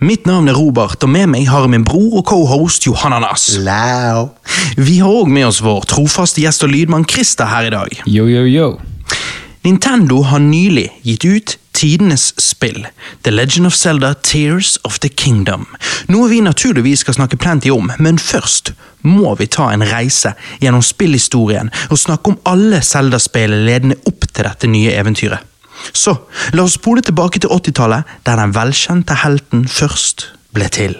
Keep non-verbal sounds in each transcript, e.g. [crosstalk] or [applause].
Mitt navn er Robert, og med meg har jeg min bror og cohost Johanna Anas. Lau. Vi har òg med oss vår trofaste gjest og lydmann Christer her i dag. Yo, yo, yo. Nintendo har nylig gitt ut tidenes spill, The Legend of Zelda Tears of the Kingdom. Noe vi naturligvis skal snakke plenty om, men først må vi ta en reise gjennom spillhistorien og snakke om alle Zelda-spillene ledende opp til dette nye eventyret. Så la oss spole tilbake til 80-tallet, der den velkjente helten først ble til.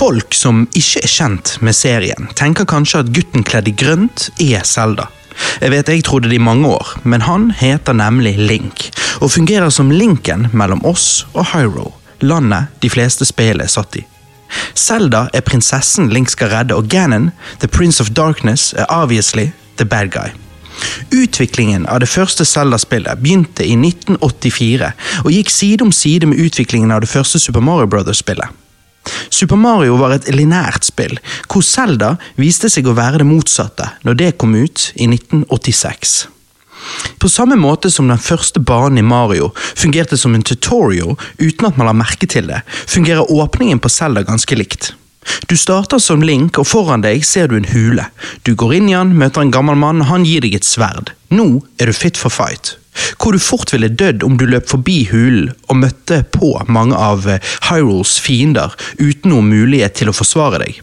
Folk som ikke er kjent med serien, tenker kanskje at gutten kledd i grønt er Zelda. Jeg vet jeg trodde det i mange år, men han heter nemlig Link, og fungerer som linken mellom oss og Hyrule, landet de fleste spill er satt i. Zelda er prinsessen Link skal redde, og Ganon, the Prince of Darkness, er obviously the bad guy. Utviklingen av det første Zelda-spillet begynte i 1984, og gikk side om side med utviklingen av det første Super Mario Brothers-spillet. Super Mario var et linært spill, hvor Zelda viste seg å være det motsatte når det kom ut i 1986. På samme måte som den første banen i Mario fungerte som en tutorial uten at man la merke til det, fungerer åpningen på Zelda ganske likt. Du starter som Link, og foran deg ser du en hule. Du går inn i han, møter en gammel mann, han gir deg et sverd. Nå er du fit for fight. Hvor du fort ville dødd om du løp forbi hulen og møtte på mange av Hyrules fiender uten noen mulighet til å forsvare deg.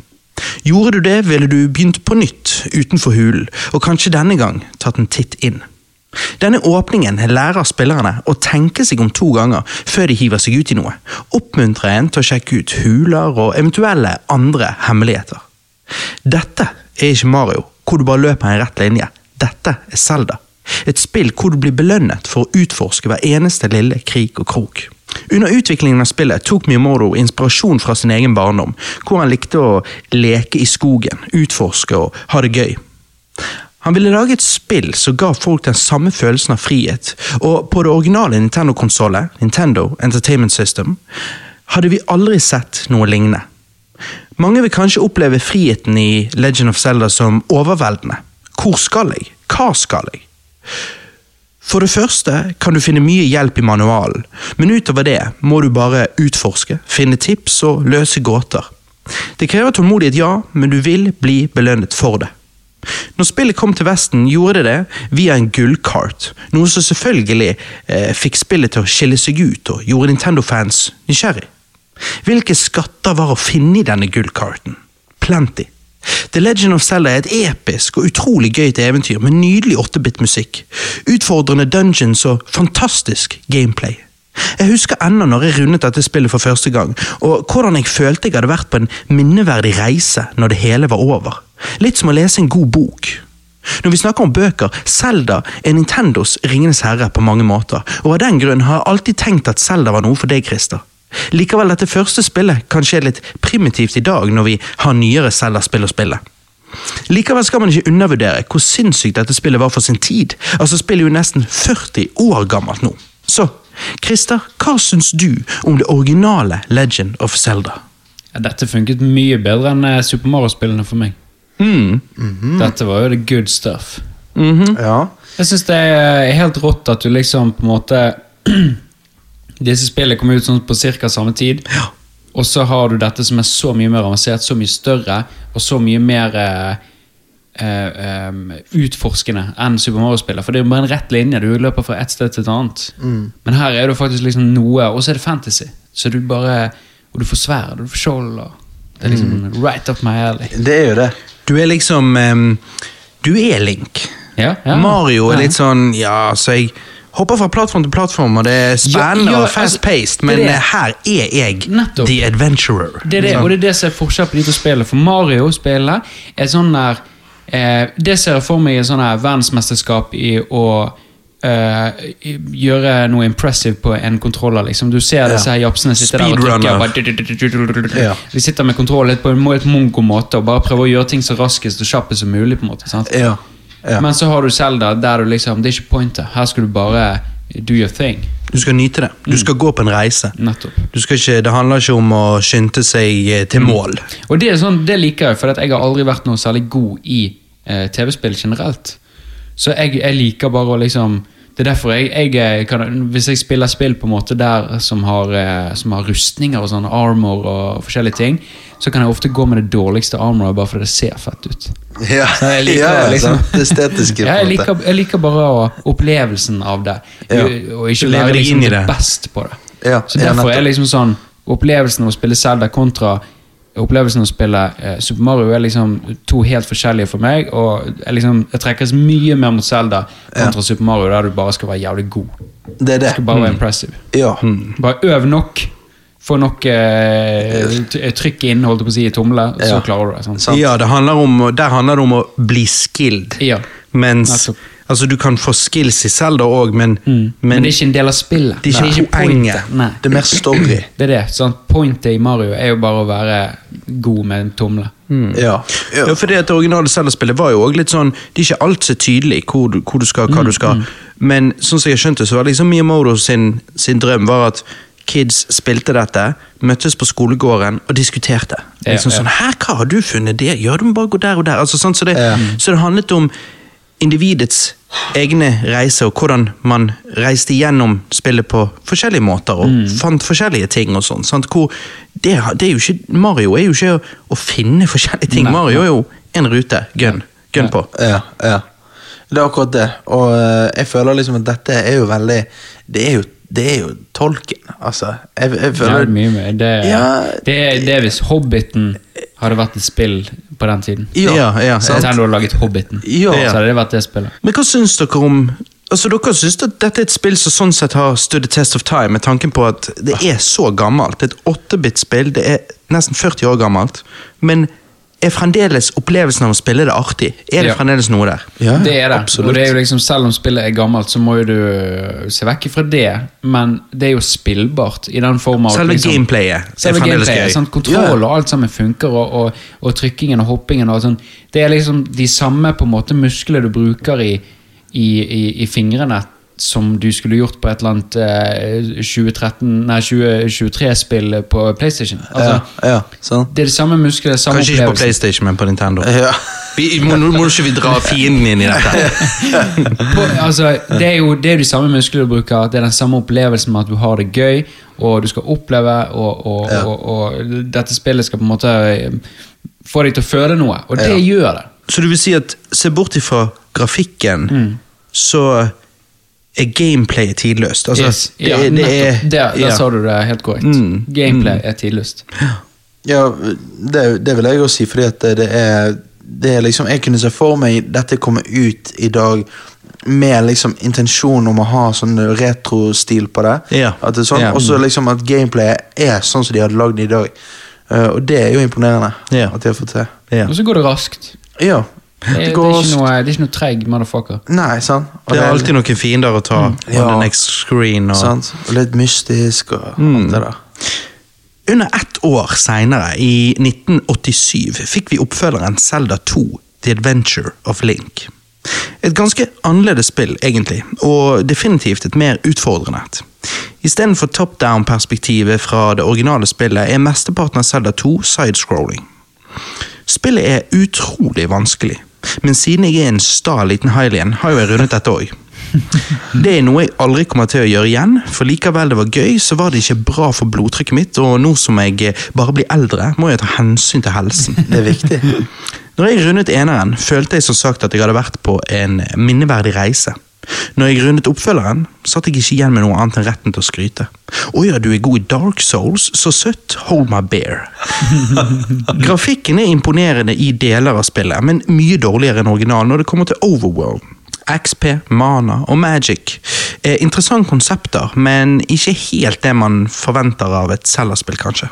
Gjorde du det, ville du begynt på nytt utenfor hulen, og kanskje denne gang tatt en titt inn. Denne åpningen lærer spillerne å tenke seg om to ganger før de hiver seg ut i noe, oppmuntrer en til å sjekke ut huler og eventuelle andre hemmeligheter. Dette er ikke Mario, hvor du bare løper en rett linje. Dette er Zelda. Et spill hvor du blir belønnet for å utforske hver eneste lille krik og krok. Under utviklingen av spillet tok Miyamoto inspirasjon fra sin egen barndom, hvor han likte å leke i skogen, utforske og ha det gøy. Han ville lage et spill som ga folk den samme følelsen av frihet, og på det originale Nintendo-konsollet, Nintendo Entertainment System, hadde vi aldri sett noe lignende. Mange vil kanskje oppleve friheten i Legend of Zelda som overveldende. Hvor skal jeg? Hva skal jeg? For det første kan du finne mye hjelp i manualen, men utover det må du bare utforske, finne tips og løse gåter. Det krever tålmodighet, ja, men du vil bli belønnet for det. Når spillet kom til Vesten, gjorde det det via en gullkart, noe som selvfølgelig eh, fikk spillet til å skille seg ut og gjorde Nintendo-fans nysgjerrig. Hvilke skatter var å finne i denne gullkarten? Plenty. The Legend of Zelda er et episk og utrolig gøyt eventyr med nydelig 8-bit-musikk, utfordrende dungeons og fantastisk gameplay. Jeg husker ennå når jeg rundet dette spillet for første gang, og hvordan jeg følte jeg hadde vært på en minneverdig reise når det hele var over. Litt som å lese en god bok. Når vi snakker om bøker, Zelda er Nintendos Ringenes herre på mange måter, og av den grunn har jeg alltid tenkt at Zelda var noe for deg, Christer. Likevel, dette første spillet kanskje er litt primitivt i dag når vi har nyere Zelda-spill å spille. Likevel skal man ikke undervurdere hvor sinnssykt dette spillet var for sin tid. Altså, Spillet er jo nesten 40 år gammelt nå. Så, Christer, hva syns du om det originale Legend of Zelda? Ja, dette funket mye bedre enn eh, Super Mario-spillene for meg. Mm. Dette var jo the good stuff. Ja. Jeg syns det er helt rått at du liksom på en måte [clears throat] Disse spillene kom ut sånn på ca. samme tid. Ja. Og så har du dette som er så mye mer avansert, så mye større og så mye mer eh, eh, utforskende enn Super Mario-spillet. For det er jo bare en rett linje. Du løper fra et sted til et annet. Men her er det faktisk liksom noe, og så er det fantasy. Så du bare Og du får sverd, og du får skjold. Det er liksom right up my alley. Det er jo det. Du er liksom um, Du er Link. Ja, ja. Mario er litt sånn Ja, så jeg hopper fra plattform til plattform, og det er spennende Ja, ja, og fast-paced, altså, men det det. her er jeg Nettopp. the adventurer. Det er det, og det er det som er forskjellen på de to spillene. For Mario-spillet er sånn der eh, Det ser jeg for meg er sånn her verdensmesterskap i å eh, gjøre noe impressive på en kontroller. liksom. Du ser disse her japsene sitte der og trykker. trykke. De sitter med kontroll litt på en helt mongo måte og bare prøver å gjøre ting så raskest og kjappest som mulig. på en måte, sant? Ja. Ja. Men så har du Selda, der du liksom, det er ikke pointet. Her skal du bare do your thing. Du skal nyte det. Du skal gå på en reise. Ikke, det handler ikke om å skynde seg eh, til mål. Og det, sånn, det liker jeg, for jeg har aldri vært noe særlig god i eh, TV-spill generelt. Så jeg, jeg liker bare å liksom Det er derfor jeg, jeg eh, kan, Hvis jeg spiller spill på en måte der som har, eh, som har rustninger og sånn armor og forskjellige ting, så kan jeg ofte gå med det dårligste armoret bare fordi det ser fett ut. Ja, Så jeg liker, ja, liksom. Det estetiske. ja, jeg, liker, jeg liker bare å, opplevelsen av det, Ja. og ikke være liksom det best på det. Ja, Så ja, derfor er liksom sånn Opplevelsen av å spille Zelda kontra opplevelsen av å spille eh, Super Mario er liksom to helt forskjellige for meg. Og jeg, liksom, jeg trekkes mye mer mot Zelda kontra Super Mario, der du bare skal være jævlig god. Det er Du det. skal bare være impressive. Ja. Bare øv nok. Få nok eh, trykk inn, holdt på å si, i tomle, så Ja. klarer du det. Sant. Ja, det handler om, Der handler det om å bli skilled. Ja. Mens Nettopp. Altså, Du kan få skills i Zelda òg, men, Men, men det er ikke en del av spillet. Det er ikke poenget. Det er mer story. Det er det. Sånn, Pointet i Mario er jo bare å være god med en tomle. Ja. Ja, ja. for det at det originale Zelda-spillet var jo også litt sånn Det er ikke alt så tydelig hvor du, hvor du skal, Mm, hva du skal. Men sånn som jeg skjønte, så var liksom Miyamoto sin, sin drøm var at kids spilte dette, møttes på skolegården og diskuterte. Ja, Liksom ja. sånn, Her, hva har du funnet det? Ja, du må bare gå der og der. Altså, sånn, så, det, Ja. så det handlet om individets egne reiser, og hvordan man reiste gjennom spillet på forskjellige måter, og Mm. fant forskjellige ting og sånn. sant? Hvor det, det er jo ikke, Mario er jo ikke å, å finne forskjellige ting. Nei, Mario er jo en rute. Gun. Gun på. Ja, ja. Det er akkurat det. Og eh, jeg føler liksom at dette er jo veldig Det er jo, det er jo tolken, altså. Jeg, jeg føler, det er mye mer. Det, Ja, det, er, det er hvis Hobbiten hadde vært et spill på den tiden. Ja, ja, Så Nintendo hadde laget Hobbiten. Ja. Så hadde det vært det spillet. Men hva syns dere om Altså, Dere syns at dette er et spill som sånn sett har stood the test of time, med tanken på at det er så gammelt. Det er et 8-bit-spill, det er nesten 40 år gammelt. Men er fremdeles opplevelsen av å spille det artig? Er det Ja. fremdeles noe der? Ja, det er det. absolutt. Og det er jo liksom, selv om spillet er gammelt, så må jo du se vekk fra det. Men det er jo spillbart i den form av Selve liksom, gameplayet er fremdeles gameplayet, gøy. sant? Kontroll og alt sammen funker, og, og, og trykkingen og hoppingen og sånn. Det er liksom de samme på en måte muskler du bruker i, i, i, i fingrene som du skulle gjort på et eller annet eh, 2013, 2023-spill på PlayStation. Altså, ja, ja, sånn. Det er det samme muskler, samme Kanskje ikke på. PlayStation, men på Nintendo. Ja. Vi, må, må ikke vi dra fienden inn i dette. [laughs] på, altså, det, er jo, det er de samme musklene du bruker, det er den samme opplevelsen med at du har det gøy, og du skal oppleve, og, og, Ja. og, og dette spillet skal på en måte eh, få deg til å føle noe, og det Ja. gjør det. Så du vil si at se bort ifra grafikken, Mm. så er gameplayet tidløst? Altså, Yes. det, Ja, det nettopp. er, der, der ja. sa du det helt korrekt. Mm. Gameplay er tidløst. Ja, det, det vil jeg jo si, fordi at det er, det er liksom Jeg kunne se for meg dette komme ut i dag med liksom intensjon om å ha sånn retrostil på det. Ja. At det er sånn, Ja. Også liksom at gameplayet er sånn som de hadde lagd det i dag. Uh, og det er jo imponerende Ja. at de har fått til. Ja. Og så går det raskt. Ja. Det, er- det, er, ikke noe, det er ikke noe treg motherfucker. Nei, sant. Og Det er alltid noen fiender å ta on Ja. the next screen. Og... sant? Og litt mystisk og Mm. alt det der. Under ett år seinere, i 1987, fikk vi oppfølgeren Zelda 2, The Adventure of Link. Et ganske annerledes spill, egentlig, og definitivt et mer utfordrende et. Istedenfor top down-perspektivet fra det originale spillet, er mesteparten av Zelda 2 sidescrolling. Spillet er utrolig vanskelig, men siden jeg er en sta liten Hylian, har jo jeg rundet dette òg. [laughs] Det er noe jeg aldri kommer til å gjøre igjen, for likevel det var gøy, så var det ikke bra for blodtrykket mitt, og nå som jeg eh, bare blir eldre, må jeg ta hensyn til helsen. [laughs] Det er viktig. Når jeg rundet eneren, følte jeg som sagt at jeg hadde vært på en minneverdig reise. Når jeg rundet oppfølgeren, satt jeg ikke igjen med noe annet enn retten til å skryte. Å ja, du er god i Dark Souls, så søtt, hold my bear. [laughs] Grafikken er imponerende i deler av spillet, men mye dårligere enn originalen når det kommer til Overworld. XP, mana og magic er interessante konsepter, men ikke helt det man forventer av et Zelda-spill, kanskje.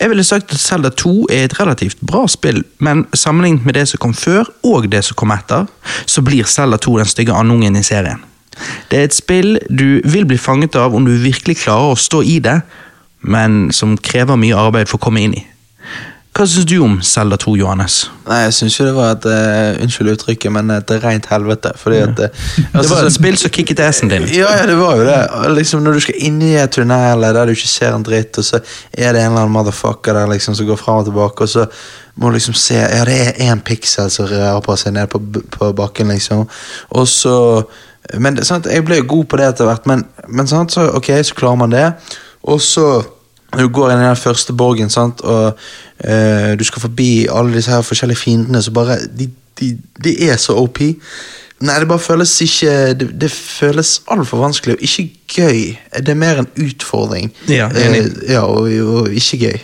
Jeg ville sagt at Zelda 2 er et relativt bra spill, men sammenlignet med det som kom før, og det som kom etter, så blir Zelda 2 den stygge andungen i serien. Det er et spill du vil bli fanget av om du virkelig klarer å stå i det, men som krever mye arbeid for å komme inn i. Hva syns du om Zelda 2, Johannes? Nei, jeg syns jo det var et uh, Unnskyld uttrykket, men et rent helvete. Fordi at eh, [laughs] Det altså, var et spill som kicket assen din. Ja, ja, det var jo det. Liksom Når du skal inn i et tunnel der du ikke ser en dritt, og så er det en eller annen motherfucker der liksom som går fram og tilbake, og så må du liksom se Ja, det er én piksel som rører på seg ned på, på bakken, liksom. Og så Men sant, jeg ble jo god på det etter hvert, men, men sant, så ok, så klarer man det. Og så du går inn i den første borgen, sant, og eh, du skal forbi alle disse her forskjellige fiendene, så bare De, de, de er så OP. Nei, det bare føles ikke Det, det føles altfor vanskelig og ikke gøy. Det er mer en utfordring. Ja, enig. Eh, ja og, og ikke gøy.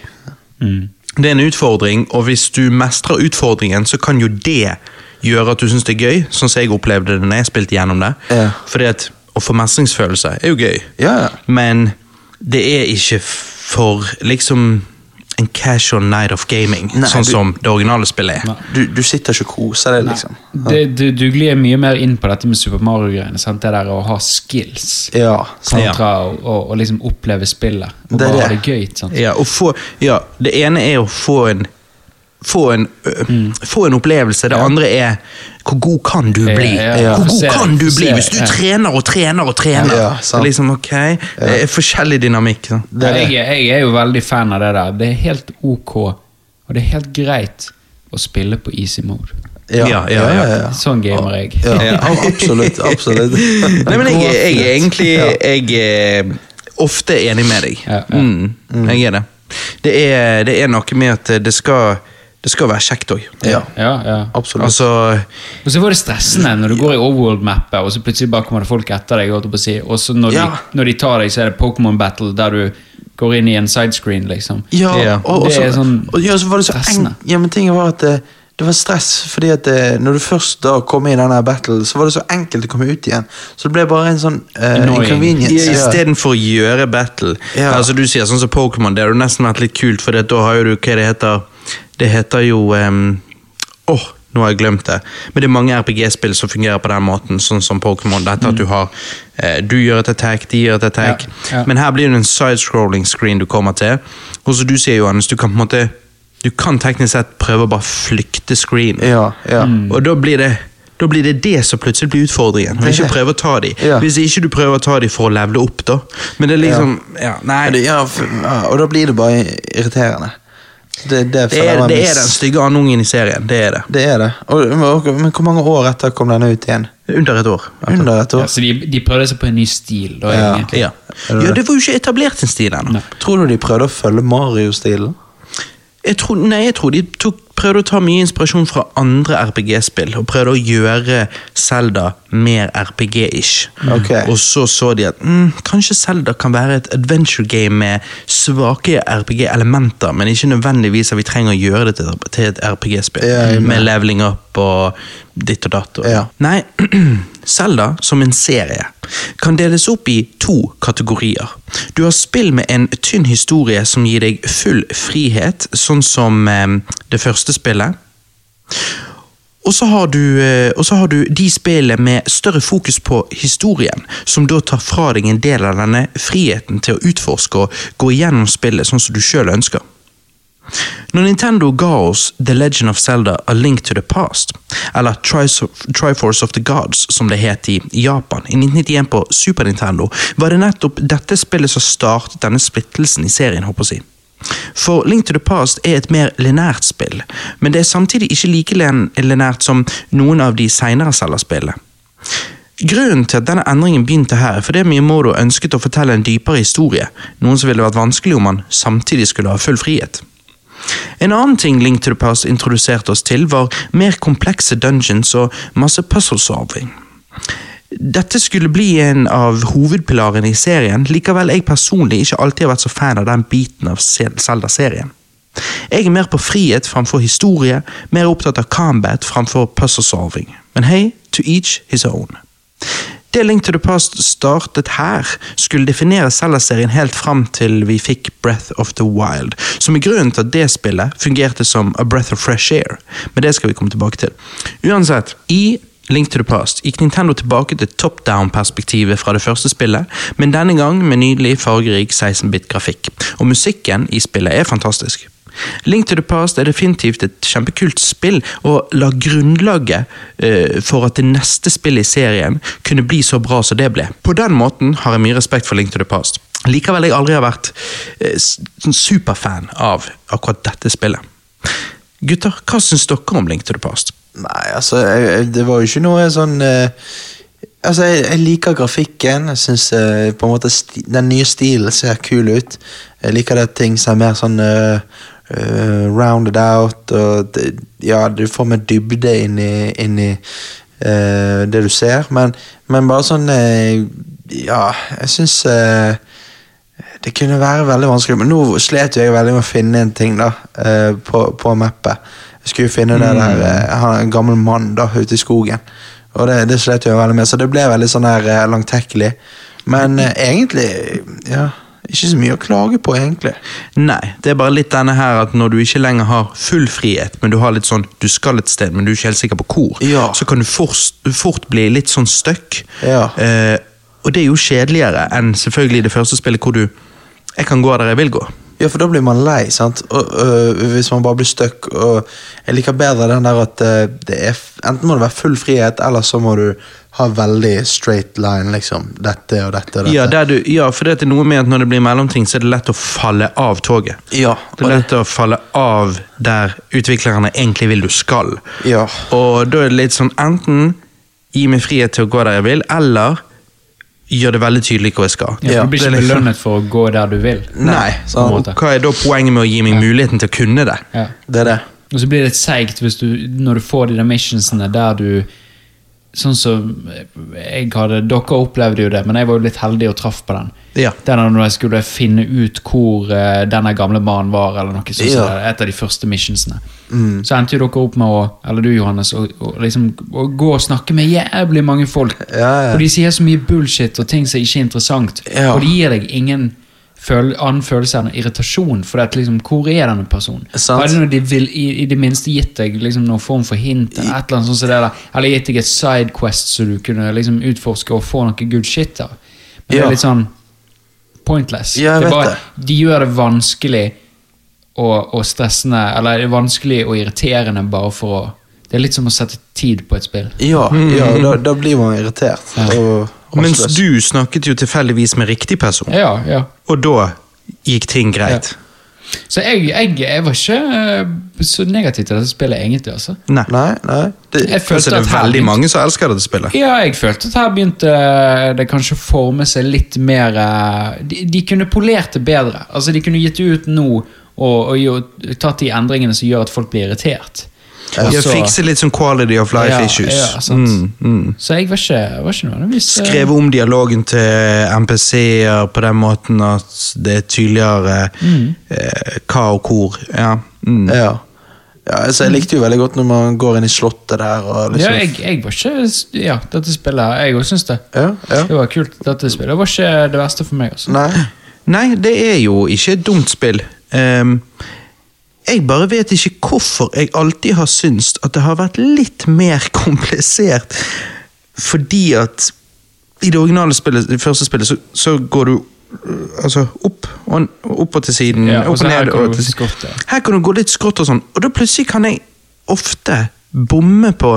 Det er en utfordring, og hvis du mestrer utfordringen, så kan jo det gjøre at du syns det er gøy, sånn som jeg opplevde det når jeg spilte gjennom det. Ja. Fordi at å få mestringsfølelse er jo gøy, Ja, ja. men det er ikke for liksom en casual night of gaming, Nei, sånn du- som det originale spillet er. Du, du sitter ikke og koser deg, liksom. Det, du, du glir mye mer inn på dette med Super Mario-greiene. Det der å ha skills. Ja. Kontra å, liksom oppleve spillet. Og Det bare ha det. det gøy. sant? Ja, få, ja, det ene er å få en få en, mm. få en opplevelse. Det Mm. Ja. andre er hvor god kan du bli? ja, ja. Hvor god kan du bli hvis du ja. trener og trener og trener? Ja, det er liksom ok, det er forskjellig dynamikk. er jeg, det. jeg er jo veldig fan av det der. Det er helt ok, og det er helt greit å spille på easy mode. Ja, Ja, ja, ja. Sånn gamer jeg. Ja, absolutt. absolutt. [laughs] Nei, men jeg, jeg er egentlig Jeg er ofte enig med deg. Ja. Mm, jeg er det. Det er, det er noe med at det skal, det skal være kjekt òg. Ja, Ja, ja. absolutt. Altså Og så var det stressende når du går i overworld-mappet, og så plutselig bare kommer det folk etter deg. si. Og så når, Ja. de, når de tar deg, så er det Pokémon Battle der du går inn i en sidescreen, liksom. Ja, og, og, Det så, er sånn og ja, så var det så stressende. Eng, ja, men tingen var at det, det var stress, fordi at det, når du først da kom i denne battle, så var det så enkelt å komme ut igjen. Så det ble bare en sånn uh, inconvenience. Ja. Istedenfor å gjøre battle. Ja. Altså Du sier sånn som Pokémon, det hadde nesten vært litt kult, for da har jo du hva det heter Det heter jo Åh, nå har jeg glemt det. Men det er mange RPG-spill som fungerer på den måten, sånn som Pokémon. Dette at du har eh, Du gjør et attack, de gjør et attack. Ja, ja. Men her blir det en side-scrolling screen du kommer til. Og som du sier, Johannes, du kan på en måte Du kan teknisk sett prøve å bare flykte screen. Ja, ja. Og da blir det da blir det det som plutselig blir utfordringen. Og ikke prøve å ta dem. Ja. Hvis ikke du prøver å ta dem for å levele opp, da. Men det er liksom ja. Nei, ja, f- ja, og da blir det bare irriterende. Det, det, det er, det er den stygge andungen i serien. Det er det. Det er det. Og, og, men hvor mange år etter kom denne ut igjen? Under et år. Under et Ja, så de, de prøvde seg på en ny stil, da, Ja. egentlig. Ja. ja, det var jo ikke etablert en stil ennå. Tror du de prøvde å følge Mario-stilen? Jeg tror, nei, jeg tror de tok, prøvde å ta mye inspirasjon fra andre RPG-spill, og prøvde å gjøre Zelda mer RPG-ish. Okay. Og så så de at mm, kanskje Zelda kan være et adventure game med svake RPG-elementer, men ikke nødvendigvis at vi trenger å gjøre det til, til et RPG-spill. Er med. leveling up og ditt og datt. Og, Ja. Nei, [clears throat] Zelda som en serie kan deles opp i to kategorier. Du har spill med en tynn historie som gir deg full frihet, sånn som eh, det første spillet. Og så, har du, eh, og så har du de spillene med større fokus på historien, som da tar fra deg en del av denne friheten til å utforske og gå igjennom spillet sånn som du sjøl ønsker. Når Nintendo ga oss The Legend of Zelda A Link to the Past, eller Triforce of the Gods som det het i Japan i 1991 på Super Nintendo, var det nettopp dette spillet som startet denne splittelsen i serien, håper jeg. For Link to the Past er et mer linært spill, men det er samtidig ikke like linært som noen av de seinere Zelda-spillene. Grunnen til at denne endringen begynte her, er fordi Miyamoto ønsket å fortelle en dypere historie, noe som ville vært vanskelig om han samtidig skulle ha full frihet. En annen ting Link to the Past introduserte oss til, var mer komplekse dungeons og masse puzzle-solving. Dette skulle bli en av hovedpilarene i serien, likevel jeg personlig ikke alltid har vært så fan av den biten av Zelda-serien. Jeg er mer på frihet framfor historie, mer opptatt av combat framfor puzzle-solving. Men hei, to each his own. Det Link to the Past startet her, skulle definere Zelda-serien helt fram til vi fikk Breath of the Wild, som er grunnen til at det spillet fungerte som a breath of fresh air. Men det skal vi komme tilbake til. Uansett, i Link to the Past gikk Nintendo tilbake til top down-perspektivet fra det første spillet, men denne gang med nydelig, fargerik 16-bit-grafikk. Og musikken i spillet er fantastisk. Link to the Past er definitivt et kjempekult spill, og la grunnlaget uh, for at det neste spillet i serien kunne bli så bra som det ble. På den måten har jeg mye respekt for Link to the Past. Likevel jeg aldri har vært uh, superfan av akkurat dette spillet. Gutter, hva syns dere om Link to the Past? Nei, altså, jeg, det var jo ikke noe sånn uh, Altså, jeg, jeg liker grafikken. Jeg syns på en måte den nye stilen ser kul ut. Jeg liker det ting som er mer sånn eh, rounded out, og det, ja, du får mer dybde inn i, inn i uh, det du ser. Men, men bare sånn uh, Ja, jeg syns det kunne være veldig vanskelig, men nå slet jeg veldig med å finne en ting da, på, på mappet. Jeg skulle jo finne det der, er en gammel mann da, ute i skogen. Og det, det slet jeg veldig med, så det ble veldig sånn her eh, langtekkelig. Men egentlig, ja, ikke så mye å klage på, egentlig. Nei, det er bare litt denne her at når du ikke lenger har full frihet, men du har litt sånn Du skal et sted, men du er ikke helt sikker på hvor, Ja. så kan du fort, fort bli litt sånn stuck. Ja. Eh, og det er jo kjedeligere enn selvfølgelig det første spillet hvor du Jeg kan gå der jeg vil gå. Ja, for da blir man lei, sant? Og, øh, hvis man bare blir stuck. Jeg liker bedre den der at øh, det er Enten må det være full frihet, eller så må du ha veldig straight line, liksom. Dette og dette og dette. Ja, du, ja, for det er noe med at når det blir mellomting, så er det lett å falle av toget. Ja, Det er lett å falle av der utviklerne egentlig vil du skal. Ja. Og da er det litt sånn enten gi meg frihet til å gå der jeg vil, eller gjør det veldig tydelig hvor jeg skal. Ja, Ja, du blir ikke liksom- belønnet for å gå der du vil. Nei, måte. Hva er da poenget med å gi meg muligheten til å kunne det? Ja. Det er det. Og så blir det seigt når du får de der missionsene der du Sånn som jeg hadde Dere opplevde jo det, men jeg var jo litt heldig og traff på den. Ja. Den når jeg skulle finne ut hvor uh, denne gamle mannen var, eller noe sånt. Ja. så Et av de første missionsene. Så endte jo dere opp med å, eller du Johannes, å, å, liksom, å gå og snakke med jævlig mange folk. Ja, ja. Og de sier så mye bullshit og ting som ikke er interessant. Og de gir deg ingen føl annen følelse enn irritasjon. For at liksom, hvor er denne personen? Sant. Når de vil i, i det minste gitt deg liksom, noen form for hint? Eller et eller annet sånt som det der Eller gitt deg et sidequest så du kunne liksom, utforske og få noe good shit av. Men det er litt sånn pointless. Ja, det bare, de gjør det vanskelig og, og stressende, eller det er vanskelig og irriterende bare for å Det er litt som å sette tid på et spill. Ja, ja da, da blir man irritert. Ja. og Mens du snakket jo tilfeldigvis med riktig person, Ja, ja. og da gikk ting greit. Så jeg, jeg, jeg var ikke eh, så negativ til dette spillet, egentlig. altså. Nei. Nei, nei. Det, Jeg følte det er veldig begynte- mange som elsker dette spillet. Ja, jeg følte at her begynte eh, det kanskje å forme seg litt mer eh, De, de kunne polert det bedre. Altså, De kunne gitt det ut nå og, og og, tatt de endringene som gjør at folk blir irritert. Ja, så- fikse litt sånn quality of life Ja, issues. ja. Mm, mm. Så jeg var ikke, var ikke nødvendigvis eh, Skrevet om dialogen til NPC-er på den måten at det er tydeligere eh, hva og hvor. Ja. Mm. ja. ja, altså Jeg likte jo veldig godt når man går inn i slottet der. Og liksom, Ja, jeg, jeg var ikke Ja, dette spillet Jeg òg syns det. ja, ja. Det var kult. Dette spillet Det var ikke det verste for meg. Også. Nei. Nei, det er jo ikke et dumt spill. Ehm, jeg bare vet ikke hvorfor jeg alltid har syntes at det har vært litt mer [laughs] komplisert. Fordi at i det originale spillet, det første spillet, så, så går du øh, altså opp og, opp og til siden, Ja, og opp og og her kan Og du til ja. Her kan du gå litt skrått og sånn, og da plutselig kan jeg ofte bomme på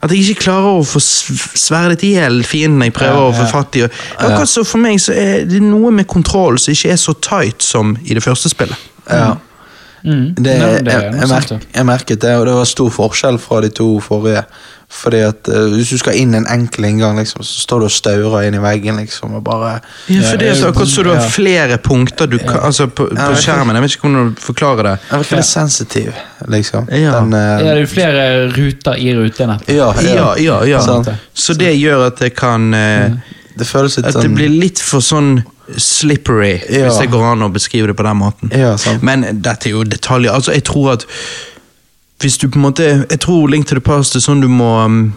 at jeg ikke klarer å få sv- sverdet i hjel fienden jeg prøver Ja, å få ja. fatt i. Akkurat så For meg så er det noe med kontroll som ikke er så tight som i det første spillet. Ja. Mm. Det, Nei, jeg, det er jeg, noe jeg merket det, og det var stor forskjell fra de to forrige. Fordi at uh, Hvis du skal inn en enkel inngang, liksom, så står du og staurer inn i veggen. liksom, og bare... Ja, for det er så akkurat så du har flere punkter du kan, altså på, på jeg- skjermen. Jeg vet ikke hvordan du forklarer det. Jeg virker litt sensitiv, liksom. Ja. Den, uh, Ja, det er jo flere ruter i rutenettet. ja, Ja, ja, ja. Så det gjør at det kan uh, Det føles litt At det sånn blir litt for sånn slippery, Ja. hvis det går an å beskrive det på den måten. Ja. Men dette er jo detaljer. Altså, jeg tror at hvis du på en måte Jeg tror Link to the Past er sånn du må um,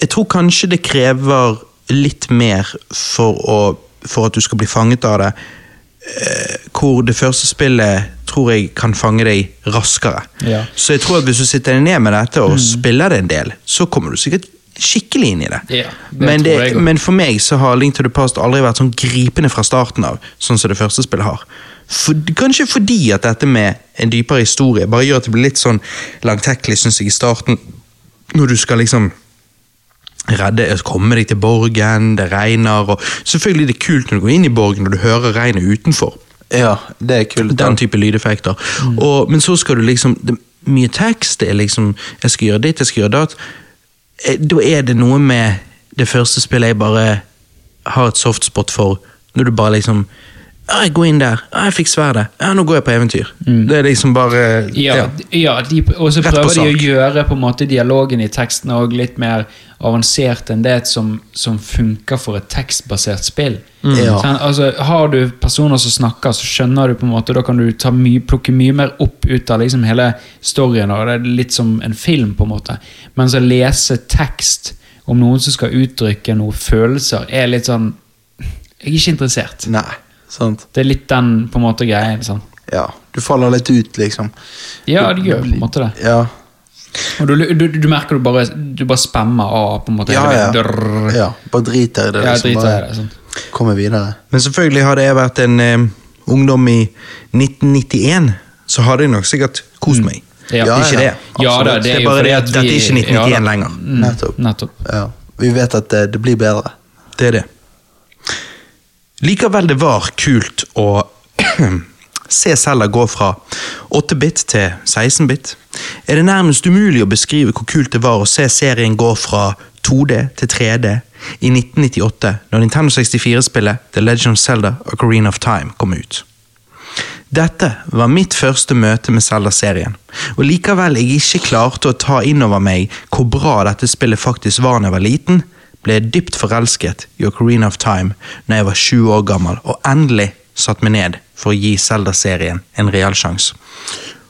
jeg tror kanskje det krever litt mer for, å, for at du skal bli fanget av det. Eh, hvor det første spillet tror jeg kan fange deg raskere. Ja. Så jeg tror at hvis du sitter ned med dette og spiller det en del, så kommer du sikkert skikkelig inn i det. Ja, det men, det, men for meg så har Link to the Past aldri vært sånn gripende fra starten av, sånn som det første spillet har. For, kanskje fordi at dette med en dypere historie bare gjør at det blir litt sånn langtekkelig, syns jeg, i starten. Når du skal liksom redde, komme deg til borgen, det regner og Selvfølgelig er det kult når du går inn i borgen og du hører regnet utenfor. Ja, det er kult. Den type lydeffekter. Og, men så skal du liksom det, Mye tekst. Det er liksom Jeg skal gjøre ditt, jeg skal gjøre datt. Eh, Da er det noe med det første spillet jeg bare har et softspot for. Når du bare liksom «Ja, Jeg går inn der. Ja, jeg fikk sverdet. Ja, nå går jeg på eventyr. Det er liksom bare Ja, ja de, og så prøver de å gjøre på en måte dialogen i teksten og litt mer avansert enn det som, som funker for et tekstbasert spill. Ja. Sånn, altså, har du personer som snakker, så skjønner du på en måte Da kan du ta mye, plukke mye mer opp ut av liksom hele storyen. Og det er litt som en film, på en måte. Mens å lese tekst om noen som skal uttrykke noen følelser, er litt sånn Jeg er ikke interessert. Nei, sant. Det er litt den på en måte greia. Liksom. Ja, du faller litt ut, liksom. Ja, det gjør på en måte det. Ja, Og du, du, du merker du bare, du bare spemmer av på en måte. ja. ja. ja bare driter i det. Ja, liksom, driter i det. Sånn. Kommer videre. Men selvfølgelig hadde jeg vært en eh, ungdom i 1991, så hadde jeg nok sikkert kost meg. Ja. Det er ikke det. Ja da, Absolutt. det er er bare det at vi, dette er ikke 1991 ja lenger. Mm, Nettopp. Nettopp. Ja. Vi vet at det, det blir bedre. Det er det. Likevel det var kult å [clears throat] se Zelda gå fra 8-bit til 16-bit, er det nærmest umulig å beskrive hvor kult det var å se serien gå fra 2D til 3D i 1998, når Nintendo 64-spillet The Legend of Zelda Ocarina of Time kom ut. Dette var mitt første møte med Zelda-serien, og likevel jeg ikke klarte å ta inn over meg hvor bra dette spillet faktisk var da jeg var liten, ble jeg dypt forelsket i Ocarina of Time når jeg var sju år gammel og endelig satt meg ned for å gi Zelda-serien en real sjanse.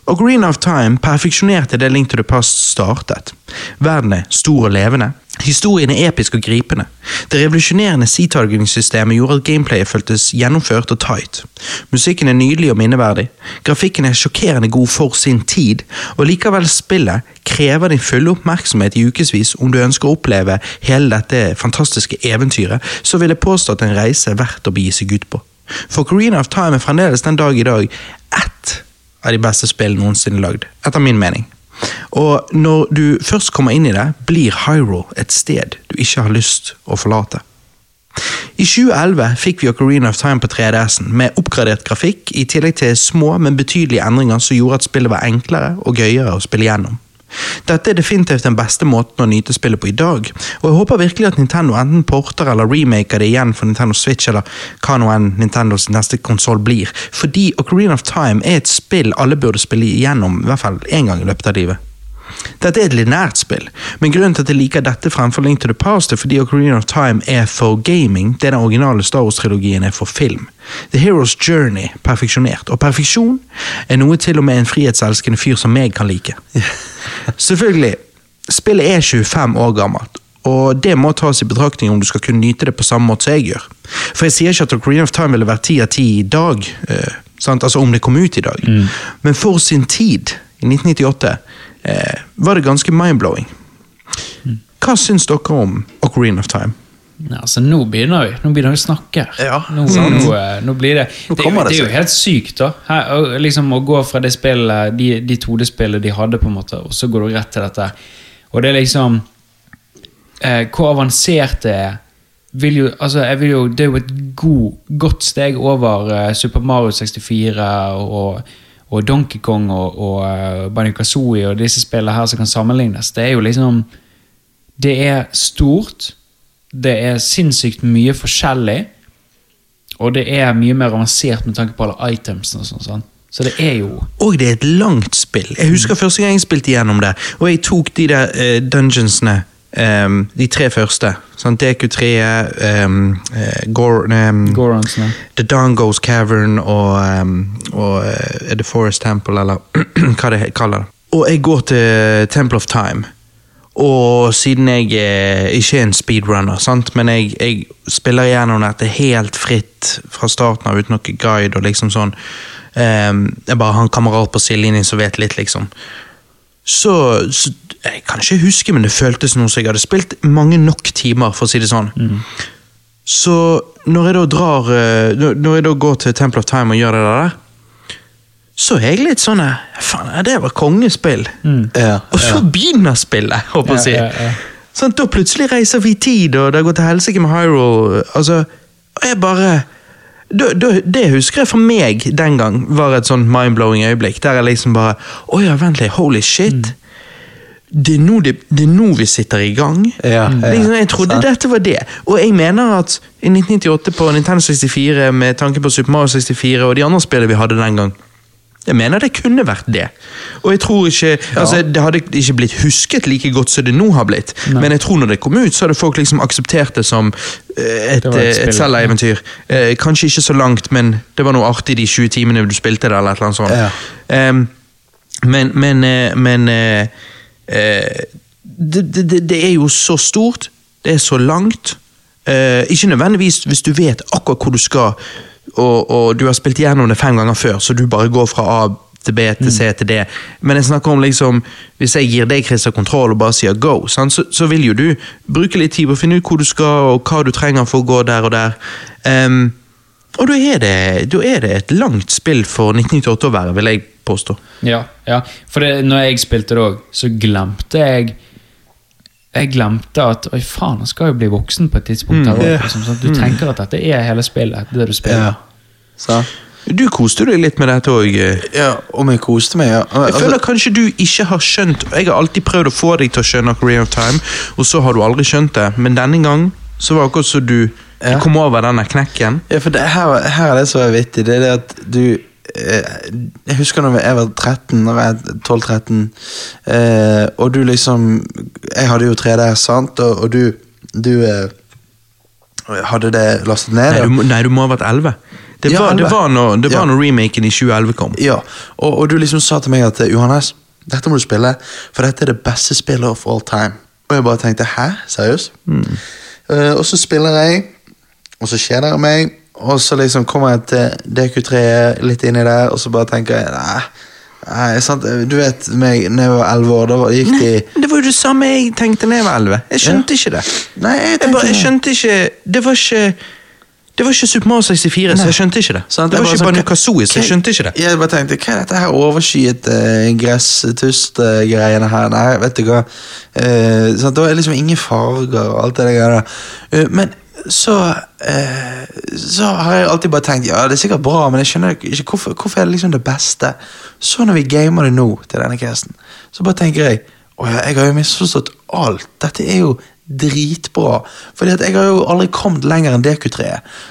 Ocarina of Time perfeksjonerte det Link to the Past startet. Verden er stor og levende. Historien er episk og gripende. Det revolusjonerende C-targeting-systemet gjorde at gameplayet føltes gjennomført og tight. Musikken er nydelig og minneverdig. Grafikken er sjokkerende god for sin tid, og likevel spillet krever din fulle oppmerksomhet i ukevis om du ønsker å oppleve hele dette fantastiske eventyret, så vil jeg påstå at en reise er verdt å begi seg ut på. For Green of Time er fremdeles den dag i dag ett av de beste spillene noensinne lagd, etter min mening. Og når du først kommer inn i det, blir Hyrule et sted du ikke har lyst å forlate. I 2011 fikk vi Ocarina of Time på 3DS-en, med oppgradert grafikk, i tillegg til små, men betydelige endringer som gjorde at spillet var enklere og gøyere å spille gjennom. Dette er definitivt den beste måten å nyte spillet på i dag, og jeg håper virkelig at Nintendo enten porter eller remaker det igjen for Nintendo Switch eller hva nå enn Nintendos neste konsoll blir, fordi Ocarina of Time er et spill alle burde spille igjennom i hvert fall én gang i løpet av livet. Dette er et lineært spill, men grunnen til at jeg liker dette fremfor Link to the Past er fordi Ocarina of Time er for gaming det den originale Star Wars-trilogien er for film. The Hero's Journey perfeksjonert, og perfeksjon er noe til og med en frihetselskende fyr som meg kan like. [laughs] Selvfølgelig, spillet er 25 år gammelt, og det må tas i betraktning om du skal kunne nyte det på samme måte som jeg gjør. For jeg sier ikke at Ocarina of Time ville vært 10 av 10 i dag, eh, sant? altså om det kom ut i dag, men for sin tid, i 1998, eh, var det ganske mind-blowing. Hva syns dere om Ocarina of Time? Ja, altså, nå begynner vi Nå begynner vi å snakke. Ja, nå, nå, eh, nå blir det Nå Det, det det er jo helt sykt, da. Her, liksom, å gå fra det spillet, de, de 2D-spillene de hadde, på en måte, og så går du rett til dette. Og det er liksom eh, Hvor avansert det er vil jo, altså, jeg vil jo, Det er jo et god, godt steg over uh, Super Mario 64 og, og Donkey Kong og, og uh, Banjo-Kazooie og disse spillene her som kan sammenlignes. Det er jo liksom Det er stort. Det er sinnssykt mye forskjellig. Og det er mye mer avansert med tanke på alle itemsene og sånn. sånn. Så det er jo Og det er et langt spill. Jeg husker første gang jeg spilte gjennom det, og jeg tok de der uh, dungeonsene, ehm, de tre første. Sånn DQ3, um, Gor, ehm, Goronsene. The Dongos Cavern og, ehm, og uh, The Forest Temple, eller [clears throat] hva det kaller det. Og jeg går til Temple of Time. Og siden jeg eh, ikke er en speedrunner, sant? men jeg, jeg spiller gjennom dette helt fritt fra starten av uten noe guide og liksom sånn eh, Jeg bare har en kamerat på sidelinjen som vet litt, liksom. Så, så Jeg kan ikke huske, men det føltes noe som jeg hadde spilt mange nok timer, for å si det sånn. Så når jeg da drar eh, når- jeg da går til Temple of Time og gjør det der, så er jeg litt sånn eh, Faen, det var kongespill. Ja, Og så begynner spillet, håper jeg å si. Ja, ja, ja. Sånn, da plutselig reiser vi i tid, og det går til helsike med Hyrule. Altså, og jeg bare Det husker jeg for meg den gang var et sånn mind-blowing øyeblikk. Der jeg liksom bare Å ja, vent litt, holy shit. Det, er nå det, det er nå vi sitter i gang. Ja, liksom, jeg trodde sant. dette var det. Og jeg mener at i 1998 på Nintendo 64, med tanke på Super Mario 64 og de andre spillene vi hadde den gang jeg mener det kunne vært det. Og jeg tror ikke, altså Det hadde ikke blitt husket like godt som det nå har blitt, men jeg tror når det kom ut, så hadde folk liksom akseptert det som eh, et, Det et eh, et Zelda-eventyr. Eh, kanskje ikke så langt, men det var noe artig de 20 timene du spilte det, eller et eller annet sånt. Ja. Um, men men, eh, men uh, uh, det, det, det- det er jo så stort, det er så langt. Uh, ikke nødvendigvis hvis du vet akkurat hvor du skal, og, og du har spilt gjennom det fem ganger før, så du bare går fra A til B til C til D. Men jeg snakker om liksom, hvis jeg gir deg Christer, kontroll og bare sier go, så, så vil jo du bruke litt tid på å finne ut hvor du skal, og hva du trenger for å gå der og der. Um, og da er, det, da er det et langt spill for 1998 å være, vil jeg påstå. Ja, ja. for det, når jeg spilte det òg, så glemte jeg Jeg glemte at Oi, faen, han skal jo bli voksen på et tidspunkt. her også, liksom, sånn Du tenker at dette er hele spillet. det du spiller. Ja. Så. Du koste deg litt med dette òg. Ja, om jeg koste meg, ja. Jeg føler kanskje du ikke har skjønt Jeg har alltid prøvd å få deg til å skjønne Career of Time, og så har du aldri skjønt det. Men denne gang så var det akkurat så du, Ja. du kom over denne knekken. Ja, for det, her, her er det som er vittig. Det er det at du Jeg husker når jeg var 13, når jeg er 12-13, eh, og du liksom Jeg hadde jo 3DS, sant, og, og du, du eh, hadde det lastet ned. Nei, du, må- nei, du må ha vært 11. Det Ja, var, det var når, det var Ja. når remaken i 2011 kom. Ja, og, og du liksom sa til meg at Johannes, dette må du spille, for dette er det beste spillet of all time. Og jeg bare tenkte hæ, seriøst? Eh, og så spiller jeg, og så kjeder jeg meg, og så liksom kommer jeg til DQ3 litt inni der, og så bare tenker jeg nei, nei sant? Du vet meg, når jeg var 11 år, da gikk de Det var jo det samme jeg tenkte da jeg var 11. Jeg skjønte ikke det. Nei, jeg Jeg, bare, jeg skjønte ikke Det var ikke det var ikke Super Mario 64, så jeg skjønte ikke det. Det Jeg var ikke sånn, Banjo Kazooie, så jeg skjønte ikke det. Jeg bare tenkte, hva er dette her overskyet uh, gresstust-greiene her? Nei, vet du hva. Uh, sant? det var liksom ingen farger og alt det der. Uh. Men så eh, Så har jeg alltid bare tenkt ja, det er sikkert bra, men jeg skjønner ikke hvorfor, hvorfor er det liksom det beste. Så når vi gamer det nå til denne casten, så bare tenker jeg å jeg har jo misforstått alt. Dette er jo dritbra. Fordi at jeg har jo aldri kommet lenger enn DQ3.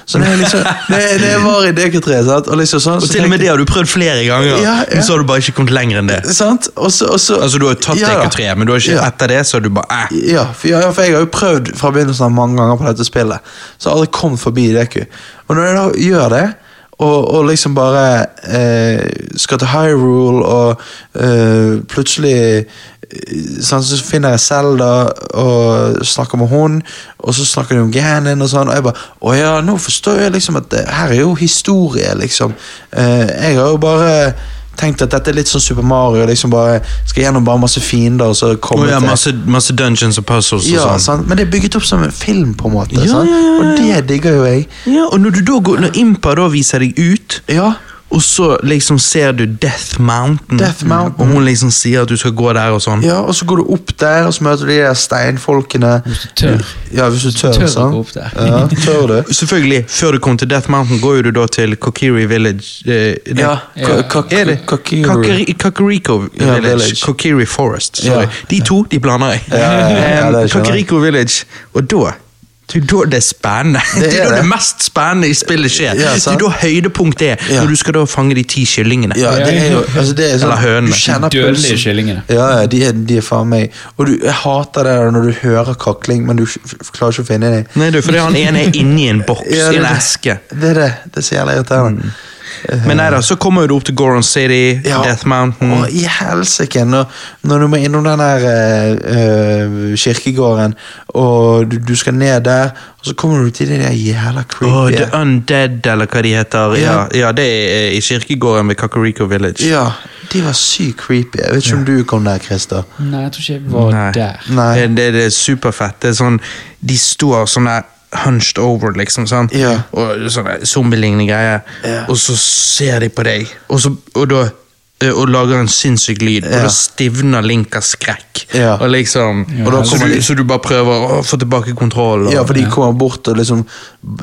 Så jeg, liksom, [laughs] det, det var i DQ3 sant? og liksom sånn Og til og med det har du prøvd flere ganger, Ja, ja. men så har du bare ikke kommet lenger enn det. Sant? Også, også, Altså Du har jo tatt Ja. DQ3, men du har ikke, etter det så har du bare eh. Ja for, ja, for jeg har jo prøvd fra begynnelsen av mange ganger på dette spillet. Så jeg har aldri kommet forbi DQ. Og når jeg da gjør det, og, og liksom bare eh, skal til Hyrule, og eh, plutselig sånn, Så finner jeg Zelda og snakker med hun, og så snakker de om Ganon og sånn, og jeg bare Å ja, nå forstår jeg liksom at det, her er jo historie, liksom. Eh, jeg har jo bare tenkt at dette er litt sånn Super Mario, liksom bare skal gjennom bare masse fiender, og så komme oh, ja, masse, masse dungeons og puzzles og ja, sånn. sant? Men det er bygget opp som en film, på en måte. Ja, ja, Og det digger jo jeg. Ja, og når du da går, når Impa da viser deg ut, Ja, og så liksom ser du Death Mountain, Death Mountain. og hun liksom sier at du skal gå der og sånn. ja, og så går du opp der, og så møter du de der steinfolkene. Hvis du tør. Ja, hvis du tør. Tør sånn. opp der. Ja, tør du? [laughs] Selvfølgelig, før du kommer til Death Mountain, går jo du da til Kokiri Village. Eh, det- Ja, Ja. Er det Kakiri. Kakari- Kakariko Ja, Village. village. Kokiri Forest. Sorry. Ja. De to de blander jeg. Ja, ja, jeg. Kakariko Village. Og da det er da det er spennende. Det Det er, er da det. det mest spennende i spillet skjer. Ja, det er da høydepunktet er, Ja. når du skal da fange de ti kyllingene. Ja, det er jo [laughs] altså det er sånn, Eller hønene. Du kjenner pulsen. kyllingene. Ja, ja, de er, de er faen meg Og du, jeg hater det når du hører kakling, men du klarer ikke å finne dem. Nei, du, fordi han [laughs] ene er inni en boks, Ja, i en eske. Det er det. Det er så jævlig irriterende. Men nei da, så kommer du opp til Goron City, Death Mountain. Og i helsike, når, når du må innom den der eh, eh, kirkegården, og du, du skal ned der, og så kommer du til det der jævla creepy creepy The Undead, eller hva de heter. Ja, Ja. ja det er i kirkegården ved Kakariko Village. Ja, de var sykt creepy. Jeg vet ikke om du kom der, Christer. Nei, jeg tror ikke jeg var Nei. der. Nei. Det, det, det er superfett. Det er sånn, de står sånn der hunched over, liksom. sånn Yeah. Og sånne zombielignende greier. Yeah. Og så ser de på deg, og, så, og da eh, og lager en sinnssyk lyd, og da stivner Link av skrekk. Ja. Og liksom, Og da så, du, så du bare prøver å få tilbake kontroll. Og, Ja, for de kommer bort og liksom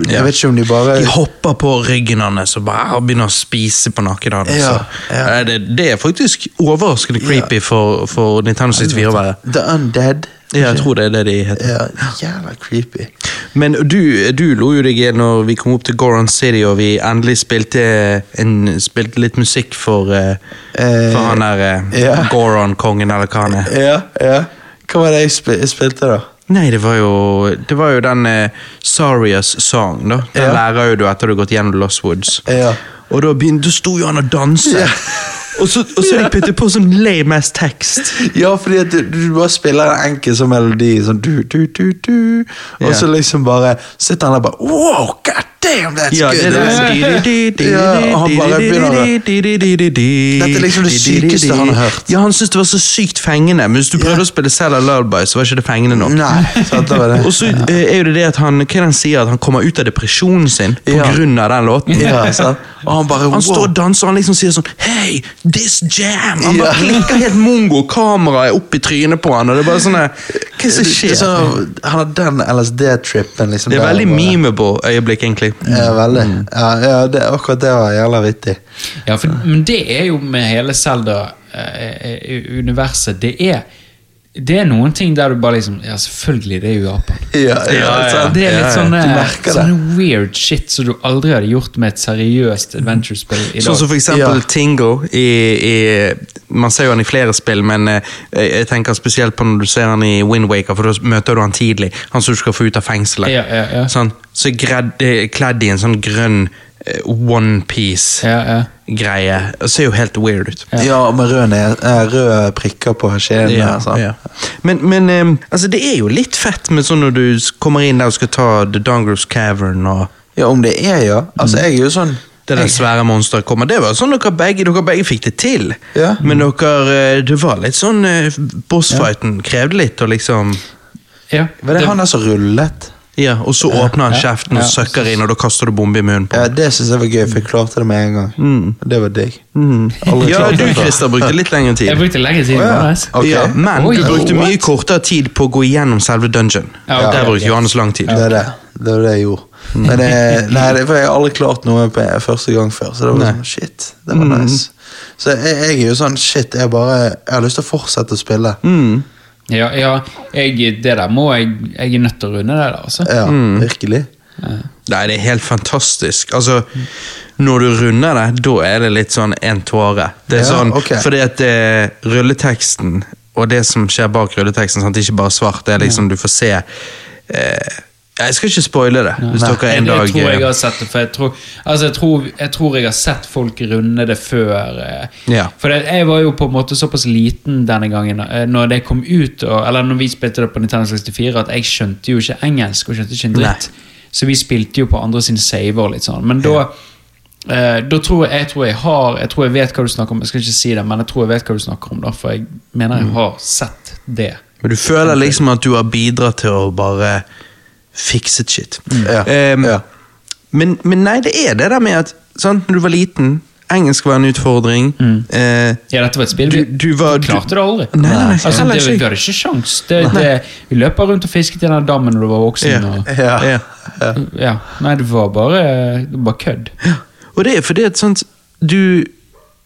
Ja. Jeg vet ikke om de bare De hopper på ryggen hans og bare begynner å spise på nakken hans. Ja, ja. eh, Det, det er faktisk overraskende creepy for, for Nintendo 64 å være. The Undead. Ja, jeg tror det er det de heter. Ja, jævla creepy. Men du, du lo jo deg i når vi kom opp til Goron City og vi endelig spilte, en, spilte litt musikk for, eh, Eh, for han der eh, ja. Goron-kongen, eller hva han er. Ja, ja. Hva var det jeg, spil jeg spilte, da? Nei, det var jo, det var jo den uh, Sarias Song, da. Den Ja. lærer jo du etter du har gått gjennom Lost Woods. Ja. Og da, begynte, da sto jo han og danset. Ja. Og så, og så de putter på sånn lame ass tekst. Ja, fordi at du, du bare spiller en enkel sånn melodi, sånn du, du, du, du, og så liksom bare sitter han der bare Wow, god damn, that's Ja, good! det er Ja, og han bare begynner å- Dette er liksom det sykeste han har hørt. Ja, han syntes det var så sykt fengende, men hvis du prøvde å spille Sella Lullaby, så var ikke det fengende nok. Nei, sant det var det. Og så eh, er jo det det at han hva han sier, at han kommer ut av depresjonen sin på Ja. grunn av den låten. Ja, sant? Og han bare Han står og danser og han liksom sier sånn Hey, this jam! Han bare klikker helt mongo, kameraet er opp i trynet på han, og det er bare sånn Hva er det som er skjer? han har den LSD-trippen. Liksom, Det er veldig memeable øyeblikk, egentlig. Ja, veldig. Ja, ja det, akkurat det var jævla vittig. Ja, for, men det er jo med hele Zelda-universet Det er det er noen ting der du bare liksom Ja, selvfølgelig, det er jo Japan. Ja, ja, Ja, ja. Det er litt sånn det. sånne weird shit som du aldri hadde gjort med et seriøst adventure-spill i dag. Sånn som for eksempel Ja. Tingle i, i Man ser jo han i flere spill, men eh, jeg tenker spesielt på når du ser han i Windwaker, for da møter du han tidlig. Han som du skal få ut av fengselet. Ja, ja, ja. Sånn, så er eh, kledd i en sånn grønn onepiece-greie. ja, ja. Det ser jo helt weird ut. Ja, med røde, eh, røde prikker på skjeen. Ja, der, ja. Men, men um, altså, det er jo litt fett med sånn når du kommer inn der og skal ta The Dongros Cavern og Ja, om det er, ja. Altså, jeg er jo sånn det der svære monsteret kommer. Det var sånn dere begge, dere begge fikk det til. Ja. Men dere, eh, det var litt sånn eh, Bossfighten krevde litt og liksom ja. Var det han der som rullet? Ja, og så åpner han kjeften og Ja. søkker inn, og da kaster du bombe i munnen på Ja. Det syns jeg var gøy, for jeg klarte det med en gang. Det var digg. Aldri Ja, du. Christer brukte litt lengre tid. Jeg brukte lengre tid. Ja. Okay. Ja, men du brukte mye kortere tid på å gå igjennom selve dungeon. Ja, Der brukte. Johannes lang tid. Det er det. Det var det jeg gjorde. Men det, nei, det, for jeg har aldri klart noe på første gang før, så det var Nei. sånn, shit, det var nice. Så jeg, jeg er jo sånn, shit, jeg bare Jeg har lyst til å fortsette å spille. Mm. Ja, ja jeg, det der må jeg Jeg er nødt til å runde det der, altså. Ja, virkelig. Nei, det er helt fantastisk. Altså, når du runder det, da er det litt sånn en tåre. Det er Ja, sånn, okay. Fordi at det, rulleteksten og det som skjer bak rulleteksten, sant? ikke bare svart, det er liksom du får se eh, Jeg skal ikke spoile det, hvis Nei. dere en dag jeg tror jeg har sett det, for jeg tror, altså jeg tror, jeg tror jeg har sett folk runde det før. eh, Ja. For det, jeg var jo på en måte såpass liten denne gangen, eh, når det kom ut, og, eller når vi spilte det på Nintendo 64, at jeg skjønte jo ikke engelsk, og skjønte ikke en dritt. Så vi spilte jo på andre sine saver litt sånn. Men da, eh, da tror jeg, jeg tror jeg har Jeg tror jeg vet hva du snakker om. Jeg skal ikke si det, men jeg tror jeg vet hva du snakker om, da, for jeg mener Mm. jeg har sett det. Men du føler liksom at du har bidratt til å bare fikset shit. Ja, Um, ja. Men, men nei, det er det der med at sant, når du var liten Engelsk var en utfordring. Eh, Ja, dette var et spill Du- du var- du klarte det aldri. Nei, nei, nei, altså, det, vi hadde ikke sjans. Det, det, vi løp rundt og fisket i den dammen når du var voksen. Ja. Og, Ja. ja. ja. Nei, det var bare, det var bare kødd. Og det er fordi at sånt, du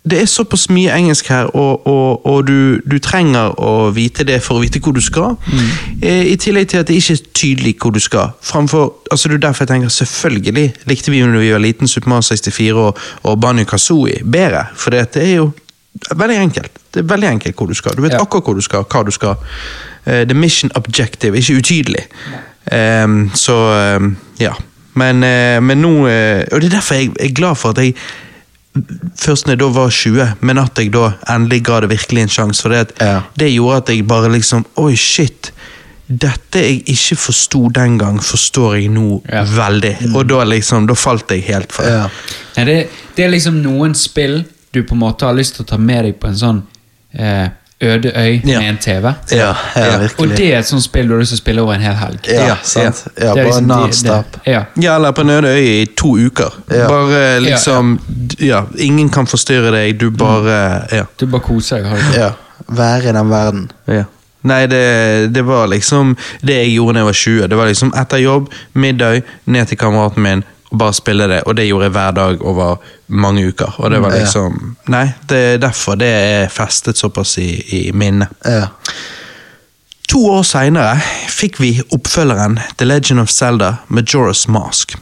Det er såpass mye engelsk her, og, og, og du, du trenger å vite det for å vite hvor du skal. Mm. I tillegg til at det ikke er tydelig hvor du skal. Framfor, altså det er derfor jeg tenker Selvfølgelig likte vi når vi var liten Super Mario 64 og, og Banjo Kazooie bedre. For det er jo veldig enkelt. Det er veldig enkelt hvor du skal. Du vet Ja. akkurat hvor du skal, hva du skal. Uh, the mission objective, ikke utydelig. Um, så um, ja. Men, uh, men nå uh, Og det er derfor jeg er glad for at jeg Først når jeg da var 20, men at jeg da endelig ga det virkelig en sjanse. For det, at Ja. det gjorde at jeg bare liksom Oi, shit. Dette jeg ikke forsto den gang, forstår jeg nå Ja. veldig. Og da liksom, da falt jeg helt for. Ja. Nei, det, det er liksom noen spill du på en måte har lyst til å ta med deg på en sånn eh, øde øy Ja. med en TV. Ja, ja, Ja. Og det er et sånt spill du har lyst til å spille over en hel helg. Ja, Ja, sant. Ja, bare liksom nonstop. Ja. Ja, eller på en øde øy i to uker. Ja. Bare liksom ja, Ingen kan forstyrre deg, du bare Ja. Du bare koser deg. Ja. Være i den verden. ja. Nei, det, det var liksom det jeg gjorde da jeg var 20. Det var liksom etter jobb, middag, ned til kameraten min bare spille det. Og det gjorde jeg hver dag over mange uker. Og det var Ja. liksom Nei, det er derfor det er festet såpass i, i minnet. Ja. To år seinere fikk vi oppfølgeren The Legend of Zelda Majora's Mask.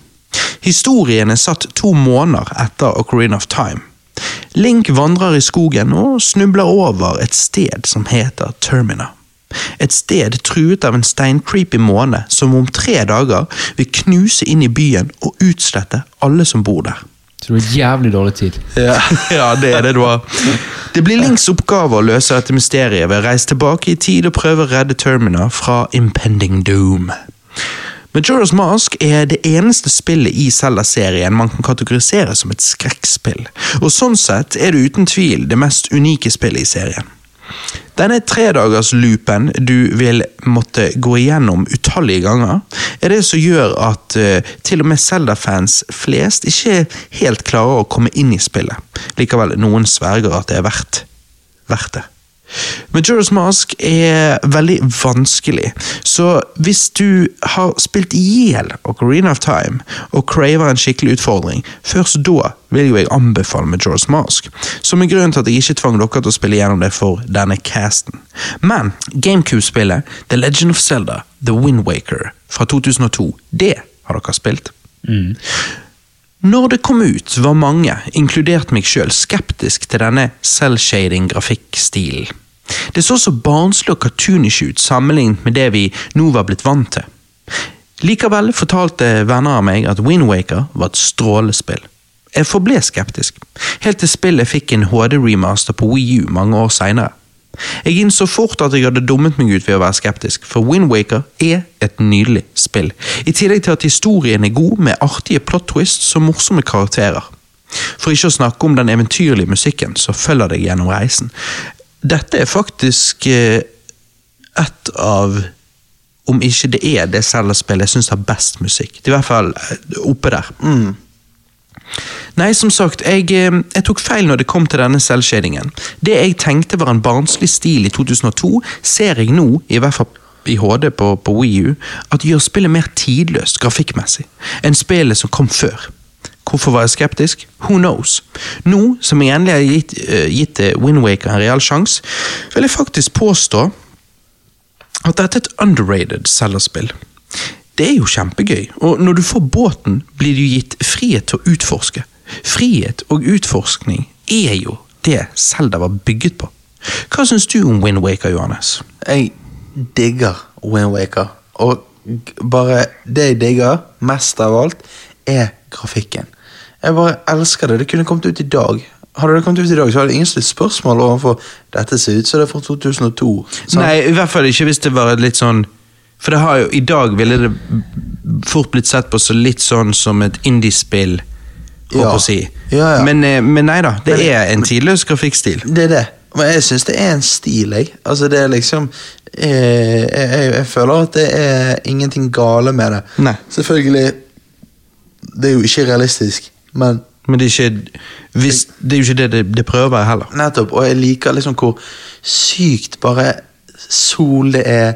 Historien er satt to måneder etter Ocarina of Time. Link vandrer i skogen og snubler over et sted som heter Termina. Et sted truet av en steincreepy måne som om tre dager vil knuse inn i byen og utslette alle som bor der. Så du har jævlig dårlig tid. Ja. [laughs] Ja, det er det du har. Det blir Links oppgave å løse dette mysteriet ved å reise tilbake i tid og prøve å redde Termina fra impending doom. Majora's Mask er det eneste spillet i Zelda-serien man kan kategorisere som et skrekkspill, og sånn sett er det uten tvil det mest unike spillet i serien. Denne tredagersloopen du vil måtte gå igjennom utallige ganger, er det som gjør at uh, til og med Zelda-fans flest ikke helt klarer å komme inn i spillet. Likevel, noen sverger at det er verdt, verdt det. Majora's Mask er veldig vanskelig, så hvis du har spilt i hjel Ocarina of Time og craver en skikkelig utfordring, først da vil jo jeg anbefale Majora's Mask, som er grunnen til at jeg ikke tvang dere til å spille gjennom det for denne casten. Men GameCube-spillet The Legend of Zelda The Wind Waker fra 2002, det har dere spilt. Når det kom ut, var mange, inkludert meg sjøl, skeptisk til denne selvshading-grafikkstilen. Det så så barnslig og cartoonish ut sammenlignet med det vi nå var blitt vant til. Likevel fortalte venner av meg at Wind Waker var et strålespill. Jeg forble skeptisk, helt til spillet fikk en HD-remaster på Wii U mange år seinere. Jeg innså fort at jeg hadde dummet meg ut ved å være skeptisk, for Wind Waker er et nydelig spill, i tillegg til at historien er god med artige plot twists og morsomme karakterer. For ikke å snakke om den eventyrlige musikken som følger deg gjennom reisen. Dette er faktisk eh, et av om ikke det er det Zelda-spillet jeg syns har best musikk. Det er i hvert fall eh, oppe der. Nei, som sagt, jeg, eh, jeg tok feil når det kom til denne selvshadingen. Det jeg tenkte var en barnslig stil i 2002, ser jeg nå, i hvert fall i HD på, på Wii U, at gjør spillet mer tidløst grafikkmessig enn spillet som kom før. Hvorfor var jeg skeptisk? Who knows? Nå som jeg endelig har gitt, uh, gitt Windwaker Wind Waker en real sjanse, vil jeg faktisk påstå at dette er et underrated Zelda-spill. Det er jo kjempegøy, og når du får båten, blir du gitt frihet til å utforske. Frihet og utforskning er jo det Selda var bygget på. Hva syns du om Wind Waker, Johannes? Jeg digger Wind Waker. Og bare det jeg digger mest av alt, er grafikken. Jeg bare elsker det. Det kunne kommet ut i dag. Hadde det kommet ut i dag, så hadde ingen stilt spørsmål overfor dette ser ut som det er fra 2002. sant? Nei, i hvert fall ikke hvis det var litt sånn For det har jo, i dag ville det fort blitt sett på så litt sånn som et indiespill, Ja. si. Ja, ja. Men, eh, men nei da, det Men- er en tidløs grafikkstil. Det er det. Men jeg syns det er en stil, jeg. Altså, det er liksom eh, jeg, jeg, jeg føler at det er ingenting gale med det. Nei. Selvfølgelig Det er jo ikke realistisk, men Men det er ikke, hvis, det er jo ikke det det, det prøver å være heller. Nettopp. Og jeg liker liksom hvor sykt bare sol det er.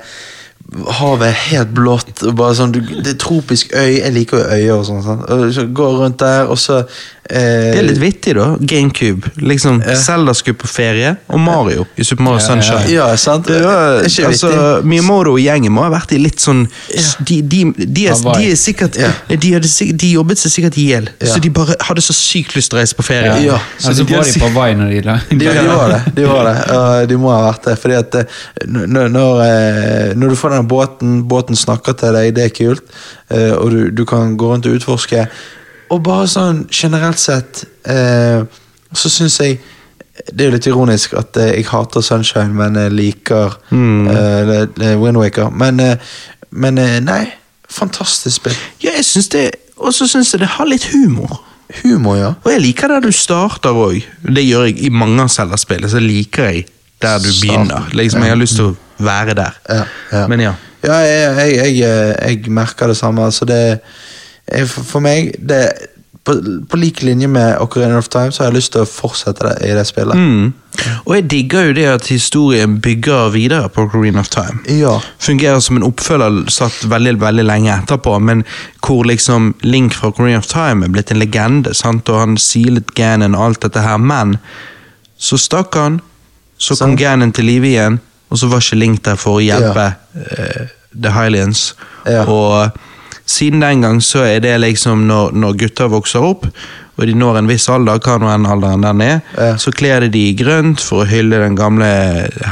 Havet er helt blått. sånn, Det er tropisk øy. Jeg liker jo øyer og sånn. så Går rundt der, og så Det er litt vittig, da. GameCube. Liksom, Ja. Zelda skulle på ferie, og Mario i Super Mario Ja, ja, ja. Sunshine. Ja, sant? Det var, ikke altså? Miyamoto og gjengen må ha vært i litt sånn de, de, de, er, de er sikkert de, hadde, de jobbet seg sikkert i hjel, Ja. så de bare hadde så sykt lyst til å reise på ferie. Ja. Så altså, var de på vei når de la De, de var det. De var det. og de må ha vært det. Fordi at eh, når, når, eh, når du får den båten, båten snakker til deg, det er kult. eh, Og du, du kan gå rundt og utforske. Og bare sånn generelt sett eh, så syns jeg Det er jo litt ironisk at eh, jeg hater Sunshine, men jeg liker Mm. eh, Windwaker. Men, eh, men eh, nei, fantastisk spill. Ja, jeg synes det Og så syns jeg det har litt humor. Humor, ja. Og jeg liker der du starter òg. Det gjør jeg i mange av Zelda-spillene. Så liker jeg der du Starten. begynner. Liksom, Jeg har lyst til å være der. Ja, ja. Men ja. Ja, jeg, jeg, jeg, eh, jeg merker det samme. Altså det, jeg, for, for meg det, på, på lik linje med Ocarina of Time så har jeg lyst til å fortsette det i det spillet. Mm. Og jeg digger jo det at historien bygger videre på Ocarina of Time. Ja. Fungerer som en oppfølger satt veldig veldig lenge etterpå, men hvor liksom Link fra Ocarina of Time er blitt en legende, sant? og han silet Ganon og alt dette her, men så stakk han, så kom Sant. Ganon til live igjen, og så var ikke Link der for å hjelpe eh, The Hylians. Ja. Og siden den gang så er det liksom når, når gutter vokser opp, og de når en viss alder, hva nå enn alderen den er, Ja. så kler de de i grønt for å hylle den gamle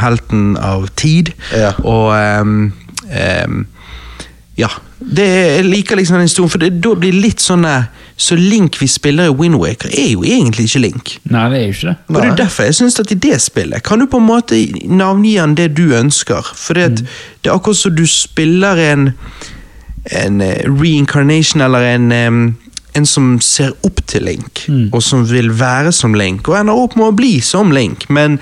helten av tid. Ja. Og um, um, Ja. Det er, jeg liker liksom den historien, for det, da blir det litt sånn Så Link vi spiller i Windwaker, er jo egentlig ikke Link. Nei, det er jo ikke det. Og det er derfor jeg synes at i det spillet kan du på en måte navngi han det du ønsker. For det, det er akkurat som du spiller en, en eh, reincarnation eller en, en som ser opp til Link, og som vil være som Link, og ender opp med å bli som Link. Men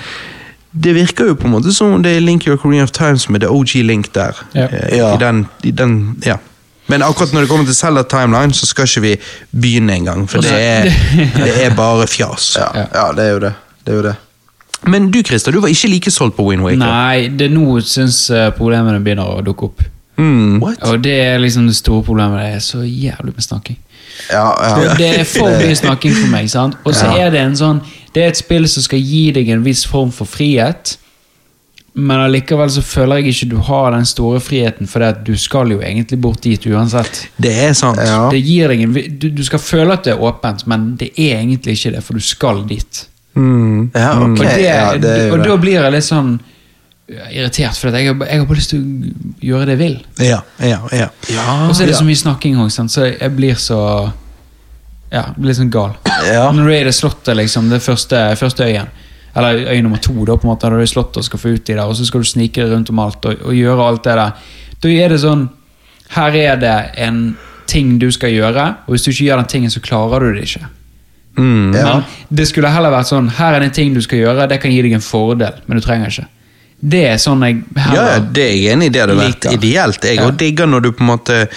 det virker jo på en måte som det er Link i Ocarina of Time som er det OG Link der. Ja. eh, Ja. I den, i den, ja. Men akkurat når det kommer til Zelda Timeline, så skal ikke vi begynne engang. For det er, [laughs] det er bare fjas. Ja, ja, det er jo det. Det er jo det. Men du Christa, du var ikke like solgt på Wind Waker. Nei, det er nå syns eh, problemene begynner å dukke opp. Mm. What? Og det er liksom det store problemet. Det er så jævlig med snakking. Ja, ja. Det er for mye [laughs] snakking for meg. sant? Og så Ja. er det en sånn Det er et spill som skal gi deg en viss form for frihet, men allikevel så føler jeg ikke du har den store friheten, for du skal jo egentlig bort dit uansett. Det er sant. Ja. Det gir deg en, du, du skal føle at det er åpent, men det er egentlig ikke det, for du skal dit. Mm. Ja, ok. Og, det, ja, det og da blir jeg litt sånn irritert, for jeg, jeg har bare lyst til å gjøre det jeg vil. Ja, ja, ja. Og så er det ja. så mye snakking òg, så jeg blir så Ja, blir sånn gal. Ja. Når du er i det slottet, liksom, det første, første øyen, eller øy nummer to, da, på en måte, da du er i slottet og skal få ut de der, og så skal du snike deg rundt om alt og, og gjøre alt det der, da er det sånn Her er det en ting du skal gjøre, og hvis du ikke gjør den tingen, så klarer du det ikke. Mm. Ja. Men det skulle heller vært sånn Her er det en ting du skal gjøre, det kan gi deg en fordel, men du trenger ikke. Det er sånn jeg Ja, heller ja, det er jeg enig i. Det hadde vært liker. ideelt. Jeg Ja. og digger når du på en måte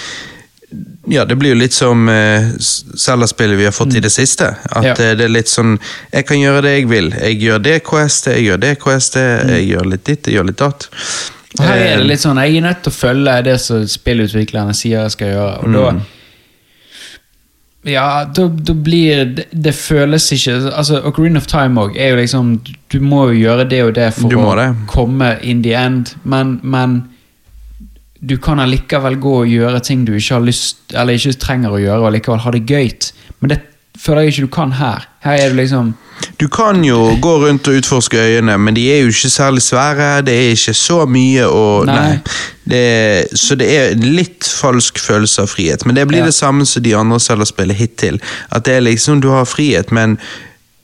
Ja, det blir jo litt som uh, Zelda-spillet vi har fått i det siste. At Ja. uh, det er litt sånn Jeg kan gjøre det jeg vil. Jeg gjør det questet, jeg gjør det questet, jeg gjør litt ditt, jeg gjør litt datt. Og her er Eh, det litt sånn, Jeg er nødt til å følge det som spillutviklerne sier jeg skal gjøre. Og da Ja, da, da blir det, det føles ikke altså Ocarina of Time også er jo liksom Du må jo gjøre det og det for å det. komme in the end, men, men du kan allikevel gå og gjøre ting du ikke har lyst Eller ikke trenger å gjøre, og allikevel ha det gøy. Men det føler jeg ikke du kan her. Her er du liksom Du kan jo gå rundt og utforske øyene, men de er jo ikke særlig svære. Det er ikke så mye å Nei. Nei. Det, så det er litt falsk følelse av frihet. Men det blir Ja. det samme som de andre Zelda-spillene hittil. At det er liksom, du har frihet, men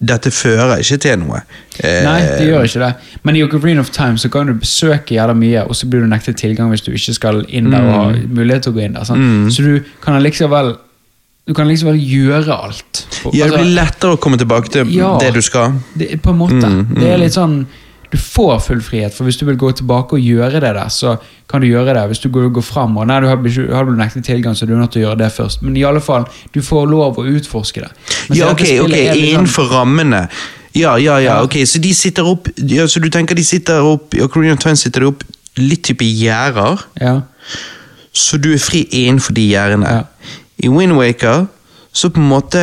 dette fører ikke til noe. Eh, Nei, det gjør ikke det. Men i Ocarina of Time så kan du besøke jævla mye, og så blir du nektet tilgang hvis du ikke skal inn der og har mulighet til å gå inn der. sant? Så du kan allikevel Du kan likevel gjøre alt. Ja, det altså, blir lettere å komme tilbake til Ja. det du skal. det, på en måte. Det er litt sånn Du får full frihet, for hvis du vil gå tilbake og gjøre det der, så kan du gjøre det. Hvis du går, går fram og nei, du har, har du nektet tilgang, så du er nødt til å gjøre det først. Men i alle fall, du får lov å utforske det. Men Ja, ok, ok, sånn- innenfor rammene. Ja, ja, ja, Ja. ok, så de sitter opp ja, Så du tenker de sitter opp I Ocarina of Time sitter de opp litt type gjerder, Ja. så du er fri innenfor de gjerdene. Ja. I Wind Waker så på en måte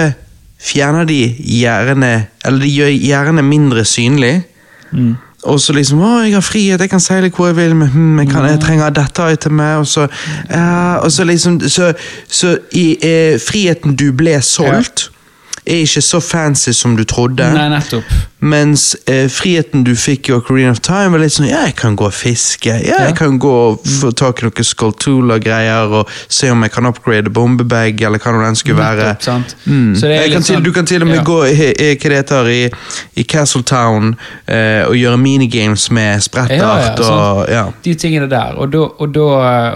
fjerner de gjerdene Eller de gjør gjerdene mindre synlig. Mm. Og så liksom 'Å, jeg har frihet, jeg kan seile hvor jeg vil, men hm, jeg, kan, jeg trenger dette itemet', og så ja, Og så liksom Så, så i eh, friheten du ble solgt, er ikke så fancy som du trodde. Nei, nettopp. Mens eh, friheten du fikk i Ocarina of Time, var litt sånn Ja, jeg kan gå og fiske. Ja, Ja. jeg kan gå og få tak i noen Skoltula-greier og se om jeg kan upgrade bombebag, eller hva det skulle være. Nettopp? Mm. Så det kan til, sånn- du kan til og med ja. gå i, i, hva det heter, i, i Castletown eh, og gjøre minigames med sprettart. Og, ja. De tingene der. Og da, og, da,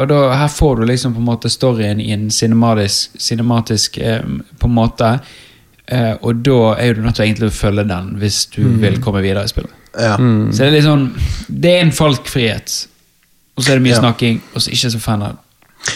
og da her får du liksom på en måte storyen i en cinematisk, cinematisk eh, på en måte. Eh, og da er du nødt til å følge den hvis du Mm. vil komme videre i spillet. Ja. Så det er litt sånn Det er en falskfrihet. Og så er det mye Ja. snakking, og så ikke så fan av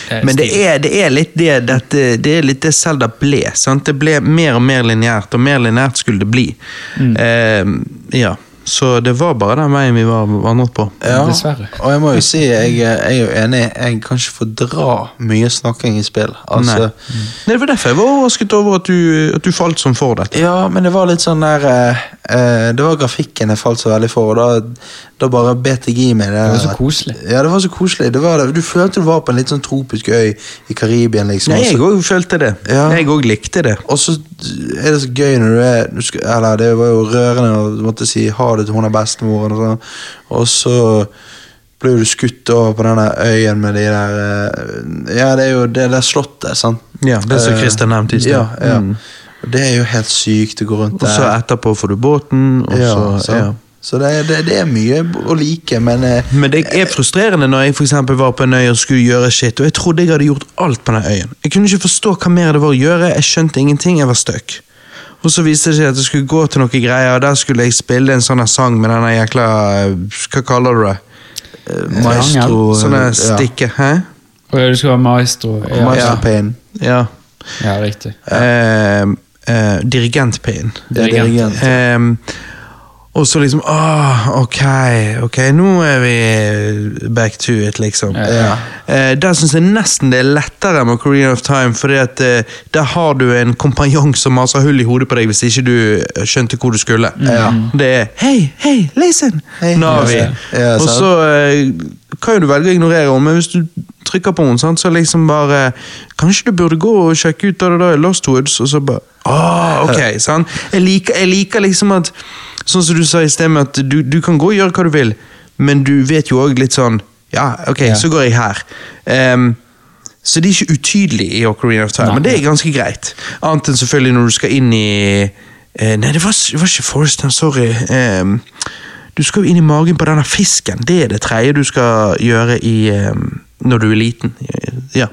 eh, Men det er, det er litt det dette, Det er litt det Zelda ble. Sant? Det ble mer og mer lineært, og mer lineært skulle det bli. Mm. Eh, ja, Så det var bare den veien vi var vandret på. Ja, Dessverre. og jeg må jo si, jeg, jeg er jo enig, jeg kan ikke fordra mye snakking i spill. Altså, Nei. Det var derfor jeg var overrasket over at du, at du falt som for dette. Ja, men det var litt sånn der eh, eh, Det var grafikken jeg falt så veldig for, og da, da bare bet jeg i meg det. Det var så koselig. Ja, det var så koselig. Det var det. Du følte du var på en litt sånn tropisk øy i Karibien, liksom. Nei, jeg òg følte det. Ja. Jeg òg likte det. Og så er det så gøy når du er du skal, Eller det var jo rørende å måtte si ha det til hun er bestemoren, og sånn. Og så ble du skutt over på denne øyen med de der eh, Ja, det er jo det der slottet, sant? Ja, det som Christer Christian nevnte i sted. Ja, ja. Mm. Det er jo helt sykt å gå rundt der. Og så etterpå får du båten, og ja, så ja. Så det, det, det er mye å like, men eh, Men det er frustrerende når jeg for var på en øy og skulle gjøre shit, og jeg trodde jeg hadde gjort alt på den øyen. Jeg kunne ikke forstå hva mer det var å gjøre, jeg skjønte ingenting, jeg var stuck. Og så viste det seg at jeg skulle gå til noen greier, og der skulle jeg spille en sånn sang med denne jækla Hva kaller du det? eh, maestro Sånne ja. hæ? Og ja, du skal være maestro. Ja, Maestro Pain. Ja. ja riktig. Eh, eh, dirigentpinn. Ja, dirigent. Ehm, og så liksom ah, ok, ok, nå er vi back to it, liksom. Ja. Ja. Eh, der syns jeg nesten det er lettere med Korean of Time, fordi at eh, der har du en kompanjong som maser hull i hodet på deg hvis ikke du eh, skjønte hvor du skulle. Ja. Det er hei, hei, listen! Hey. Navi. Og så eh, kan jo du velge å ignorere henne, men hvis du trykker på henne, så liksom bare Kanskje du burde gå og sjekke ut da det der er Lost Woods, og så bare ah, ok, sant? Jeg liker, jeg liker liksom at Sånn som du sa i sted, med at du, du kan gå og gjøre hva du vil, men du vet jo òg litt sånn Ja, ok, Ja. så går jeg her. Um, så det er ikke utydelig i Ocarina of Time, Nei. men det er ganske greit. Annet enn selvfølgelig når du skal inn i eh, Nei, det var, det var ikke Forest, sorry. Um, du skal jo inn i magen på denne fisken. Det er det tredje du skal gjøre i, um, når du er liten. Ja.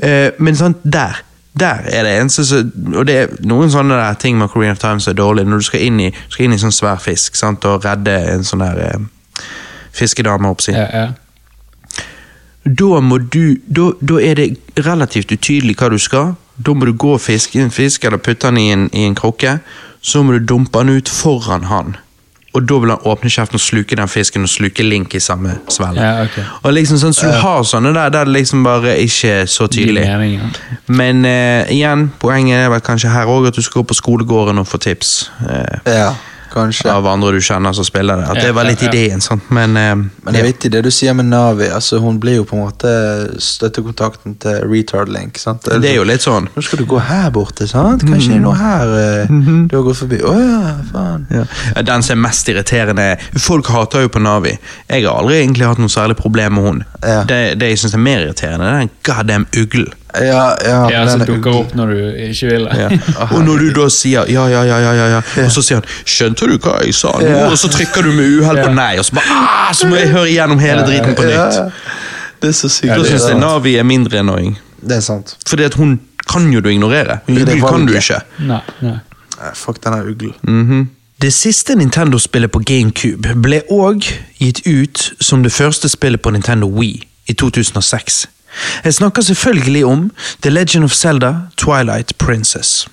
Uh, men sånn, der. Der er det eneste som Og det er noen sånne der ting med Korean of Time som er dårlig. Når du skal inn i, skal inn i sånn svær fisk sant, og redde en sånn der eh, fiskedame opp sin Ja, ja. da må du da, da er det relativt utydelig hva du skal. Da må du gå og fiske en fisk, eller putte den i en, i en krukke. Så må du dumpe den ut foran han. Og da vil han åpne kjeften og sluke den fisken og sluke Link i samme svelle. Ja, okay. Og liksom sånn, Så du har sånne der der det liksom bare ikke er så tydelig. Men uh, igjen, poenget er vel kanskje her òg at du skal gå på skolegården og få tips. Uh, Ja, kanskje. Av andre du kjenner som spiller det. At det var litt ideen, sant. Men, eh, Men det er viktig det du sier med Navi. altså Hun blir jo på en måte støttekontakten til Retard Link. sant? det er jo litt sånn. Nå skal du gå her borte, sant? Kanskje det er noe her eh, du har gått forbi. Å ja, faen. Ja. Den som er mest irriterende Folk hater jo på Navi. Jeg har aldri egentlig hatt noe særlig problem med hun. Ja. Det, det jeg syns er mer irriterende, det er den goddamn uglen. Ja, ja, Ja, som er dukker opp når du ikke vil det. Ja. [laughs] Og når du da sier ja, ja, ja, ja, ja, og så sier han 'skjønte du hva jeg sa nå?' Og så trykker du med uhell på nei, og så bare ah, så må jeg høre igjennom hele driten på nytt. Det er så sykt. Da syns jeg Navi er mindre annoying. det er sant. Fordi at hun kan jo du ignorere. Ugly kan du ikke. Nei, nei. Fuck denne uglen. Mhm. Det siste Nintendo-spillet på GameCube ble òg gitt ut som det første spillet på Nintendo Wii i 2006. Jeg snakker selvfølgelig om The Legend of Zelda Twilight Princess.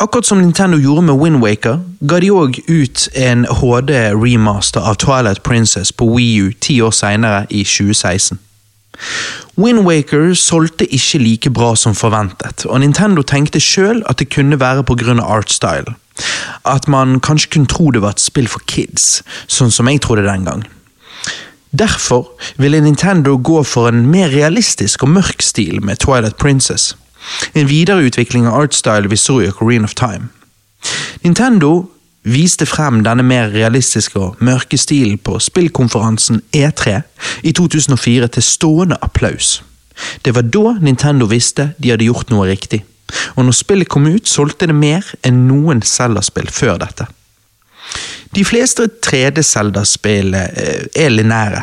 Akkurat som Nintendo gjorde med Wind Waker, ga de òg ut en HD-remaster av Twilight Princess på Wii U ti år seinere, i 2016. Wind Waker solgte ikke like bra som forventet, og Nintendo tenkte sjøl at det kunne være pga. artstyle. At man kanskje kunne tro det var et spill for kids, sånn som jeg trodde den gang. Derfor ville Nintendo gå for en mer realistisk og mørk stil med Twilight Princess. En videreutvikling av artstyle vi så i Ocarina of Time. Nintendo viste frem denne mer realistiske og mørke stilen på spillkonferansen E3 i 2004 til stående applaus. Det var da Nintendo visste de hadde gjort noe riktig, og når spillet kom ut, solgte det mer enn noen Zelda-spill før dette. De fleste 3D-Zelda-spill eh, er linære.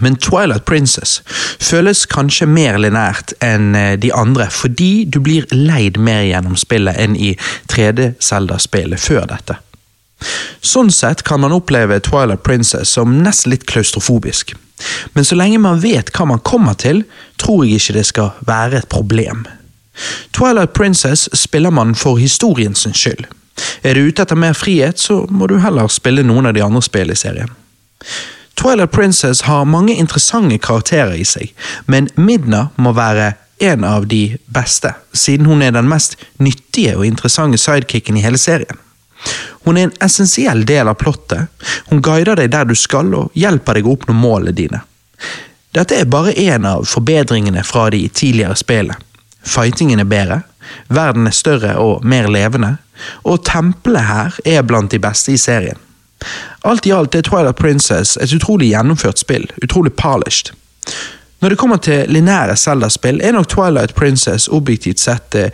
men Twilight Princess føles kanskje mer linært enn eh, de andre, fordi du blir leid mer gjennom spillet enn i 3D-Selda-spillet før dette. Sånn sett kan man oppleve Twilight Princess som nesten litt klaustrofobisk. Men så lenge man vet hva man kommer til, tror jeg ikke det skal være et problem. Twilight Princess spiller man for historiens skyld. Er du ute etter mer frihet, så må du heller spille noen av de andre spillene i serien. Twilight Princess har mange interessante karakterer i seg, men Midna må være en av de beste, siden hun er den mest nyttige og interessante sidekicken i hele serien. Hun er en essensiell del av plottet, hun guider deg der du skal og hjelper deg å oppnå målene dine. Dette er bare en av forbedringene fra de tidligere spillene. Fightingen er bedre, verden er større og mer levende, og tempelet her er blant de beste i serien. Alt i alt er Twilight Princess et utrolig gjennomført spill, utrolig polished. Når det kommer til lineære Zelda-spill, er nok Twilight Princess objektivt sett det,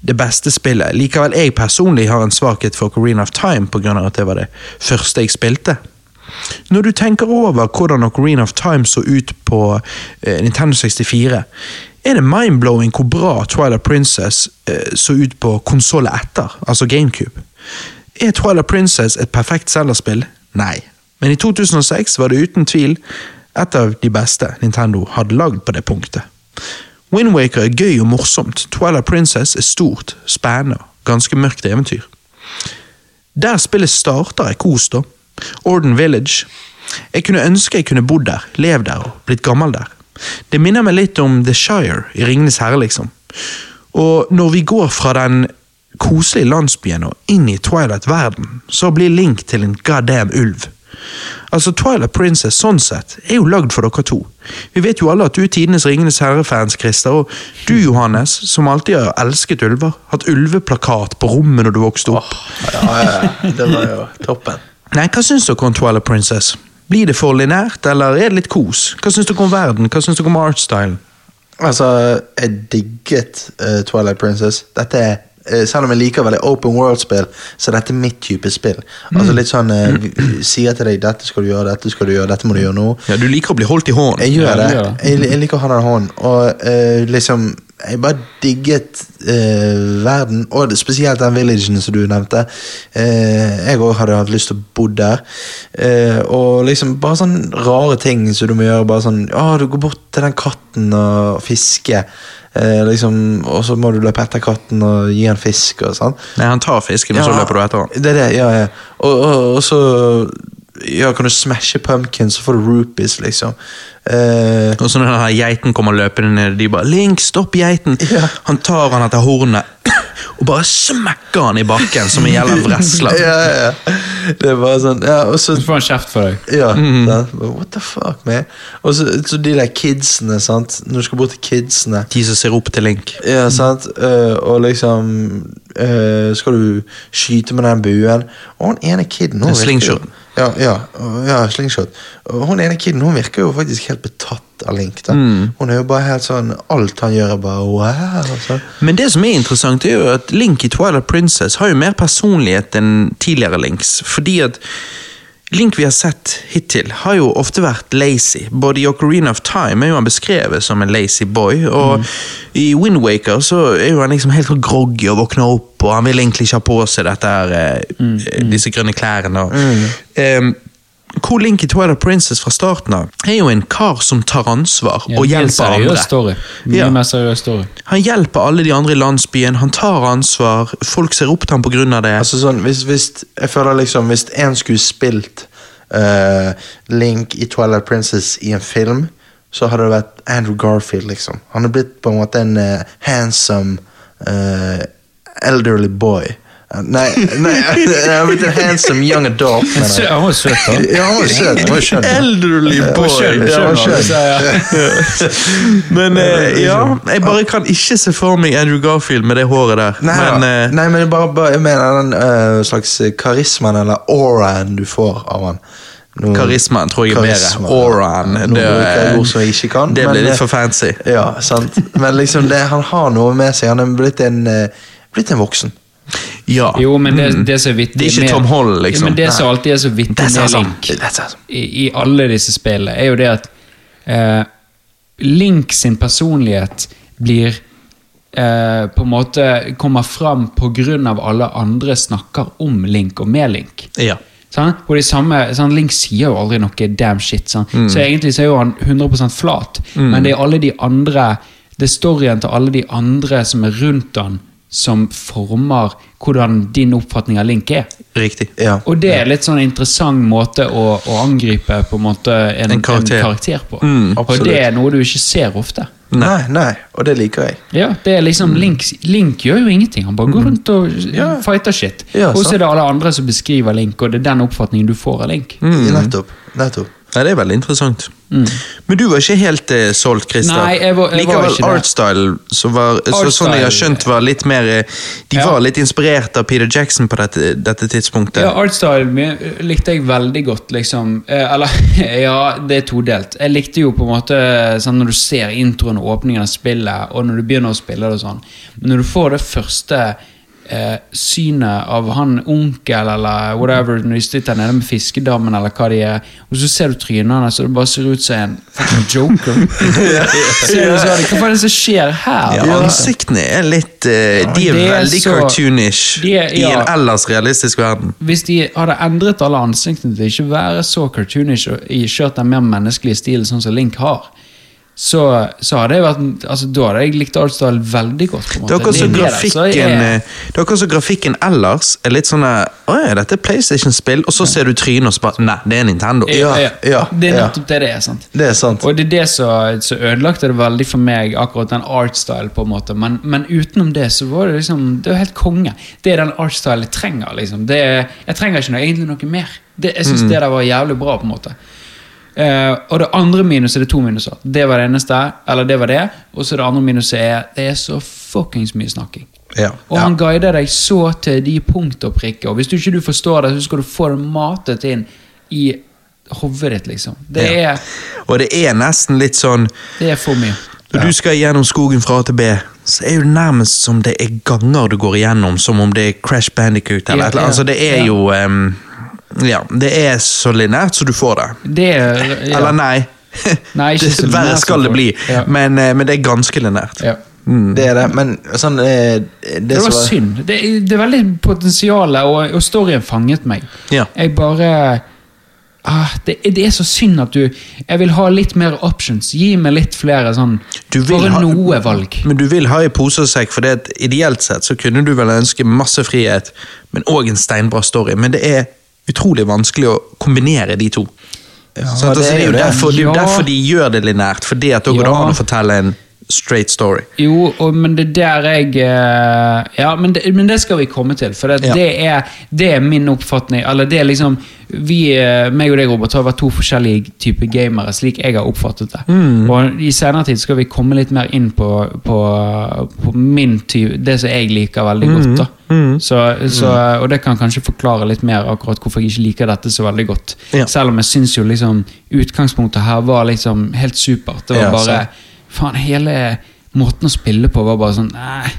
det beste spillet. Likevel jeg personlig har en svakhet for Coreen of Time pga. at det var det første jeg spilte. Når du tenker over hvordan Ocarina of Time så ut på eh, Nintendo 64, er det mind-blowing hvor bra Twilight Princess eh, så ut på konsollet etter, altså GameCube. Er Twilight Princess et perfekt Zelda-spill? Nei. Men i 2006 var det uten tvil et av de beste Nintendo hadde lagd på det punktet. Windwaker er gøy og morsomt, Twilight Princess er stort, spennende og ganske mørkt eventyr. Der spillet starter er kos, da. Orden Village. Jeg kunne ønske jeg kunne bodd der, levd der og blitt gammel der. Det minner meg litt om The Shire i Ringenes herre, liksom. Og når vi går fra den koselige landsbyen og inn i Twilight-verden, så blir Link til en goddamn ulv. Altså, Twilight Princess sånn sett er jo lagd for dere to. Vi vet jo alle at du er tidenes Ringenes herre-fans, Christer, og du, Johannes, som alltid har elsket ulver, hatt ulveplakat på rommet når du vokste opp. Ja, ja, ja. Det var jo toppen. Nei, hva syns dere om Twilight Princess? Blir det for linært, eller er det litt kos? Hva syns dere om verden? Hva syns dere om artstylen? Altså, jeg digget uh, Twilight Princess. Dette er eh, selv om jeg liker veldig open world-spill, så dette er mitt type spill. Altså litt sånn eh, vi Sier til deg 'dette skal du gjøre, dette skal du gjøre, dette må du gjøre nå'. Ja, Du liker å bli holdt i hånden. Jeg gjør Ja, det. Jeg, jeg liker å ha den hånden. Og eh, liksom Jeg bare digget eh, verden, og spesielt den villagen som du nevnte. Eh, jeg òg hadde hatt lyst til å bo der. Eh, og liksom bare sånn rare ting som du må gjøre. Bare sånn Å, du går bort til den katten og fisker. Eh, liksom, og så må du løpe etter katten og gi han fisk og sånn. Nei, Han tar fisken, og så løper du etter han. Det er det, ja, ja. Og, og, og så ja, kan du smashe pumpkins, så får du rupees, liksom. Uh, Og så når den her geiten kommer løpende ned, de bare 'Link, stopp geiten!' Ja. Han tar han etter hornet og bare smekker han i bakken som en jævla vresler. ja, ja, ja. Det er bare sånn Ja, og så Du får en kjeft for deg. Ja, sant? What the fuck, man? Og så, så de der kidsene, sant. Når du skal bort til kidsene De som ser opp til Link. Ja, sant. Uh, og liksom uh, Skal du skyte med den buen Og han ene kiden nå, En slingshot. Ja, ja, ja, slingshot. Og hun ene kiden hun virker jo faktisk helt betatt av Link. da Hun er jo bare helt sånn Alt han gjør, er bare wow. Altså. Men det som er interessant, er jo at Link i Twilight Princess har jo mer personlighet enn tidligere Links. Fordi at Link vi har sett hittil, har jo ofte vært lazy. Både i Ocarina of Time er jo han beskrevet som en lazy boy, og i Windwaker så er jo han liksom helt groggy og våkner opp, og han vil egentlig ikke ha på seg dette her, mm. disse grønne klærne. Og, Em, hvor Link i Twilight Princess fra starten av er jo en kar som tar ansvar Ja, og er hjelper andre. Story. Mye Ja. mer seriøs story. Han hjelper alle de andre i landsbyen, han tar ansvar, folk ser opp til ham pga. det. Altså sånn, hvis, hvis, jeg føler liksom Hvis en skulle spilt uh, Link i Twilight Princess i en film, så hadde det vært Andrew Garfield, liksom. Han er blitt på en måte en uh, handsome uh, elderly boy. Nei, nei [laughs] jeg har blitt en handsome young adult. Sø- Han var søt, da. Ja, han var søt. Han var skjønn. Elderly boy. Ja, ja. [laughs] Men eh, ja, jeg bare kan ikke se for meg Andrew Garfield med det håret der. Nei, men da. eh, nei, men jeg bare, bare jeg mener den uh, slags karismaen eller auraen du får av han. Nå- karismaen tror jeg er bedre. Auraen. Det, kan. det men, blir litt for fancy. Ja, sant. Men liksom det, han har noe med seg. Han er blitt en, blitt en voksen. Ja. Jo, men det, det som er vittig Det er ikke med- Tom Holland, liksom. Men det som alltid er så vittig med. Link i, i alle disse spillene, er jo det at eh, Link sin personlighet blir eh, på en måte kommer fram av alle andre snakker om Link og med Link. Ja. Sånn? Og de samme, sånn, Link sier jo aldri noe damn shit, sånn. så egentlig så er jo han 100% flat. Men det er alle de andre Det er storyen til alle de andre som er rundt han, som former hvordan din oppfatning av Link er. Riktig. Ja. Og det er litt sånn interessant måte å, å angripe på en måte en, En karakter. på. Mm, og det er noe du ikke ser ofte. Nei, nei, og det liker jeg. Ja, det er liksom Link, Link gjør jo ingenting. Han bare går rundt og fighter shit. Ja, og så er det alle andre som beskriver Link, og det er den oppfatningen du får av Link. Nettopp. nettopp. Ja, det er veldig interessant. Men du var ikke helt eh, solgt, Christer. Nei, jeg var- jeg Likevel artstyle, som var, så, Artstyle. sånn jeg har skjønt, var litt mer eh, De Ja. var litt inspirert av Peter Jackson på dette, dette tidspunktet. Ja, Artstyle likte jeg veldig godt, liksom. Eh, Eller, [laughs] ja, det er todelt. Jeg likte jo på en måte sånn når du ser introen og åpningen av spillet, og når du begynner å spille det og sånn. Men når du får det første eh, synet av han onkel eller whatever, når de sitter nede med fiskedammen eller hva de er, og så ser du trynet hans, og det bare ser ut som en fucking joker. [laughs] sånn, Hva er det som skjer her? Ja, Ansiktene er litt eh, De er er veldig så- cartoonish de er- i en ellers realistisk verden. Hvis de hadde endret alle ansiktene til ikke være så cartoonish og kjørt den mer menneskelige stilen sånn som Link har, så, så hadde jeg vært altså, Da hadde jeg likt artstyle veldig godt. på en måte. Det er det, grafikken, jeg- eh, akkurat grafikken ellers er litt sånn eh, Å ja, dette er PlayStation-spill, og så ser du trynet og spør Nei, det er Nintendo. ja, ja, ja, Det er nettopp det det er. sant? Det er sant. Og det er det som ødelagte det veldig for meg, akkurat den artstyle på en måte. Men, men utenom det så var det liksom Det var helt konge. Det er den artstyle jeg trenger. liksom. Det er, jeg trenger ikke noe, egentlig noe mer. Det, jeg syns det der var jævlig bra. på en måte. Eh, og det andre minuset det er to minuser. Det var det eneste. Eller det var det. Og så det andre minuset er det er så fuckings mye snakking. Ja. Og han guider deg så til de punkt og prikker. Og hvis du ikke du forstår det, så skal du få det matet inn i hodet ditt, liksom. Det Ja. er, Og det er nesten litt sånn det er for mye. Når du skal gjennom skogen fra A til B, så er det nærmest som det er ganger du går igjennom, som om det er Crash Bandicoot eller Ja, et eller annet. ja. Altså, det er Ja. jo em, Ja, det er så linært så du får det. Det er ja. Eller nei. [laughs] Nei, ikke så Det- Verre skal det bli, Ja. men, eh, men det er ganske linært. Ja. Det er det, men sånn eh, Det, Det var så... synd. Det, det er veldig potensial, og, og storyen fanget meg. Ja. Jeg bare ah, det, det er så synd at du Jeg vil ha litt mer options. Gi meg litt flere sånn Du Bare ha- noe valg. Men du vil ha i pose og sekk, for det ideelt sett så kunne du vel ønske masse frihet, men òg en steinbra story. Men det er utrolig vanskelig å kombinere de to. Ja, det Altså, er det er jo derfor, det er jo derfor de gjør det linært, fordi at da går det an å fortelle en straight story. Jo, og, men det er der jeg eh, Ja, men det, men det skal vi komme til. For det, Ja. det, er, det er min oppfatning. Eller det er liksom Vi, eh, meg og deg, Robert, har vært to forskjellige typer gamere, slik jeg har oppfattet det. Mm. Og I senere tid skal vi komme litt mer inn på, på, på min type Det som jeg liker veldig Mm. godt. da så, så, Og det kan kanskje forklare litt mer akkurat hvorfor jeg ikke liker dette så veldig godt. Ja. Selv om jeg syns jo liksom utgangspunktet her var liksom helt supert. Det var Ja, bare sant. Faen, hele måten å spille på var bare sånn Nei,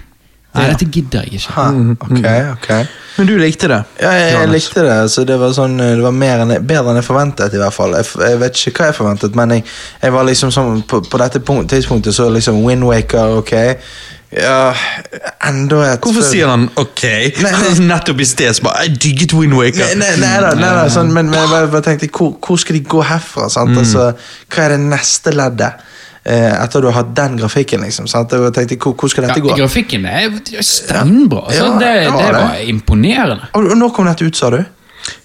nei dette gidder jeg ikke. Ha, ok, ok. Men du likte det? Ja, jeg, jeg likte det. Så det var sånn Det var mer enn, bedre enn jeg forventet, i hvert fall. Jeg, jeg vet ikke hva jeg forventet, men jeg, jeg var liksom sånn På, på dette punkt, tidspunktet så liksom Windwaker, ok. Ja, enda et Hvorfor sier han ok? [laughs] nei. Nettopp i sted så bare Jeg digget Wind Nei, nei, nei, da, nei, da, sånn, men, men jeg bare, bare tenkte hvor, hvor skal de gå herfra? Sant? Altså, hva er det neste leddet? Eh, etter du har hatt den grafikken, liksom. Sant? Jeg tenkte, hvor, hvor skal Ja, dette gå? grafikken er steinbra. Ja, Altså, det, det var det det. var imponerende. Og, og når kom dette ut, sa du?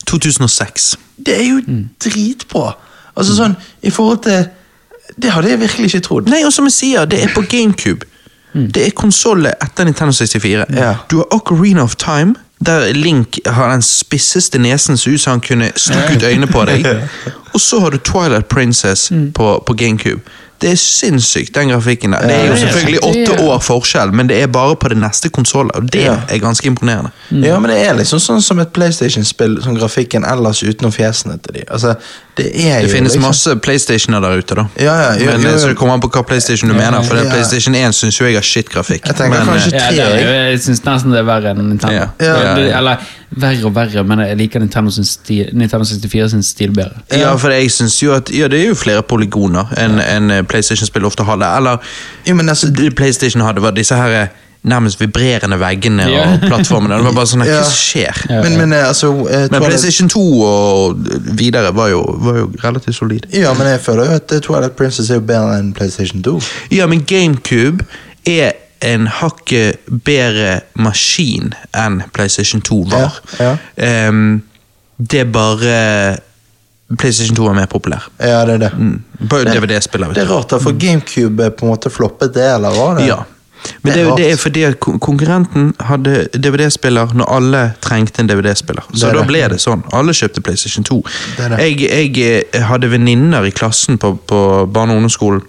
2006. Det er jo dritbra. Altså sånn, i forhold til Det hadde jeg virkelig ikke trodd. Nei, og som jeg sier, det er på GameCube. Det er konsollet etter Nintendo 64. Ja. Du har Ocarina of Time, Der Link har den spisseste nesen som ut som han kunne stukket ut øynene på deg. [laughs] Og så har du Twilight Princess på, på GameCube. Det er sinnssykt, den grafikken der. Det er jo selvfølgelig åtte år forskjell, men det er bare på det neste konsollet, og det er ganske imponerende. Ja, men det er liksom sånn som et PlayStation-spill, som grafikken ellers utenom fjesene til de. Altså, det er Det finnes liksom, masse PlayStationer der ute, da. Ja, ja, jo, men jo, eh, jo. Så det kommer an på hva PlayStation du mener. For ja. PlayStation 1 syns jo jeg har shit-grafikk. Jeg tenker men, kanskje- tre. Ja, det jeg syns nesten det er verre enn Nintendo. Ja. Ja. ja Eller verre og verre, men jeg liker Nintendo, sin stil, Nintendo 64 sin stil bedre. Ja, for jeg synes jo at Ja, det er jo flere polygoner enn ja. en PlayStation-spill ofte hadde. Eller Jo, men altså, det PlayStation hadde, var disse her eh, nærmest vibrerende veggene Ja. og plattformene. Det var bare sånn Ja. Hva skjer? Ja. men, men eh, altså eh, Men PlayStation 2 og videre var jo, var jo relativt solid. Ja, men jeg føler jo at eh, Twilight Princess er jo bedre enn PlayStation 2. Ja, men GameCube er en hakket bedre maskin enn PlayStation 2 var. Ja, Ehm, det er bare PlayStation 2 er mer populær. Ja, det er det. Mm. DVD-spiller. Det er rart, da, for GameCube eh, på en måte floppet det, eller det? Ja. Men det, Det det er fordi konkurrenten hadde DVD-spiller når alle trengte en DVD-spiller. Så da ble det sånn. Alle kjøpte PlayStation 2. Det. Jeg, jeg eh, hadde venninner i klassen på, på barne- og ungdomsskolen,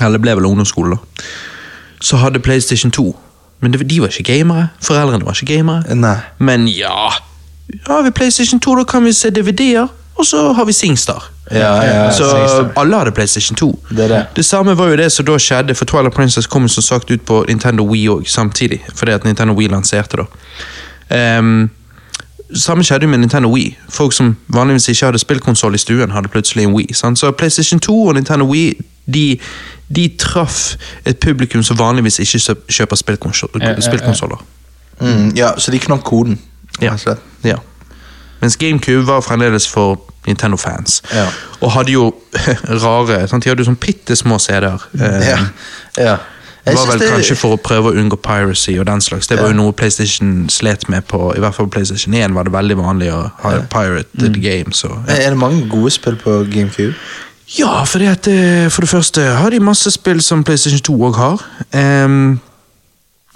eller ble vel ungdomsskole, da, så hadde PlayStation 2. Men det, de var ikke gamere. Foreldrene var ikke gamere. Nei. Men ja, har vi PlayStation 2, da kan vi se DVD-er, og så har vi Singstar. Ja, ja, så Singstar. alle hadde PlayStation 2. Det er det. Det samme var jo det som da skjedde, for Twilight Princess kom som sagt ut på Nintendo Wii òg, samtidig. Fordi at Nintendo Wii lanserte, da. Um, samme skjedde jo med Nintendo Wii. Folk som vanligvis ikke hadde spillkonsoll i stuen, hadde plutselig en Wii. Sant? Så PlayStation 2 og Nintendo Wii de, de traff et publikum som vanligvis ikke kjøper spillkonsoller. Mm, ja, så de knakk koden. Ja. Ja. Mens GameCube var fremdeles for Nintendo-fans. Ja. Og hadde jo [laughs] rare sant? De hadde jo sånn bitte små CD-er. eh, Ja. ja. Det var vel kanskje for å prøve å unngå piracy og den slags. Det var jo noe PlayStation slet med på I hvert fall på PlayStation 1 var det veldig vanlig å ha pirate Mm. games. Og, ja. Er det mange gode spill på GameCube? Ja, for, det at, eh, for det første har de masse spill som PlayStation 2 òg har. Um,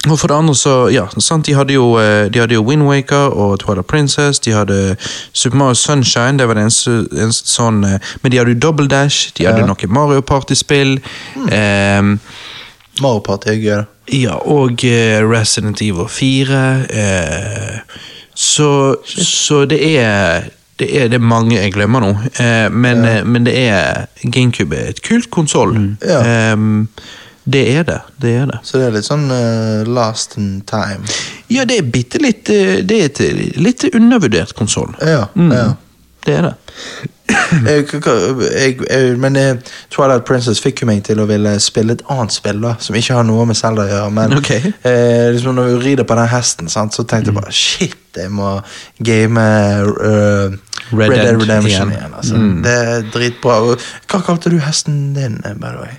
og for det andre så, ja, sant, de hadde jo, eh, de hadde jo Wind Waker og Twilight Princess. De hadde Super Mario Sunshine, det var det eneste, eneste sånn eh, Men de hadde jo Double Dash, de hadde Ja. noen Mario Party-spill. ehm, Mario Party er gøy, da. ja, og uh, Resident Evil 4. Uh, så, så det er det er, det mange jeg glemmer nå, eh, men, eh, men det er GameCube er et kult konsoll. Ja. Ehm, det er det. Det er det. Så det er litt sånn uh, last in time. Ja, det er bitte litt eh, Det er et litt undervurdert konsoll. Ja, Mm, ja. Det er det. [coughs] Jeg, jeg, jeg, men Twilight Princess fikk jo meg til å ville spille et annet spill da som ikke har noe med Zelda å gjøre. Men okay. eh, liksom når hun rider på den hesten, sant, så tenkte jeg bare shit, jeg må game eh, Red Red, Dead Redemption igjen. igjen. altså. Mm. Det er dritbra. Hva kalte du hesten din, eh, by the way?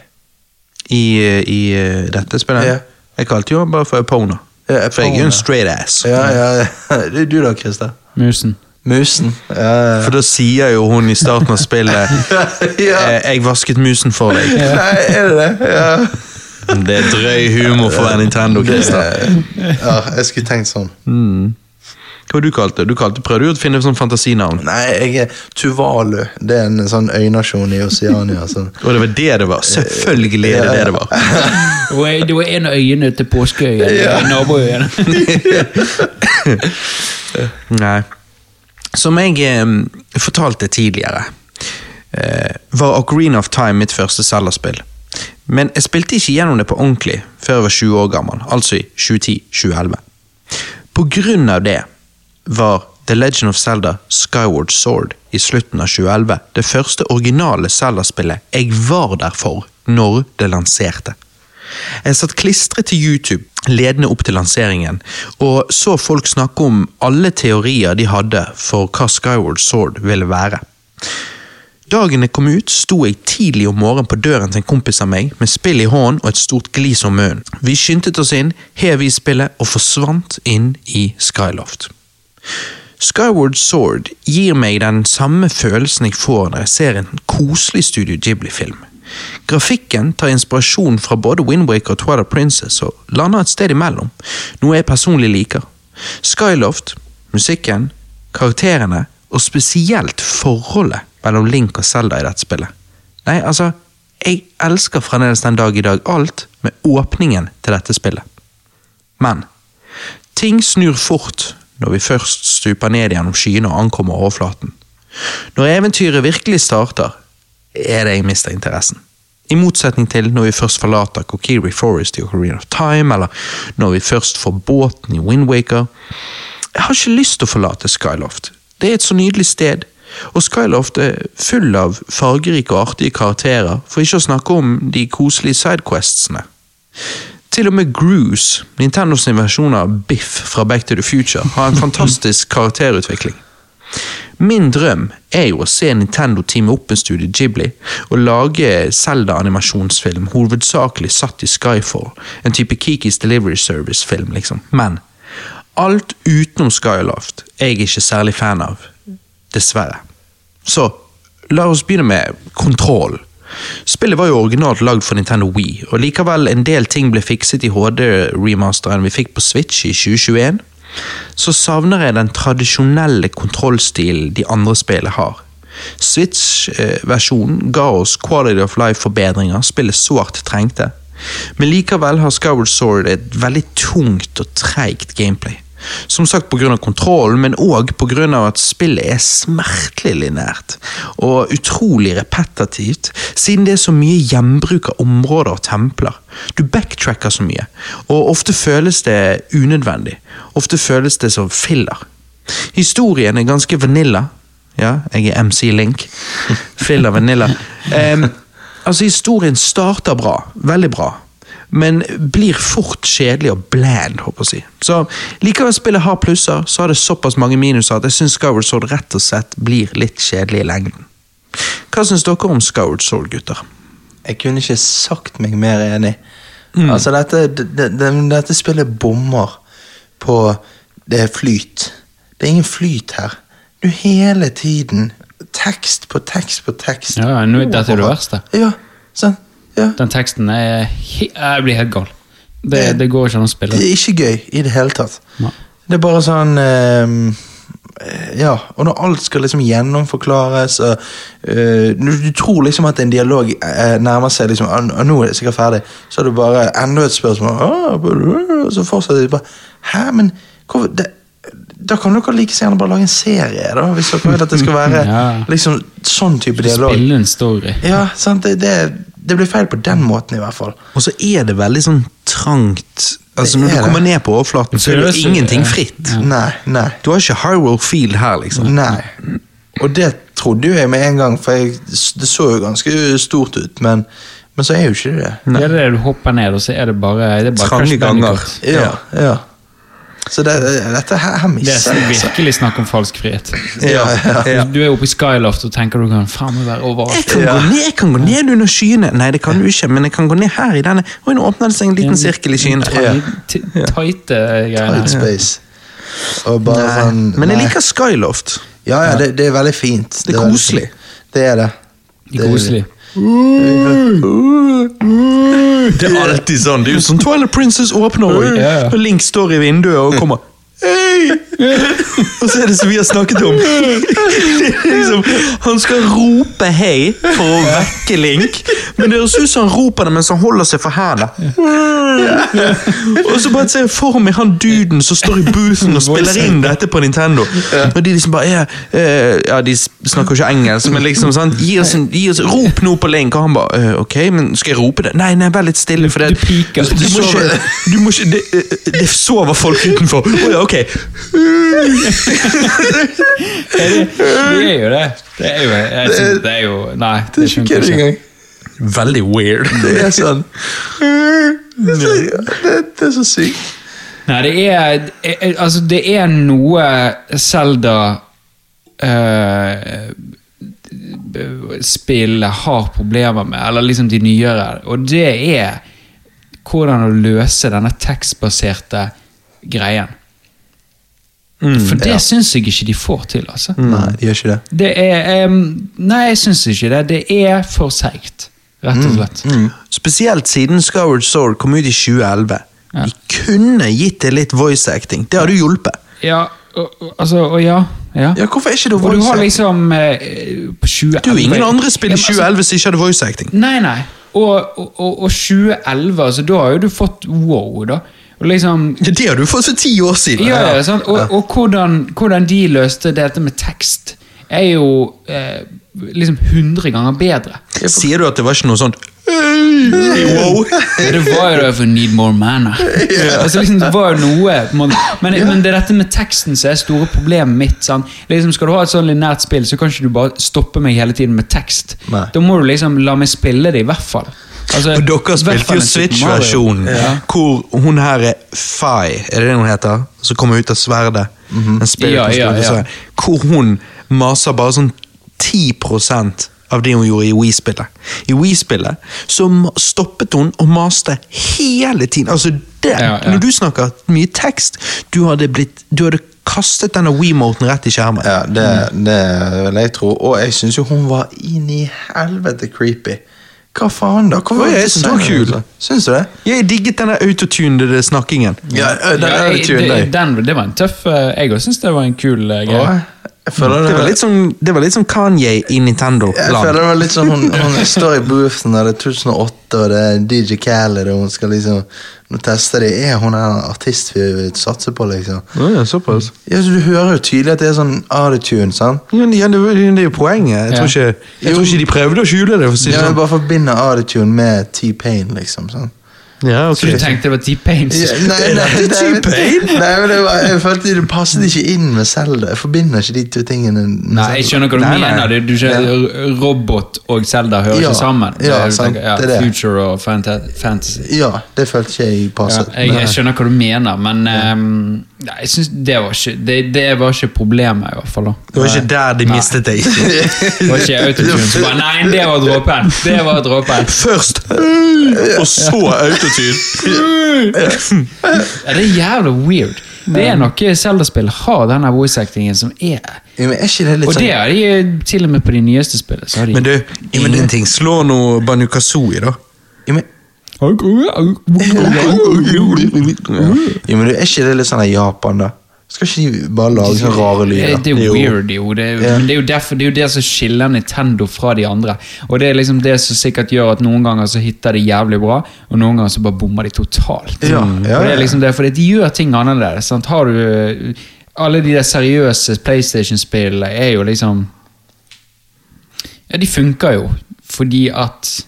I, eh, i eh, dette spillet. Yeah. Jeg kalte jo bare for Epona. Ja, For jeg er jo en straight ass. Ja, ja, [laughs] er du da, Christer. Musen. Musen. Ja, ja. For da sier jo hun i starten av spillet [laughs] ja. 'Jeg vasket musen for deg'. Nei, er det det? Ja. Det er drøy humor for en Nintendo, Christer. ja, jeg skulle tenkt sånn. Hva du kalte du? kalte, Prøvde du å finne sånn fantasinavn? Nei, jeg er Tuvalu. Det er en sånn øynasjon i Oceania. Sånn. [laughs] Og det var det det var. Selvfølgelig er det det det var. Det var en av øyene til Påskeøya. Ja. [laughs] Naboøyene. [laughs] Nei. Som jeg eh, fortalte tidligere, eh, var Ocarina of Time mitt første Zelda-spill. Men jeg spilte ikke gjennom det på ordentlig før jeg var 20 år gammel, altså i 2010-2011. På grunn av det var The Legend of Zelda Skyward Sword i slutten av 2011 det første originale Zelda-spillet jeg var der for når det lanserte. Jeg satt klistret til YouTube ledende opp til lanseringen, og så folk snakke om alle teorier de hadde for hva Skyward Sword ville være. Dagen jeg kom ut, sto jeg tidlig om morgenen på døren til en kompis av meg, med spill i hånden og et stort glis om munnen. Vi skyndte oss inn, hev i spillet og forsvant inn i Skyloft. Skyward Sword gir meg den samme følelsen jeg får når jeg ser en koselig Studio Ghibli-film. Grafikken tar inspirasjon fra både Wind og Twilight Princess og lander et sted imellom, noe jeg personlig liker. Skyloft, musikken, karakterene og spesielt forholdet mellom Link og Zelda i dette spillet. Nei, altså, jeg elsker fremdeles den dag i dag alt med åpningen til dette spillet. Men ting snur fort når vi først stuper ned gjennom skyene og ankommer overflaten. Når eventyret virkelig starter, er det jeg mister interessen. I motsetning til når vi først forlater Kokiri Forest i Ocarina of Time, eller når vi først får båten i Windwaker. Jeg har ikke lyst til å forlate Skyloft. Det er et så nydelig sted, og Skyloft er full av fargerike og artige karakterer, for ikke å snakke om de koselige sidequestsene. Til og med Groose, Nintendos versjon av Biff fra Back to the Future, har en fantastisk [laughs] karakterutvikling. Min drøm er jo å se Nintendo teame opp med Studio Ghibli og lage Zelda-animasjonsfilm hovedsakelig satt i Skyfall, en type Kikis Delivery Service-film, liksom. Men alt utenom Skyloft er jeg ikke særlig fan av. Dessverre. Så la oss begynne med kontroll. Spillet var jo originalt lagd for Nintendo Wii, og likevel en del ting ble fikset i HD-remasteren vi fikk på Switch i 2021 så savner jeg den tradisjonelle kontrollstilen de andre spillene har. Switch-versjonen ga oss quality of life-forbedringer spillet sårt trengte, men likevel har Skyward Sword et veldig tungt og treigt gameplay. Som sagt pga. kontrollen, men òg pga. at spillet er smertelig linært og utrolig repetitivt, siden det er så mye gjenbruk av områder og templer. Du backtracker så mye, og ofte føles det unødvendig. Ofte føles det som filler. Historien er ganske vanilla. Ja, jeg er MC Link. Filler vanilla. [laughs] Um, altså, historien starter bra. Veldig bra men blir fort kjedelig og bland. håper jeg å si. Så Likevel spillet har plusser, så har det såpass mange minuser at jeg syns Skyward Sword rett og slett blir litt kjedelig i lengden. Hva syns dere om Skyward Sword, gutter? Jeg kunne ikke sagt meg mer enig. Altså, dette, det, det, dette spillet bommer på det er flyt. Det er ingen flyt her. Du hele tiden Tekst på tekst på tekst. Ja, nå, dette er det verste. Ja, sant? Ja. Den teksten er Jeg blir helt gal. Det, Det- det går ikke an å spille. Det er ikke gøy i det hele tatt. Nei. Det er bare sånn eh, Ja, og når alt skal liksom gjennomforklares og uh, du, du tror liksom at en dialog uh, nærmer seg liksom og, Nå er det sikkert ferdig. Så er det bare enda et spørsmål, og så fortsetter de bare Hæ, men hvorfor det, Da kan dere like gjerne bare lage en serie, da, hvis dere vil at det skal være [laughs] Ja. liksom sånn type dialog. Spille en story. Ja, sant, det, det, det blir feil på den måten, i hvert fall. Og så er det veldig sånn trangt. Altså Når du kommer ned på overflaten, så er det ingenting fritt. Nei, nei. Du har ikke Hyrule Field her, liksom. Nei. Og det trodde jo jeg med en gang, for jeg, det så jo ganske stort ut, men, men så er jo ikke det det. Det er det du hopper ned, og så er det bare, det er bare Trange ganger. Ja, ja. Så det, dette her, her Det misser er jeg. altså. virkelig snakk om falsk frihet. Ja, ja. Ja. Du er oppe i Skyloft og tenker du kan faen meg være Jeg overalt. kan, gå ned, jeg kan gå ned under skyene. Nei, det kan du ikke, men jeg kan gå ned her i denne. Oi, nå åpner det seg en liten sirkel i skyene. Tight- Tighte. Tight space. Og bare Nei, sånn men jeg liker Skyloft. Ja, ja, det, det er veldig fint. Det er koselig. fint. Det er det. De koselig. Det er alltid sånn. Det er jo sånn Twilight Princess åpner, og, Link står i vinduet og kommer Hei! Og så er det som vi har snakket om. Er liksom, han skal rope hei for å vekke Link, men det høres ut som han roper det mens han holder seg for hendene. Og så bare ser jeg for meg han duden som står i boothen og spiller inn dette på Nintendo. Og de liksom bare ja, eh, ja, de snakker ikke engelsk, men liksom sant, gi oss en, gi oss, Rop noe på Link, og han bare eh, Ok, men skal jeg rope det? Nei, nei, vær litt stille, for det Du piker. Du, du må ikke, du må ikke det, eh, det sover folk utenfor. Oh, ja, ok. Det er jo det. Det er jo, jeg synes, det er jo Nei, Det ikke funker kødd engang. Veldig weird. Det er sånn Det, det, det er så sykt. Nei, det er eh, eh, Altså, det er noe Zelda eh, spillet har problemer med, eller liksom de nyere, og det er hvordan å løse denne tekstbaserte greien. For det ja. syns jeg ikke de får til, altså. Nei, de gjør ikke det. Det er um, Nei, jeg syns ikke det. Det er for seigt, rett og slett. Spesielt siden Skyward Sword kom ut i 2011. De kunne gitt det litt voice acting. Det hadde hjulpet. Ja, og, altså, og ja, ja. Ja, hvorfor er ikke det du voice har acting? liksom eh, du er ingen andre spill i Ja, men altså- 2011 som ikke hadde voice acting. Nei, nei. Og, og, og, og 2011, altså, da har jo du fått wow, da. Liksom Ja, Det har du fått for ti år siden. Ja, ja, sant? Og, og hvordan, hvordan de løste dette med tekst, er jo eh, liksom 100 ganger bedre. Sier du at det var ikke noe sånt «Hey, wow. Det var jo det for Need More Manner. Altså, liksom, det var jo noe man, men, men det er dette med teksten som er store problemet mitt. Sant? Liksom, skal du ha et sånn linært spill, så kan ikke du bare stoppe meg hele tiden med tekst. Nei. Da må du liksom la meg spille det, i hvert fall. Altså, Og dere spilte jo. Switch-versjonen, Ja. hvor hun her er Fai, er det det hun heter? Som kommer ut av sverdet. Mm -hmm. Ja, ja, ja. Hvor hun maser bare sånn 10 av det hun gjorde i Wii-spillet. I Wii-spillet så stoppet hun og maste hele tiden. Altså, det, Ja, ja. Når du snakker mye tekst, du hadde, blitt, du hadde kastet denne Wii-moten rett i skjermen. Ja, det, det vil jeg tro. Og jeg syns jo hun var inn i helvete creepy. Hva faen, da? Hvorfor er jeg så kul. Syns du det? Jeg digget denne autotunede snakkingen. Ja, den Ja, jeg- det den, det var en tøff eh, Jeg òg syns det var en kul eh, greie. Åh, Det var litt som, det var litt som Kanye i Nintendo-land. Jeg føler det var litt sånn Hun, hun [laughs] står i boothen, og det er 2008, og det er DJ Khaled, og hun skal liksom Nå tester de Er hun en artist vi vil satse på, liksom? Ja, såpass. Ja, så Du hører jo tydelig at det er sånn attitude. sant? Ja, det, det, er jo poenget. Jeg tror, ikke, jeg tror ikke de prøvde å skjule det. For å si Ja, sånn. Bare forbinder autotune med T-Pain, liksom. sant? Ja, okay. Så du tenkte det var T-Pain? Ja, nei, nei, nei, men det var, jeg følte det passet ikke inn med Zelda. Jeg forbinder ikke de to tingene. Nei, jeg skjønner hva du Nei, mener. Du skjønner, Robot og Zelda hører Ja, ikke sammen. ja, Det sant, ja, det er det. Future og fantasy. Ja, det følte ikke jeg Ja, passet. jeg, jeg skjønner hva du mener, men um, nei, jeg synes det, var ikke, det, det var ikke problemet, i hvert fall. da. Det var ikke der de mistet deg. [laughs] Det var ikke autotune som bare Nei, det var dråpen! Det var dråpen. Først, og så autotune. Ja, det er jævlig weird. Det er noe Zelda-spill har denne voice actingen som er Ja, men er ikke det litt Og sånn det har de til og med på de nyeste spillene. Så har de Men du, ingenting Slå noe Banu Kazooie, da. ja, men, ja, men du, Er ikke det litt sånn Japan, da? Skal ikke de bare lage sånne rare Eh, lyder? Det er jo weird, jo. Det, er- yeah. men det er jo derfor, det er jo det som skiller Nintendo fra de andre. Og det er liksom det som sikkert gjør at noen ganger så hitter de jævlig bra, og noen ganger så bare bommer de totalt. Ja, ja, og det er liksom det, fordi de gjør ting annerledes. Sant? Har du Alle de der seriøse PlayStation-spillene er jo liksom Ja, de funker jo, fordi at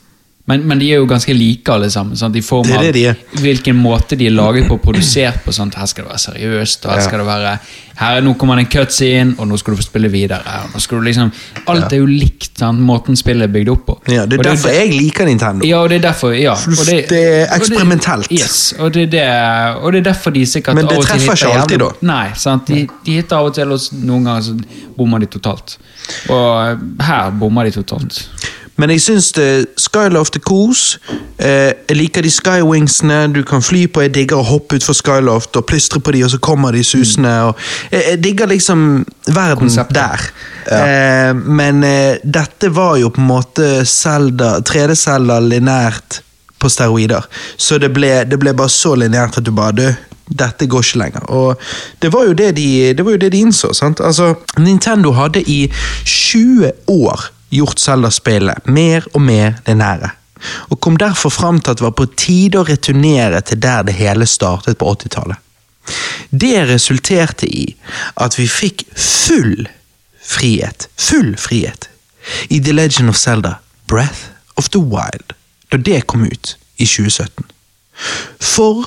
men, men de er jo ganske like alle sammen. Sant? I form av det de er. hvilken måte de er laget på og produsert på. Sant? Her skal det være seriøst, og her skal det være her, er- Nå kommer det en cutscene, og nå skal du få spille videre. Og nå skal du liksom, alt er jo likt, sant? måten spillet er bygd opp på. Ja, det er Og derfor jeg liker Nintendo. ja, og det er derfor, ja. Og Det er eksperimentelt. Og det, yes, og det, det, og det er derfor de sikkert Men det treffer ikke alltid, da. Nei, sant? De, de hitter av og til, og noen ganger så bommer de totalt. Og her bommer de totalt. Men jeg syns Skyloft er kos. Eh, jeg liker de skywingsene du kan fly på. Jeg digger å hoppe utfor Skyloft og plystre på de, og så kommer de susende. Og jeg, jeg digger liksom verden Konseptet. der. Eh, men eh, dette var jo på en måte 3D-Selda linært på steroider. Så det ble, det ble bare så lineært at du bare du, dette går ikke lenger. Og det var jo det de, det var jo det de innså. sant? Altså, Nintendo hadde i 20 år gjort Zelda-spillet mer og mer det nære, Og kom derfor fram til at det var på tide å returnere til der det hele startet på 80-tallet. Det resulterte i at vi fikk full frihet, full frihet, i The Legend of Zelda Breath of the Wild, da det kom ut i 2017. For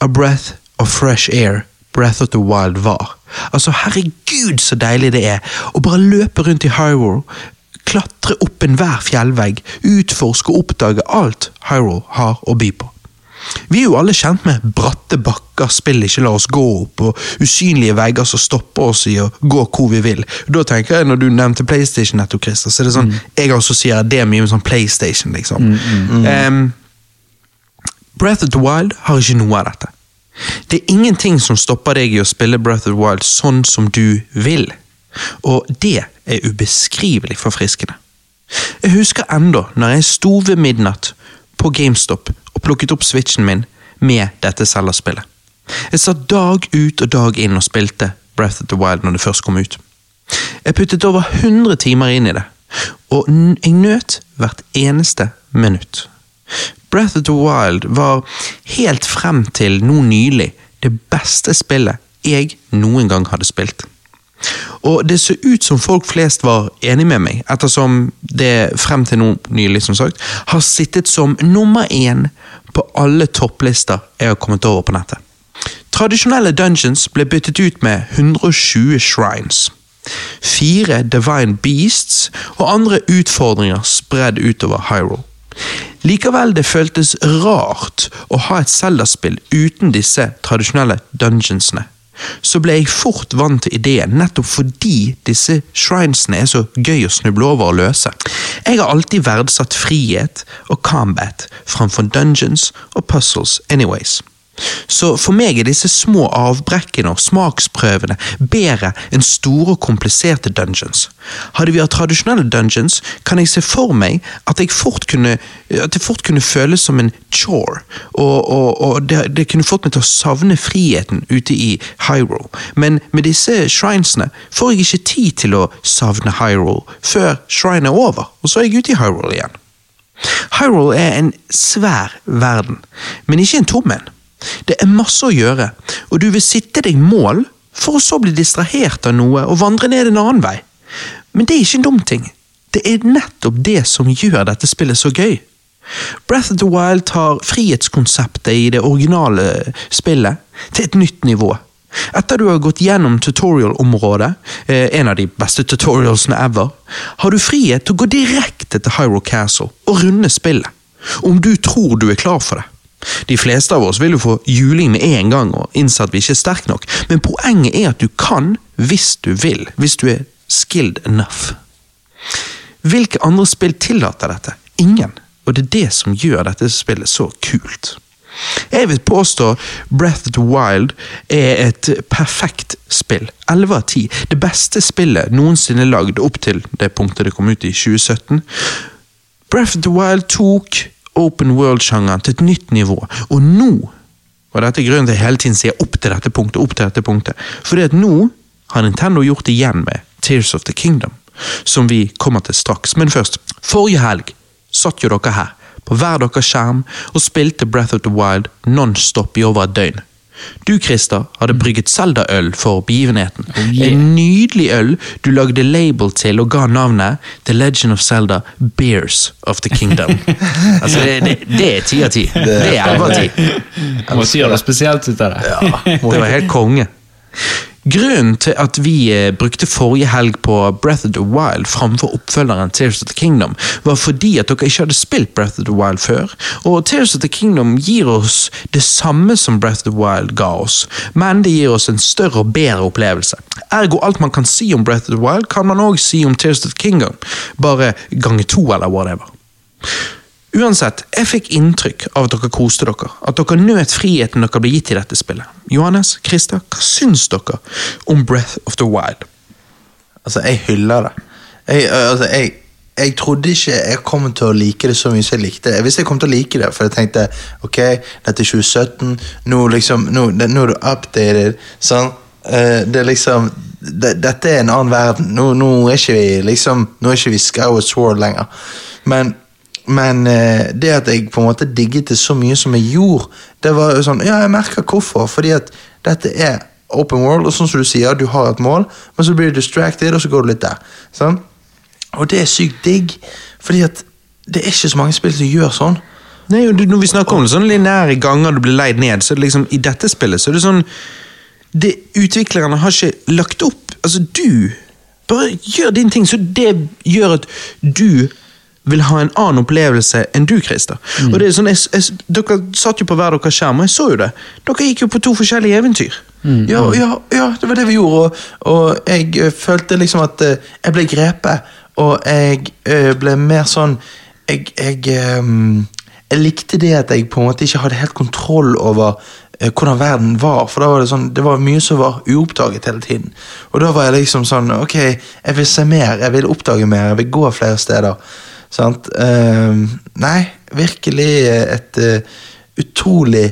a breath of fresh air Breath of the Wild var. Altså, herregud så deilig det er å bare løpe rundt i Hyrule, klatre opp enhver fjellvegg, utforske og oppdage alt Hyrule har å by på. Vi er jo alle kjent med bratte bakker spill ikke lar oss gå opp, og usynlige vegger som stopper oss i å gå hvor vi vil. Da tenker jeg, Når du nevnte PlayStation, nettopp, Christer, så er det sånn, jeg assosierer det mye med sånn PlayStation. liksom. Em, Breath of the Wild har ikke noe av dette. Det er ingenting som stopper deg i å spille Breath of the Wild sånn som du vil. Og det er ubeskrivelig forfriskende. Jeg husker enda når jeg sto ved midnatt på GameStop og plukket opp switchen min med dette Zelda-spillet. Jeg satt dag ut og dag inn og spilte Breath of the Wild når det først kom ut. Jeg puttet over 100 timer inn i det, og jeg nøt hvert eneste minutt. Breath of the Wild var helt frem til nå nylig det beste spillet jeg noen gang hadde spilt. Og det så ut som folk flest var enig med meg, ettersom det frem til nå nylig som sagt, har sittet som nummer én på alle topplister jeg har kommet over på nettet. Tradisjonelle dungeons ble byttet ut med 120 shrines. Fire divine beasts og andre utfordringer spredd utover Hyrule. Likevel det føltes rart å ha et Zelda-spill uten disse tradisjonelle dungeonsene. Så ble jeg fort vant til ideen, nettopp fordi disse shrinesene er så gøy å snuble over og løse. Jeg har alltid verdsatt frihet og combat framfor dungeons og puzzles anyways. Så for meg er disse små avbrekkene og smaksprøvene bedre enn store og kompliserte dungeons. Hadde vi hatt tradisjonelle dungeons, kan jeg se for meg at, jeg fort kunne, at det fort kunne føles som en chore, og, og, og det, det kunne fått meg til å savne friheten ute i Hyrule. Men med disse shrinesene får jeg ikke tid til å savne Hyrule før shrine er over, og så er jeg ute i Hyrule igjen. Hyrule er en svær verden, men ikke en tom en. Det er masse å gjøre, og du vil sitte deg mål for å så bli distrahert av noe og vandre ned en annen vei. Men det er ikke en dum ting. Det er nettopp det som gjør dette spillet så gøy. Breath of the Wild tar frihetskonseptet i det originale spillet til et nytt nivå. Etter du har gått gjennom tutorial-området, eh, en av de beste tutorialsene ever, har du frihet til å gå direkte til Hyrule Castle og runde spillet, om du tror du er klar for det. De fleste av oss vil jo få juling med en gang og innse at vi ikke er sterke nok, men poenget er at du kan hvis du vil, hvis du er skilled enough. Hvilke andre spill tillater dette? Ingen, og det er det som gjør dette spillet så kult. Jeg vil påstå Breath of the Wild er et perfekt spill. 11 av 10. Det beste spillet noensinne lagd opp til det punktet det kom ut i 2017. Breath of the Wild tok open world-sjangeren til et nytt nivå, og nå var dette grunnen til at jeg hele tiden sier opp til dette punktet, opp til dette punktet. Fordi at nå har Nintendo gjort det igjen med Tears of the Kingdom, som vi kommer til straks. Men først, forrige helg satt jo dere her, på hver deres skjerm, og spilte Breath of the Wild non-stop i over et døgn. Du, Christer, hadde brygget Zelda-øl for begivenheten. Oh, yeah. En nydelig øl du lagde label til og ga navnet The Legend of Zelda Beers of the Kingdom. [laughs] altså, det, det, det er ti av ti. Det er elleve av ti. Må si det spesielt ut av det. Det var helt konge. Grunnen til at vi eh, brukte forrige helg på Breath of the Wild framfor oppfølgeren Tears of the Kingdom, var fordi at dere ikke hadde spilt Breath of the Wild før. Og Tears of the Kingdom gir oss det samme som Breath of the Wild ga oss, men det gir oss en større og bedre opplevelse. Ergo alt man kan si om Breath of the Wild, kan man òg si om Tears of the Kingdom, bare gange to eller whatever. Uansett, jeg fikk inntrykk av at dere koste dere, at dere nøt friheten dere ble gitt i dette spillet. Johannes, Christer, hva syns dere om Breath of the Wild? Altså, jeg hyller det. Jeg, altså, jeg, jeg trodde ikke jeg kom til å like det så mye som jeg likte det. Visste jeg kom til å like det, for jeg tenkte ok, dette er 2017, nå, liksom, nå, nå er du updated. Sånn. Eh, det er liksom det, Dette er en annen verden. Nå, nå, er ikke vi liksom Nå er ikke vi Skyward Sword lenger. Men men eh, det at jeg på en måte digget det så mye som jeg gjorde, det var jo sånn Ja, jeg merker hvorfor. Fordi at dette er open world, og sånn som du sier, du har et mål, men så blir du distracted, og så går du litt der. Sånn? Og det er sykt digg, fordi at det er ikke så mange spill som gjør sånn. Nei, og Når vi snakker om det, sånne lineære ganger du blir leid ned, så er det liksom, i dette spillet så er det sånn det, Utviklerne har ikke lagt opp Altså, du bare gjør din ting, så det gjør at du vil ha en annen opplevelse enn du, Christer. Og det er sånn, jeg, jeg, Dere satt jo på hver deres skjerm, og jeg så jo det. Dere gikk jo på to forskjellige eventyr. Ja, ja, ja, det var det vi gjorde, og, og jeg eh, følte liksom at uh, jeg ble grepet, og jeg uh, ble mer sånn Jeg, jeg, um, jeg likte det at jeg på en måte ikke hadde helt kontroll over hvordan verden var, for da var det sånn Det var mye som var uoppdaget hele tiden. Og da var jeg liksom sånn Ok, jeg vil se mer, jeg vil oppdage mer, jeg vil gå flere steder. Sant? Ehm, nei, virkelig et eh, utrolig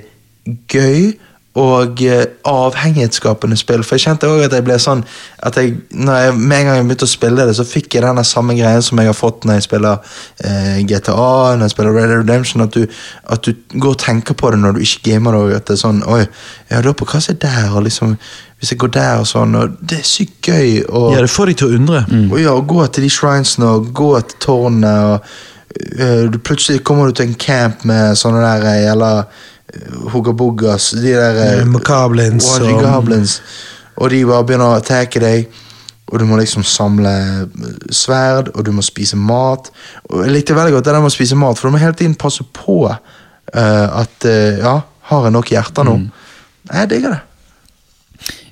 gøy og eh, avhengighetsskapende spill. For jeg kjente også at jeg ble sånn at jeg, når jeg, Med en gang jeg begynte å spille det, så fikk jeg den samme greien som jeg har fått når jeg spiller eh, GTA, når jeg spiller Red Dead Redemption. At du, at du går og tenker på det når du ikke gamer det. og At det er sånn Oi, jeg lurer på hva som er der, og liksom Hvis jeg går der og sånn, og det er sykt gøy. Og, Ja, det får deg til å undre. og ja, og gå til de shrinesene og gå til tårnet. og øh, Plutselig kommer du til en camp med sånne der øh, jævla huggabugas. De der øh, macablins og de og- goblins. Og de bare begynner å attacke deg. Og du må liksom samle øh, sverd, og du må spise mat. Og Jeg likte veldig godt det der med å spise mat, for du må hele tiden passe på øh, at øh, Ja, har jeg nok hjerter nå? Jeg digger det.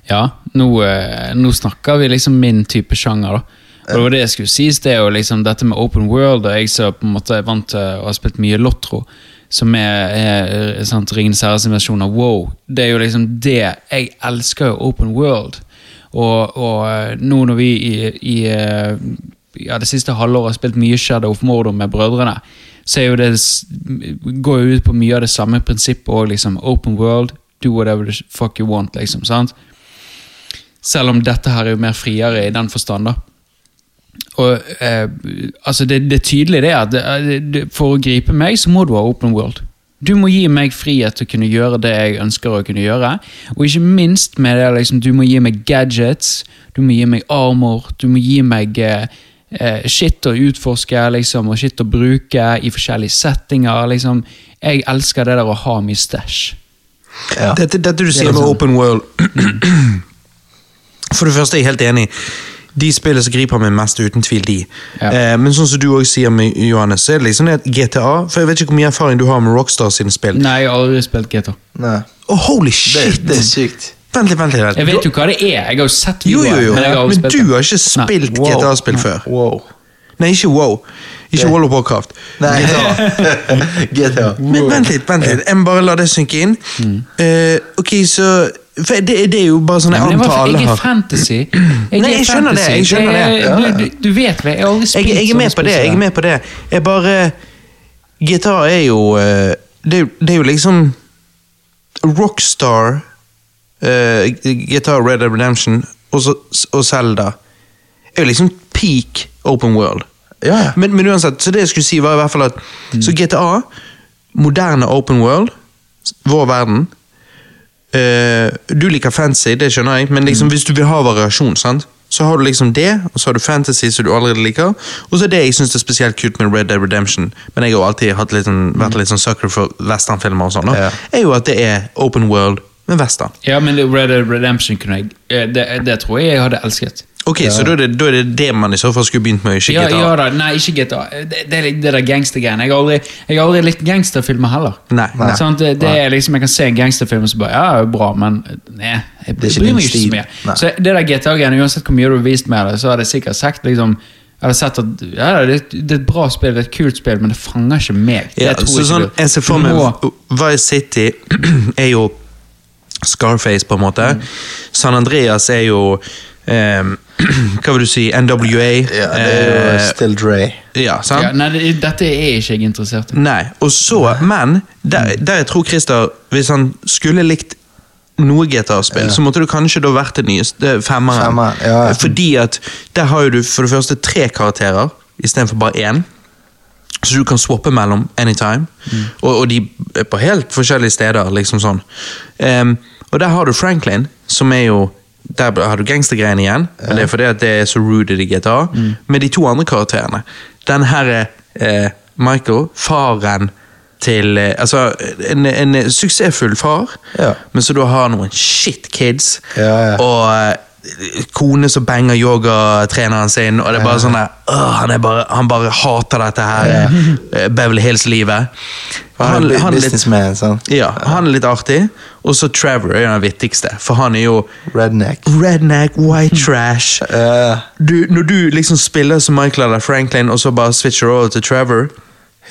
Ja, nå, eh, nå snakker vi liksom min type sjanger, da. Og det var det jeg skulle sies, det er jo liksom dette med open world, og jeg som på en måte er vant til å ha spilt mye Lotro, som er, er sant, Ringenes herres versjon av wow. Det er jo liksom det Jeg elsker jo open world. Og, og eh, nå når vi i, i eh, ja, det siste halvåret har spilt mye Shadow of Mordor med brødrene, så er jo det, går jo ut på mye av det samme prinsippet òg. liksom open world, do whatever the fuck you want, liksom. sant? Selv om dette her er jo mer friere i den forstand, da. Og eh, altså det, det er tydelig det at det, det, for å gripe meg, så må du ha open world. Du må gi meg frihet til å kunne gjøre det jeg ønsker å kunne gjøre. Og ikke minst med det liksom, du må gi meg gadgets, du må gi meg armor, du må gi meg eh, eh, shit å utforske liksom, og shit å bruke i forskjellige settinger. Liksom. Jeg elsker det der å ha mye stæsj. Ja. Dette, dette du sier er med sånn. open world [clears throat] For det første er jeg helt enig. De spillene som griper meg mest, uten tvil de. Ja. Eh, men sånn som du også sier med Johannes, så er det liksom det at GTA For jeg vet ikke hvor mye erfaring du har med Rockstar sine spill. Nei, jeg har aldri spilt GTA. Nei. Oh, holy shit! det er sykt. Vent litt, vent litt. Jeg vet jo hva det er. Jeg har jo sett Jo, jo, jo. men har Men du har ikke spilt Wow. GTA-spill før. Wow. Nei, ikke wow. Ikke Wall of Warcraft. Nei, GTA. GTA. [laughs] Men vent litt, vent litt. Jeg må bare la det synke inn. Mm. Uh, ok, så for det, det er jo bare sånn jeg men det var antar alle har jeg er fantasy. [clears throat] Jeg Nei, jeg skjønner det, jeg skjønner det. Ja, Du, du, du vet vel, jeg har aldri spilt jeg, jeg er med på det. jeg er med på det. Jeg bare GTA er jo eh, Det det er jo liksom Rockstar, uh, GTA Red Dead Redemption og, så, og Zelda er jo liksom peak open world. Ja, ja. Men, men uansett, så det jeg skulle si var i hvert fall at Så GTA, moderne open world, vår verden eh, Du liker fancy, det skjønner jeg, men liksom, hvis du vil ha variasjon, sant? så har du liksom det, og så har du fantasy som du allerede liker, og så er det jeg syns er spesielt kult med Red Dead Redemption, men jeg har jo alltid litt sånn, vært litt sånn sucker for westernfilmer og sånn, Ja. er jo at det er open world med western. Ja, men Red Dead Redemption kunne jeg eh, det, det tror jeg jeg hadde elsket. Ok, så da er, det, da er det det man i så fall skulle begynt med, ikke GTA? ja da, Nei, ikke GTA. Det, det, er det der gangstergreiene. Jeg har aldri, har aldri likt gangsterfilmer heller. Nei, nei. Sånn, Det, det er liksom, Jeg kan se en gangsterfilm og så bare Ja, er bra, men nei, jeg Det er ikke bryr meg ikke så mye. Nei. Så det der GTA-greiene, uansett hvor mye du har vist med det, så hadde jeg sikkert sagt liksom jeg har sett at ja, det, er- det er et bra spill, det er et kult spill, men det fanger ikke meg. Det Ja, tror så ikke sånn, du. jeg ser for meg Vice City [clears throat] er jo Scarface, på en måte. Mm. San Andreas er jo ehm, [clears throat] Hva vil du si? NWA. Ja, det er jo eh, Still Dre. ja, sant? ja, Nei, dette er ikke jeg interessert i. Nei, og så, men der, der jeg tror Christer, hvis han skulle likt noe GTA-spill, så måtte du kanskje da vært det nyeste femmeren. Femmeren, ja, ja. Fordi at der har jo du for det første tre karakterer istedenfor bare én. Så du kan swappe mellom anytime. Og, og de er på helt forskjellige steder, liksom sånn. Um, og der har du Franklin, som er jo Der har du gangstergreiene igjen, men det er fordi at det er så rooted i GTA. Med de to andre karakterene. Den her eh, Michael, faren til eh, Altså, en, en suksessfull far, Ja. men så du har noen shit kids. Ja, ja. Og eh, kone som banger yogatreneren sin, og det er bare sånn der øh, han, bare, han bare hater dette her eh, Beverly Hills-livet. Han han, han litt, ja, han er litt artig, og så Trevor er den vittigste, for han er jo Redneck. redneck, white trash. [laughs] uh. Du, når du liksom spiller som Michael eller Franklin, og så bare switcher over til Trevor,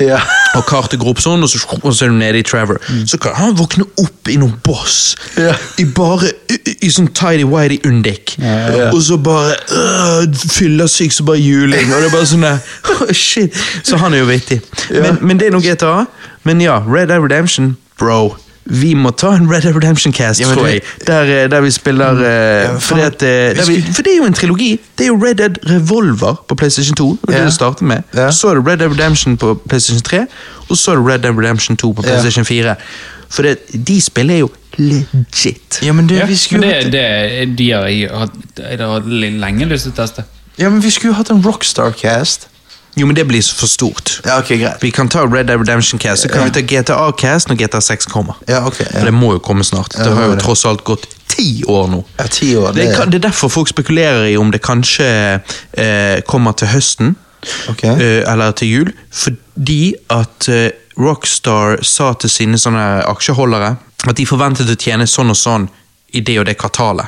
ja. [laughs] og kartet går opp sånn, og så, og så er du nede i Trevor. Så kan han våkne opp i noen boss. Ja. I bare i, i sånn tidy-whitey undik. Ja. Og så bare øh, fyllesyk som bare juling. Og det er bare sånn [laughs] oh, Shit. Så han er jo vittig. Men, men det er noe GTA. Men ja, Red Dead Redemption, bro. Vi må ta en Red Dead Redemption Cast, Ja, tror jeg. Der, eh, der vi spiller mm, Ja, fordi at, eh, der vi, For det er jo en trilogi. Det er jo Red Dead Revolver på PlayStation 2. Det var Ja. det det startet med. Ja. Så er det Red Dead Redemption på PlayStation 3, og så er det Red Dead Redemption 2 på PlayStation 4. For det, de spiller jo legit. Ja, men det, Ja, vi men det, det, de har jeg hatt lenge lyst til å teste. ja, men vi skulle jo hatt en Rockstar-cast. Jo, men det blir for stort. Ja, ok, greit. Vi kan ta Red Dead Redemption Cast, så kan Ja. vi ta GTA Cast når GTA 6 kommer. Ja, ok. For det må jo komme snart. Ja, Det det har jo det. tross alt gått ti år nå. ja ti år. Det, kan, det er derfor folk spekulerer i om det kanskje eh, kommer til høsten. Ok. eh, eller til jul. Fordi at eh, Rockstar sa til sine sånne aksjeholdere at de forventet å tjene sånn og sånn i det og det kvartalet.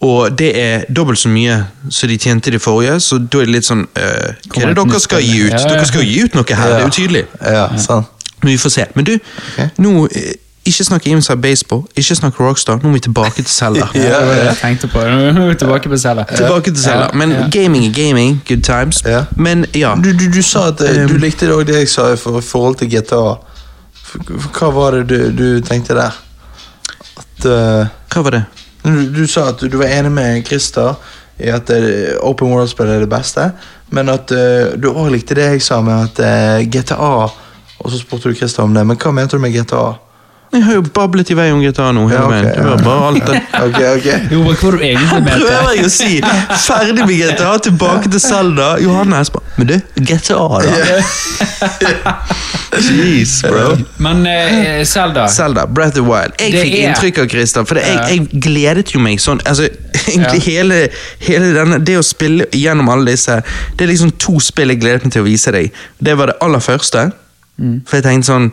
Og det er dobbelt så mye som de tjente i det forrige, så da er det litt sånn eh, Hva er det dere skal gi ut? Ja, ja. Dere skal jo gi ut noe her, det er jo tydelig. Ja, sant. Men vi får se. Men du, okay. nå eh, ikke snakk Inside Baseball, ikke snakk Rockstar. Nå må vi tilbake til Zelda. [laughs] Ja, det var det jeg tenkte på. Nå vi Tilbake på Zelda. Tilbake til Zelda. Men gaming er gaming. Good times. Ja. Men ja. Du, du, du sa at eh, du Um, likte det det jeg sa i for- forhold til GTA. For, for, hva var det du, du tenkte der? At uh... Hva var det? Du, du sa at du, var enig med Christer i at eh, Open World-spill er det beste, men at uh, du òg likte det jeg sa med at uh, GTA Og så spurte du Christer om det, men hva mente du med GTA? Jeg har jo bablet i vei om GTA nå. hele Ja, ok, veien. Det ja. var bare alt det. [laughs] Ok, ok. Jo, men hva var du egentlig mente? Prøver jeg å si! Ferdig med GTA, tilbake til Zelda. Johannes bare Men du, GTA, da? [laughs] Jeez, bro. Men eh, Zelda Zelda, Breath of the Wild. Jeg Det fikk er- inntrykk av Christer, for det, Ja. jeg, jeg gledet jo meg sånn altså, egentlig hele, hele denne, Det å spille gjennom alle disse Det er liksom to spill jeg gledet meg til å vise deg. Det var det aller første. Mm. For jeg tenkte sånn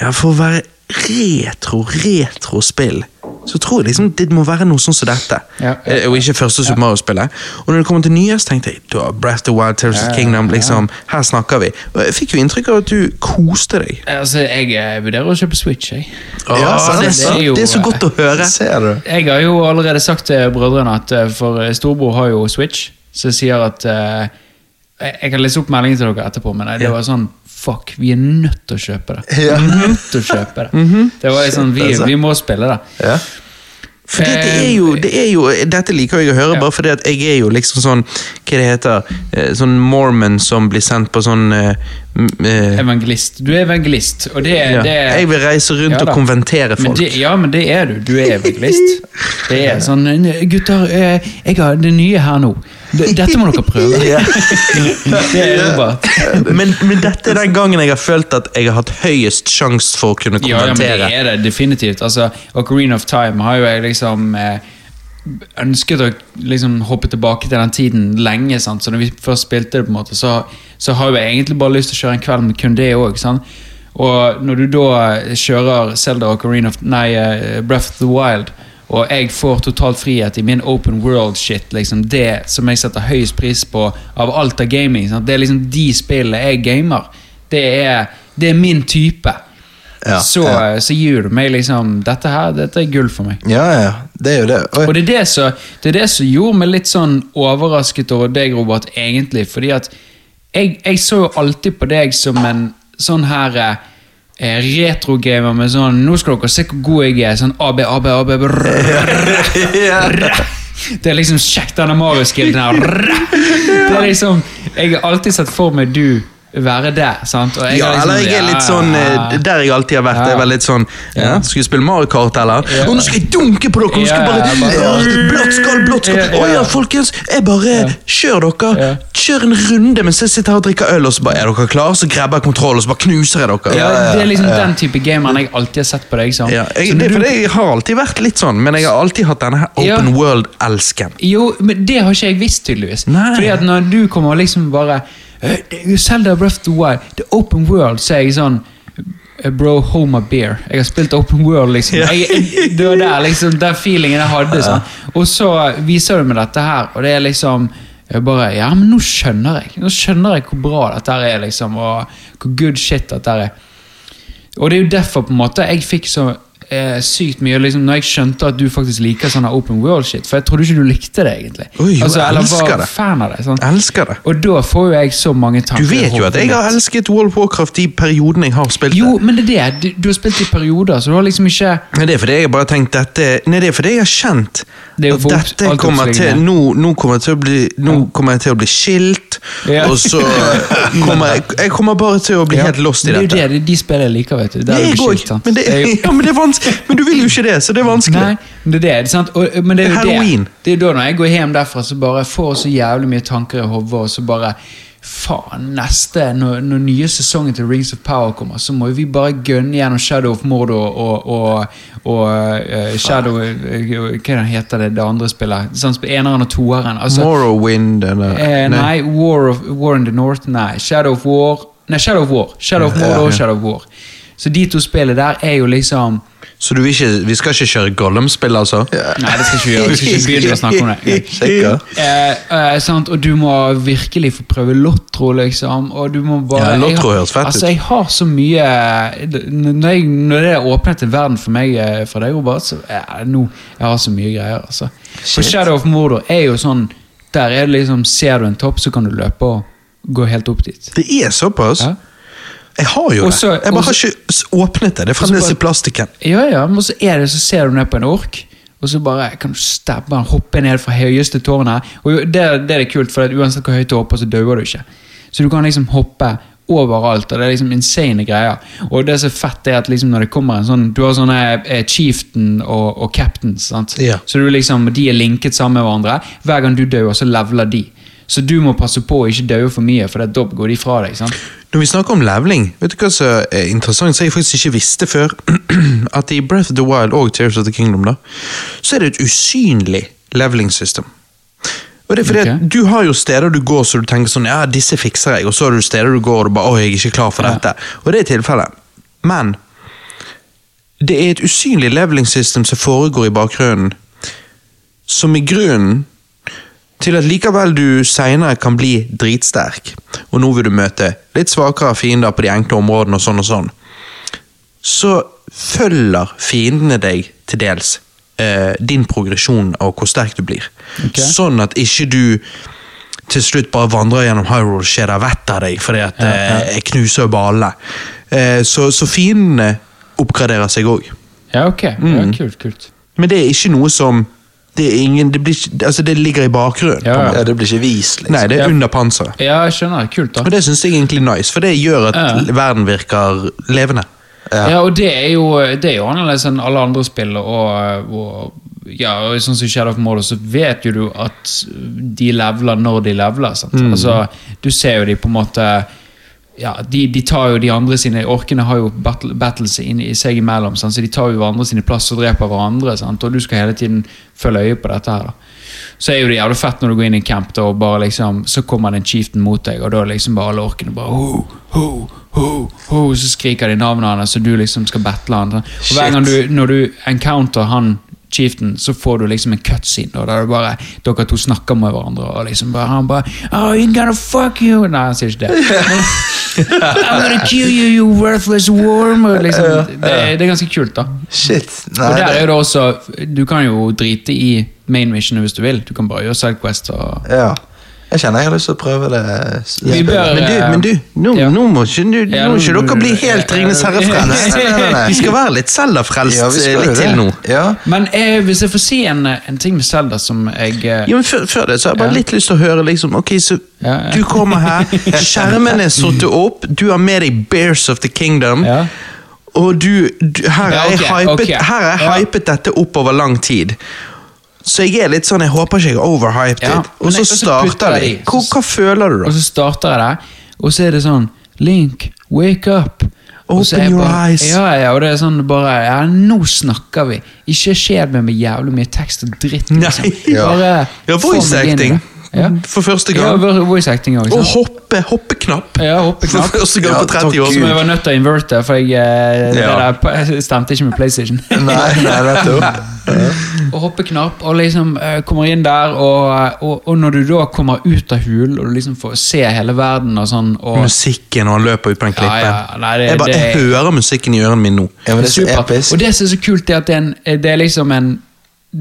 Ja, for å være retro, retro spill så tror jeg liksom det må være noe sånn som dette. Ja, ja, ja. Og ikke første Super Mario-spillet. Og når det kommer til nyest, tenkte jeg da, Breath of the Wild, Terrors of Ja, ja, Kingdom, liksom, her snakker vi. Og jeg fikk jo inntrykk av at du koste deg. Altså, jeg eh, vurderer å kjøpe Switch, jeg. Ja, sant, det, så, det er jo- det er så godt å høre. Ser du? Jeg har jo allerede sagt til brødrene at eh, For storbror storebror har jo Switch, så jeg sier at uh, Jeg jeg kan lese opp meldingen til dere etterpå, men det var sånn Fuck, vi er nødt til å kjøpe det. Vi er nødt til å kjøpe det. Det var sånn, vi, vi må spille det. Ja. For det, det, er jo, det er jo, Dette liker jeg å høre, Ja. bare fordi at jeg er jo liksom sånn Hva det heter eh, Sånn mormon som blir sendt på sånn uh, Evangelist. Du er evangelist, og det, ja. det Jeg vil reise rundt Ja og konventere Men folk. det, ja, men det er du. Du er evangelist. [laughs] Det er sånn Gutter, jeg har det nye her nå. Dette må dere prøve. [laughs] Det er Robert. Men, men dette er den gangen jeg har følt at jeg har hatt høyest sjanse for å kunne Ja, ja, men det er det definitivt. Altså, Ocarina of Time har jo jeg liksom eh, ønsket å liksom hoppe tilbake til den tiden lenge. Sant? Så når vi først spilte det, på en måte, så, så har jeg egentlig bare lyst til å kjøre en kveld med kun det òg. Og når du da kjører Zelda Nei, eh, Breath of the Wild, og jeg får totalt frihet i min open world-shit, liksom det som jeg setter høyest pris på av alt av gaming, sant? det er liksom de spillene jeg gamer. Det er, det er min type. Ja, så, ja. så gir du meg liksom Dette her, dette er gull for meg. ja, ja. Det er jo det. Oi. Og det er det, som, det er det som gjorde meg litt sånn overrasket over deg, Robert, egentlig. Fordi at jeg, jeg så jo alltid på deg som en sånn her eh, retrogamer med sånn Nå skal dere se hvor god jeg er. Sånn AB, AB, AB Det er liksom kjekt, denne Mario-skillen her. [laughs] Det er liksom Jeg har alltid sett for meg du være det. sant? Ja, liksom, eller jeg er litt sånn eh, Der jeg alltid har vært. Jeg var litt sånn ja, Skal vi spille Mario Kart, eller? Ja. Og nå skal jeg dunke på dere! Nå skal Ja, bare, bare- Blått skall, blått skall! Ja, Å ja. ja, folkens! Jeg bare Kjør dere! Ja. Kjør en runde mens jeg sitter her og drikker øl, og så bare er dere klare, så grabber jeg kontroll, og så bare knuser jeg dere. ja, Det er liksom den type gameren jeg alltid har sett på deg sånn. Ja, jeg, det, for jeg har alltid vært litt sånn, men jeg har alltid hatt denne her open Ja. world-elsken. Jo, men det har ikke jeg visst, tydeligvis. Nei. Fordi at når du kommer og liksom bare «Eh, Zelda Breath of the Wild, the open world, så er jeg sånn eh, Bro, hold my beer. Jeg har spilt open world, liksom. Jeg, det var der, liksom, den feelingen jeg hadde. Sånn. Og så viser du meg dette her, og det er liksom jeg bare, Ja, men nå skjønner jeg. Nå skjønner jeg hvor bra dette er, liksom, og hvor good shit dette er. Og det er jo derfor på en måte jeg fikk så eh, sykt mye liksom, når jeg skjønte at du faktisk liker sånn open world shit. For jeg trodde ikke du likte det, egentlig. Oi, jo, jeg eller elsker var det. fan av det. Sånn. Elsker det. Og da får jo jeg så mange tanker. Du vet jo at jeg har elsket World of Warcraft i perioden jeg har spilt det. Jo, men det er det. Du, du har spilt i perioder, så du har liksom ikke Nei, det er fordi jeg har bare tenkt dette Nei, det er fordi jeg har kjent Det jo at dette kommer til. Nå, nå kommer jeg til å bli Nå kommer jeg til å bli skilt, Ja. og så kommer jeg Jeg kommer bare til å bli helt lost i dette. det er jo det, de spiller liker, vet du. Der Det er du skilt, men, det, jo- [laughs] ja, men, det er vanskelig. men du vil jo ikke det, så det er vanskelig. Nei, men det er det, sant? Og, men det er jo det. Det er da når jeg går hjem derfra, så bare får så jævlig mye tanker i hodet, og så bare Faen, neste Når, når nye sesongen til Rings of Power kommer, så må vi bare gønne gjennom Shadow of Mordor og, og, og uh, Shadow eh, Hva heter det det andre spillet? Sånn, eneren og toeren. Altså, Morrowind eller Eh, nei, War, of, War in the North, nei. Shadow of War Nei, Shadow of War. Shadow of Mordor og Shadow of War. Så de to spillene der er jo liksom Så du vil ikke, vi skal ikke kjøre Gollum-spill, altså? Nei, det skal ikke vi gjøre. Vi skal ikke begynne å snakke om det. [laughs] Ja. Eh, eh, sant? Og du må virkelig få prøve Lotro, liksom. Og du må bare Ja, Lotro høres fett ut. Altså, jeg har så mye Når, jeg, når det åpnet en verden for meg eh, fra deg, Robert, så ja, nå Jeg har så mye greier, altså. For Shadow of Mordor er jo sånn Der er det liksom Ser du en topp, så kan du løpe og gå helt opp dit. Det er såpass? Ja. Jeg har jo også, det. Jeg bare også, har ikke åpnet det. Det er fremdeles i plastikken. Ja, ja, men så er det så ser du ned på en ork, og så bare kan du stabbe han, hoppe ned fra høyeste tårnet. Og det, det er kult, for uansett hvor høyt du hopper, så dauer du ikke. Så du kan liksom hoppe overalt, og det er liksom insane greier. Og det som er fett, er at liksom når det kommer en sånn Du har sånne eh, chieftain og, og captains? Ja. så du liksom, de er linket sammen med hverandre. Hver gang du dør, så leveler de. Så du må passe på å ikke daue for mye, for da går de fra deg. sant? Når vi snakker om leveling, vet du hva som er interessant, som jeg faktisk ikke visste før? [clears throat] At i Breath of the Wild og Tears of the Kingdom, da, så er det et usynlig leveling system. Og det er fordi okay. Du har jo steder du går så du tenker sånn Ja, disse fikser jeg. Og så har du steder du går og du bare Å, jeg er ikke klar for Ja. dette. Og det er tilfellet. Men det er et usynlig leveling system som foregår i bakgrunnen, som i grunnen til at likevel du seinere kan bli dritsterk, og nå vil du møte litt svakere fiender på de enkle områdene og sånn og sånn, så følger fiendene deg til dels eh, din progresjon og hvor sterk du blir. Okay. Sånn at ikke du til slutt bare vandrer gjennom Hyrule og skjer vett av deg fordi at eh, jeg knuser jo ballene. Eh, så, så fiendene oppgraderer seg òg. Ja, ok. Ja, kult, kult. Men det er ikke noe som Det, er ingen, det, blir, ikke- altså det ligger i bakgrunnen. Ja, ja. Ja, det blir ikke vist, liksom. Nei, det er Ja. under panseret. Ja, jeg skjønner. Kult, da. Og det syns jeg er egentlig nice, for det gjør at Ja. verden virker levende. Ja. Ja, og det er jo, det er jo annerledes enn alle andre spill. Og, og ja, og sånn som Shadow of Mordor, så vet jo du at de leveler når de leveler. Sant? Altså, du ser jo de på en måte ja, de, de tar jo de andre sine Orkene har jo battle, battles inn i seg imellom, sant? så de tar jo hverandre sine plass og dreper hverandre. Sant? Og du skal hele tiden følge øye på dette her. da så er jo det jævlig fett når du går inn i en camp, da, og bare liksom, så kommer den chieften chieftain mot deg, og da liksom bare alle orkene bare ho, ho, ho, ho, Så skriker de navnet hans, og du liksom skal battle han. Og hver gang du, når du encounter han chieftain, så får du liksom en cutscene, da, der det bare, dere to snakker med hverandre, og liksom bare, han bare Oh, you gonna fuck you! Nei, han sier ikke det. [laughs] I'm gonna kill you, you worthless worm! Liksom, det, det er ganske kult, da. Shit. Nei, Og der er det også Du kan jo drite i main mission hvis du vil. Du kan bare gjøre sidequest. Og... ja. Jeg kjenner jeg har lyst til å prøve det. Vi bør- Men du, men du nå, Ja. nå må ikke, du, nå må nå- ikke dere bli helt Ringenes herre-frelst. [laughs] Vi skal være litt Zelda-frelst Ja, eh, jo litt til nå. Ja. Men eh, hvis jeg får si en, en ting med Zelda som jeg eh, Ja, men før, før det så har jeg bare Ja. litt lyst til å høre liksom, Ok, så Ja, ja. du kommer her, [laughs] skjermen er satt opp, du har med deg Bears of the Kingdom. Ja. Og du, du Her Ja, har jeg hypet, okay. her er jeg Ja. hypet dette opp over lang tid. Så jeg er litt sånn, jeg håper ikke jeg er overhyped. Ja, Og så starter de. Hva, hva føler du, da? Og så starter jeg det, og så er det sånn Link, wake up. Open your bare, eyes. Ja, ja, og det er sånn bare Ja, nå snakker vi. Ikke skjed med med jævlig mye tekst og dritt. [laughs] Liksom. Nei. Bare Ja, voice meg acting. Det. Ja. For første Ja, gang. voice acting også, Og hoppe, hoppeknapp. Ja, hoppeknapp. For første gang Ja, på 30 år. Som jeg var nødt til å inverte, for jeg, eh, det Ja. der stemte ikke med PlayStation. [laughs] Nei, nei, nettopp. [laughs] og hoppeknapp, og liksom eh, kommer inn der, og, og, og når du da kommer ut av hulen, og du liksom får se hele verden og sånn og, Musikken når han løper ut på en Ja, klippe. ja, nei, det- jeg, bare, jeg hører musikken i ørene mine nå. Ja, men det er så Supert. episk. Og det som er så kult, er at det er, en, det er liksom en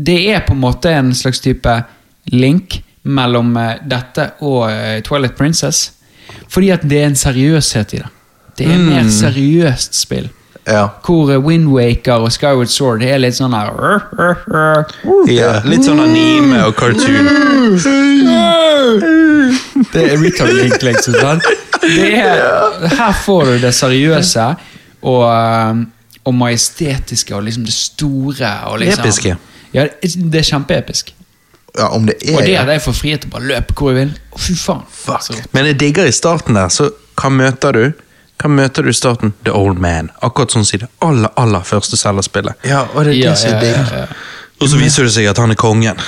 Det er på en måte en slags type link mellom eh, dette og eh, Twilight Princess. Fordi at det er en seriøshet i det. Det er Mm. mer seriøst spill. Ja. Hvor Windwaker Wind Waker og Skyward Sword er litt sånn her. Ja, litt sånn anime og cartoon. Det er retarding, liksom. Sant? Det er, her får du det seriøse og, eh, og majestetiske og liksom det store. Og liksom, Episke. Ja, det er kjempeepisk. Ja, om det er Og det at jeg får frihet til å bare løpe hvor jeg vil. Å, fy faen. Fuck. Men jeg digger i starten der, så hva møter du? Hva møter du i starten? The Old Man. Akkurat sånn som i det aller, aller første Zelda-spillet. Ja, og det er Ja, det som er digg. ja, ja. Og så viser det seg at han er kongen.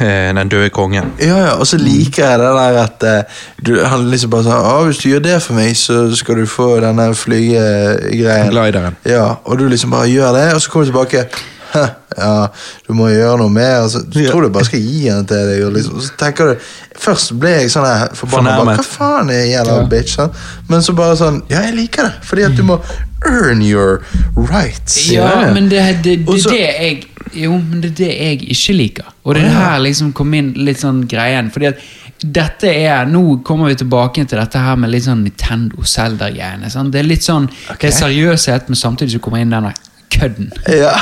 Eh, Den døde kongen. Ja, ja, og så liker jeg det der at eh, du, han liksom bare sier ah, hvis du gjør det for meg, så skal du få denne flygegreien. Glideren. Ja, og du liksom bare gjør det, og så kommer du tilbake. «Hæ, [laughs] Ja, du må gjøre noe mer. altså, så du Ja. tror du bare skal gi den til deg. Og liksom, så tenker du Først ble jeg sånn forbanna. Hva faen er jævla Ja. bitch? Sant? Men så bare sånn Ja, jeg liker det. Fordi at du må earn your rights. Ja, Ja. men det, det, det, det jeg Jo, men det er det jeg ikke liker. Og det er her liksom kom inn litt sånn greien. Fordi at dette er Nå kommer vi tilbake til dette her med litt sånn Nintendo Zelda-greiene. Det er litt sånn Det er seriøshet, men samtidig så kommer inn denne kødden. Ja.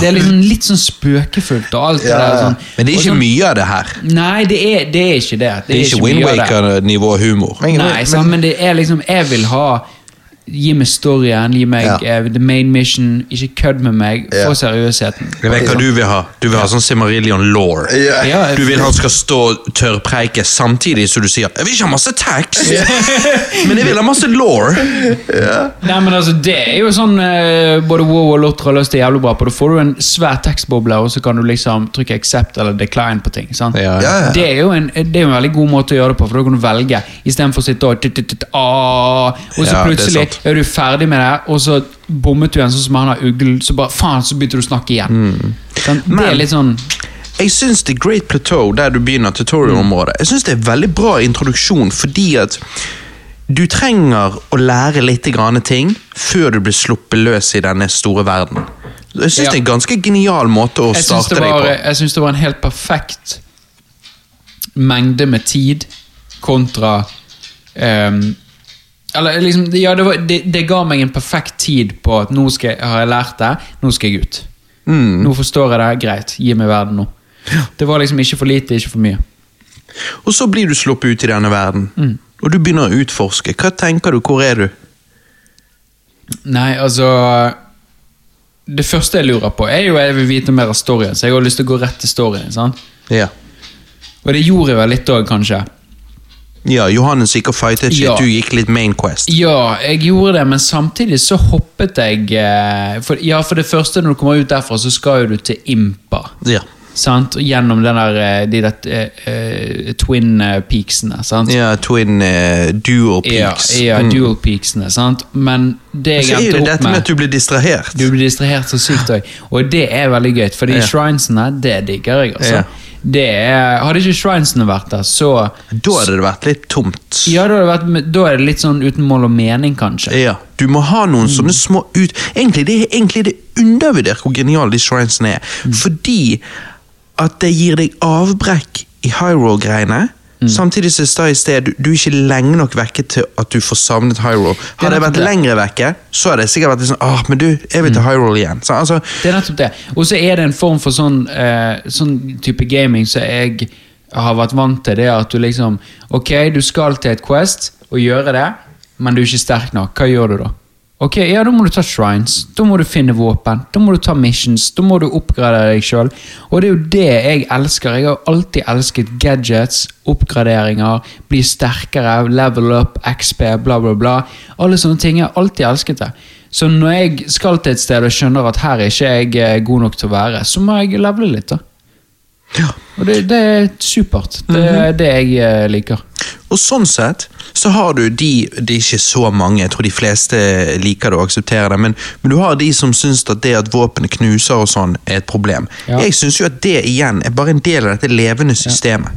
Det er liksom litt sånn spøkefullt og alt det der. Sånn. Men det er ikke sånn, mye av det her. Nei, det er, det er ikke det. Det er ikke mye av det. Windwaker-nivå humor. Men- Nei, sant, men det er liksom Jeg vil ha Gi meg storyen, gi meg Ja. uh, the main mission. Ikke kødd med meg. Ja. Få seriøsheten. Jeg vet hva du vil ha. Du vil ha sånn Simarillion law. Ja, Du vil han skal stå tørrpreike samtidig som du sier 'Jeg vil ikke ha masse tax, [laughs] men jeg vil ha masse law'. Nei, men altså, Det er jo sånn uh, både WoW og Lotro har løst det jævlig bra på. Da får du en svær tekstboble, og så kan du liksom trykke accept eller decline på ting. sant? Ja, Ja, ja. Det er jo en, det er jo en veldig god måte å gjøre det på, for da kan du velge istedenfor å sitte og ah, Og så plutselig sant. er, du ferdig med det, og så bommet du igjen, sånn som han har ugl, så bare faen, så begynte du å snakke igjen. Sant? det Men- er litt sånn Jeg syns The Great Plateau, der du begynner tutorial-området, jeg synes det er veldig bra introduksjon, fordi at du trenger å lære litt grann ting før du blir sluppet løs i denne store verden. Jeg syns Ja. det er en ganske genial måte å starte var, deg på. jeg syns det var en helt perfekt mengde med tid kontra ehm, Eller liksom, ja, det, var, det, det ga meg en perfekt tid på at nå jeg, har jeg lært det, nå skal jeg ut. Mm. Nå forstår jeg det, greit, gi meg verden nå. Det var liksom ikke for lite, ikke for mye. Og så blir du sluppet ut i denne verden, Mm. og du begynner å utforske. Hva tenker du, hvor er du? Nei, altså Det første jeg lurer på, er jo jeg vil vite mer av storyen, så jeg har lyst til å gå rett til storyen. sant? Ja. Og det gjorde jeg vel litt òg, kanskje. Ja, Johannes gikk og fightet shit, Ja. du gikk litt main quest. Ja, jeg gjorde det, men samtidig så hoppet jeg eh, for, Ja, for det første, når du kommer ut derfra, så skal jo du til Impa. Ja. Sant? Gjennom den der, eh, de der eh, twin peaksene. Sant? Ja, twin uh, dual peaks. ja, Mm. dual peaksene. Sant? Men det jeg endte opp med Så er det dette med at du blir distrahert. Du blir distrahert så sykt òg. Og det er veldig gøy, for de Ja. shrinesene, det digger jeg. altså. Ja. Det er, hadde ikke shrinesene vært der, så Da hadde det vært litt tomt. Ja, da, vært, da er det litt sånn uten mål og mening, kanskje. Ja, Du må ha noen Mm. sånne små ut... Egentlig det er egentlig det er undervurdert hvor geniale de shrinesene er. Mm. Fordi at det gir deg avbrekk i Hyrule-greiene. Mm. Samtidig som jeg sa i sted, du, du er ikke lenge nok vekke til at du får savnet Hyrule. Hadde jeg vært det. lenger vekke, så hadde jeg sikkert vært litt sånn Åh, men du, jeg vil til Hyrule igjen. Så, altså, Det er nettopp det. Og så er det en form for sånn, eh, sånn type gaming som jeg har vært vant til. Det er at du liksom Ok, du skal til et Quest og gjøre det, men du er ikke sterk nok. Hva gjør du da? Ok, ja, Da må du ta shrines, da må du finne våpen, da må du ta missions, da må du oppgradere deg sjøl. Og det er jo det jeg elsker. Jeg har alltid elsket gadgets, oppgraderinger, bli sterkere, level up, XP, bla, bla, bla. Alle sånne ting. Jeg har alltid elsket det. Så når jeg skal til et sted og skjønner at her er ikke jeg eh, god nok til å være, så må jeg levele litt, da. Og det, det er supert. Det er det jeg eh, liker. Og sånn sett så har du de Det er ikke så mange, jeg tror de fleste liker det og aksepterer det, men, men du har de som syns at det at våpenet knuser og sånn, er et problem. Ja. Jeg syns jo at det igjen er bare en del av dette levende systemet.